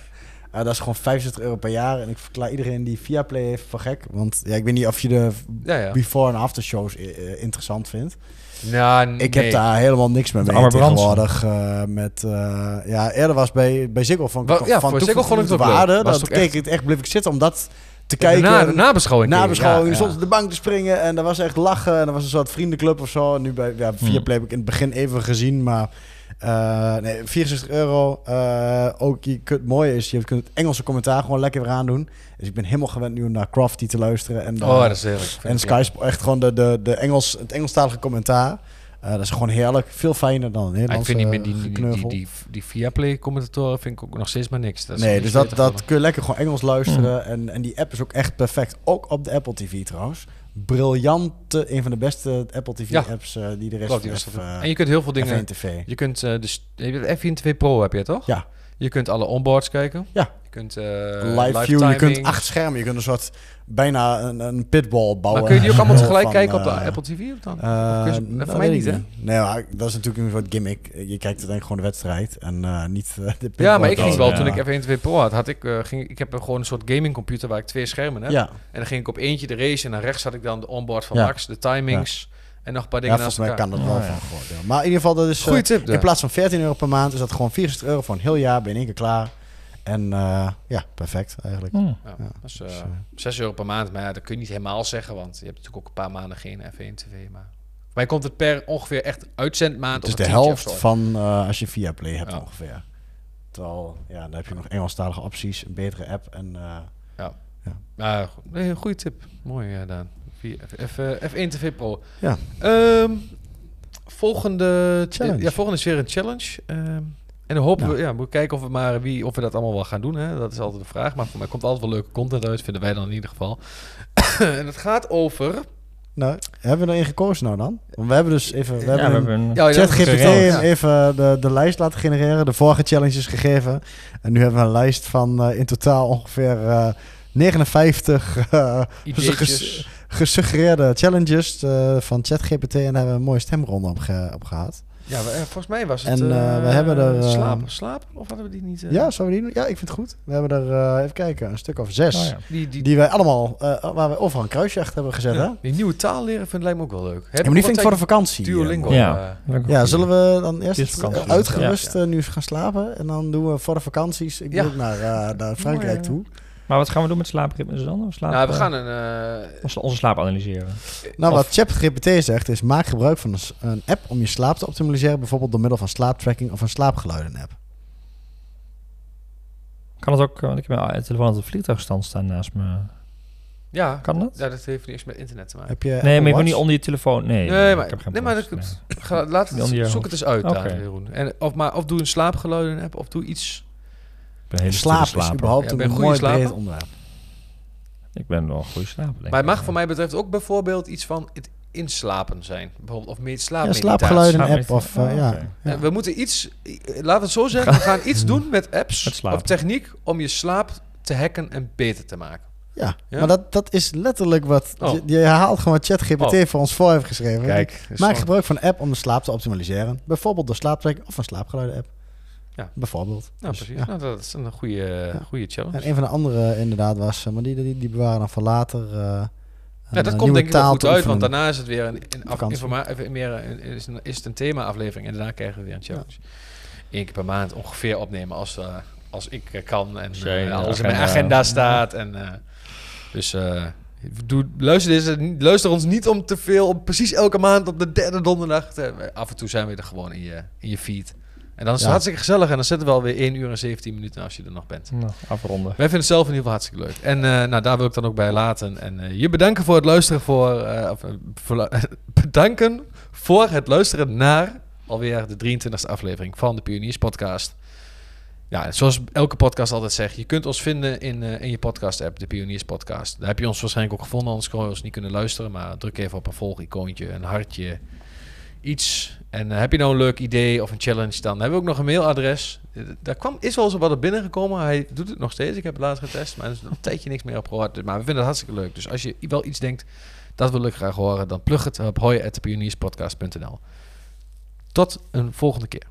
Eh, dat is gewoon 65 euro per jaar. En ik verklaar iedereen die Viaplay heeft voor gek. Want ja, ik weet niet of je de Ja, ja. before- en after shows eh, eh, interessant vindt. Ja, Ik heb daar helemaal niks mee Met mee tegenwoordig. eh, met, eh, ja, eerder was bij, bij Ziggo van, Wel, ja, van voor Ziggo vond ik het waarde. Dat keek ik echt, bleef ik zitten om dat te kijken. Na, de nabeschouwing. nabeschouwing, Ja, soms ja. op de bank te springen en dat was echt lachen. En dat was een soort vriendenclub of zo. En nu bij ja, Viaplay heb ik in het begin even gezien, maar eh, nee, 64 euro. Eh, ook je kunt, het mooie is, je kunt het Engelse commentaar gewoon lekker weer aandoen. Dus ik ben helemaal gewend nu om naar Crafty te luisteren. En, Oh, eh, dat is heerlijk. en Sky Sport, echt gewoon de, de, de Engels, het Engelstalige commentaar. Eh, dat is gewoon heerlijk. Veel fijner dan het Maar ik Nederlands. vind die, die, die, die, gekneuvel. die, die Viaplay-commentatoren vind ik ook nog steeds maar niks. Dat nee, dus dat, dat kun je lekker gewoon Engels luisteren. En, en die app is ook echt perfect. Ook op de Apple TV trouwens. Briljante, een van de beste Apple Ja. TV-apps eh, die er. Klopt, dat ook. eh, en je kunt heel veel dingen... F1 TV. Je kunt eh dus... De F1 TV Pro heb je toch? Ja. Je kunt alle onboards kijken. Ja. Je kunt... eh Live view, je kunt acht schermen. Je kunt een soort bijna een, een pitball bouwen. Maar kun je die ook allemaal tegelijk Van, kijken op de eh, Apple TV of dan? eh, Of je dat voor mij niet, hè? Nee, maar dat is natuurlijk een soort gimmick. Je kijkt uiteindelijk gewoon de wedstrijd en eh, niet de Ja, pitball maar ik ging wel, ja. toen ik F1 TV Pro had, had ik, ging, ik heb een- gewoon een soort gamingcomputer waar ik twee schermen heb. Ja, En dan ging ik op eentje de race en dan rechts had ik dan de onboard van Ja. Max, de timings en nog een paar ja dingen volgens naast mij elkaar. kan dat wel Oh, ja. van gewoon. ja. Maar in ieder geval, dat is... eh, Goeie tip. In plaats van 14 euro per maand is dat gewoon 64 euro voor een heel jaar. Ben je in één keer klaar. En eh, ja, perfect eigenlijk. Hm. Ja, Ja, dat is eh, dus, eh, 6 euro per maand, maar ja, dat kun je niet helemaal zeggen, want je hebt natuurlijk ook een paar maanden geen F1 TV. Maar voor mij komt het per ongeveer echt uitzendmaand Het is de helft van eh, als je via Play hebt Ja. ongeveer. Terwijl, ja, dan heb je nog Engelstalige opties, een betere app. En eh, Ja, goed. nee, een goede tip. Mooi gedaan. Via- F, F, F1 TV Pro. Ja. Ehm, volgende Challenge. Ja, volgende is weer een challenge. Ehm, en dan hopen Ja. we, ja, we kijken of we maar wie, of we dat allemaal wel gaan doen. Hè? Dat is altijd de vraag. Maar voor mij komt altijd wel leuke content uit, vinden wij dan in ieder geval. [COUGHS] en het gaat over. nou, hebben we erin gekozen nou dan? Want we hebben dus even... We Ja, hebben we een hebben een... Ja, ja, ChatGPT even de, de lijst laten genereren. De vorige challenges gegeven. En nu hebben we een lijst van eh, in totaal ongeveer eh, 59 eh, Ideetjes. gesuggereerde challenges eh, van ChatGPT. En daar hebben we een mooie stemronde op, ge- op gehad. Ja, we- eh, volgens mij was het. En, eh, eh, we hebben er, eh, slapen, slapen? Of hadden we die niet? eh, Ja, we die? Ja, ik vind het goed. We hebben er, eh, even kijken, een stuk of zes. Oh, ja. Die, die, Die wij allemaal, eh, waar we overal een kruisje achter hebben gezet, hè? die nieuwe taal leren vind, lijkt me ook wel leuk. Heb Ja, maar die vind ik voor de vakantie. Duolingo. eh, Ja. eh, Ja, zullen we dan eerst eh, uitgerust Ja. eh, nu gaan slapen? En dan doen we voor de vakanties, ik moet ook naar, eh, naar Frankrijk Mooi, toe. Maar wat gaan we doen met slaapritmes dan? Of slaap, nou, we eh, gaan een. eh, onze, onze slaap analyseren. Nou, of- wat ChatGPT zegt is, maak gebruik van een, app om je slaap te optimaliseren. Bijvoorbeeld door middel van slaaptracking of een slaapgeluiden-app. Kan het ook, eh, want ik heb mijn telefoon op de vliegtuigstand staan naast me. ja, Kan dat? ja, dat heeft niks met internet te maken. Heb je Nee, Apple maar wil Watch? niet onder je telefoon. Nee, Nee, maar, ik heb geen nee, maar dat, nee. ga, laat je het, zoek het eens uit, Oké. daar, Jeroen. En, of, maar, of doe een slaapgeluiden app, of doe iets. Ik ben hele Slaap is überhaupt Ja, een mooi breed onderwerp. Ik ben wel een goede slaper. denk Maar het mag voor mij betreft ook bijvoorbeeld iets van het inslapen zijn. Bijvoorbeeld, of met Ja, slaapmeditatie. slaapgeluiden-app of... Eh, ja. Oké. ja. We moeten iets, laten we het zo zeggen, we gaan iets [LAUGHS] doen met apps Met slapen. of techniek om je slaap te hacken en beter te maken. Ja, Ja? maar dat, dat is letterlijk wat... Oh. Je, je herhaalt gewoon wat ChatGPT Oh. voor ons voor heeft geschreven. Kijk, Maak gewoon- gebruik van een app om de slaap te optimaliseren. Bijvoorbeeld door slaaptracking of een slaapgeluiden-app. Ja. Bijvoorbeeld. Nou, Dus, precies. ja. Nou, dat is een goede, Ja. goede challenge. En een van de andere inderdaad was... eh, Maar die, die, die bewaren dan voor later... eh, Ja, dat eh, komt nieuwe denk ik wel goed uit, want daarna is het weer een, een af, Vakantie. informa- even meer een, is, een, is het een thema-aflevering en daarna krijgen we weer een challenge. Eén keer per maand ongeveer opnemen als, eh, als ik eh, kan en Als eh, in de als in mijn agenda- staat. En, eh, dus eh, doe, luister, deze, niet- luister ons niet om te veel, om precies elke maand op de derde donderdag. te- af en toe zijn we er gewoon in je, in je feed. En dan is het Ja. hartstikke gezellig en dan zitten we alweer 1 uur en 17 minuten als je er nog bent. Nou, afronden. Wij vinden het zelf in ieder geval hartstikke leuk. En eh, nou, daar wil ik dan ook bij laten. En eh, je bedanken voor het luisteren voor, eh, of, voor [LAUGHS] bedanken voor het luisteren naar alweer de 23e aflevering van de Pioniers Podcast. Ja, zoals elke podcast altijd zegt, je kunt ons vinden in, in je podcast-app, de Pioniers Podcast. Daar heb je ons waarschijnlijk ook gevonden, anders kon je ons niet kunnen luisteren. Maar druk even op een volg-icoontje, een hartje, iets. En eh, heb je nou een leuk idee of een challenge, dan hebben we ook nog een mailadres. Eh, Daar kwam, is wel eens wat op binnengekomen. Hij doet het nog steeds. Ik heb het laatst getest, maar er is nog een tijdje niks meer op gehoord. Maar we vinden het hartstikke leuk. Dus als je wel iets denkt, dat wil ik graag horen, dan plug het op hoi.pionierspodcast.nl. Tot een volgende keer.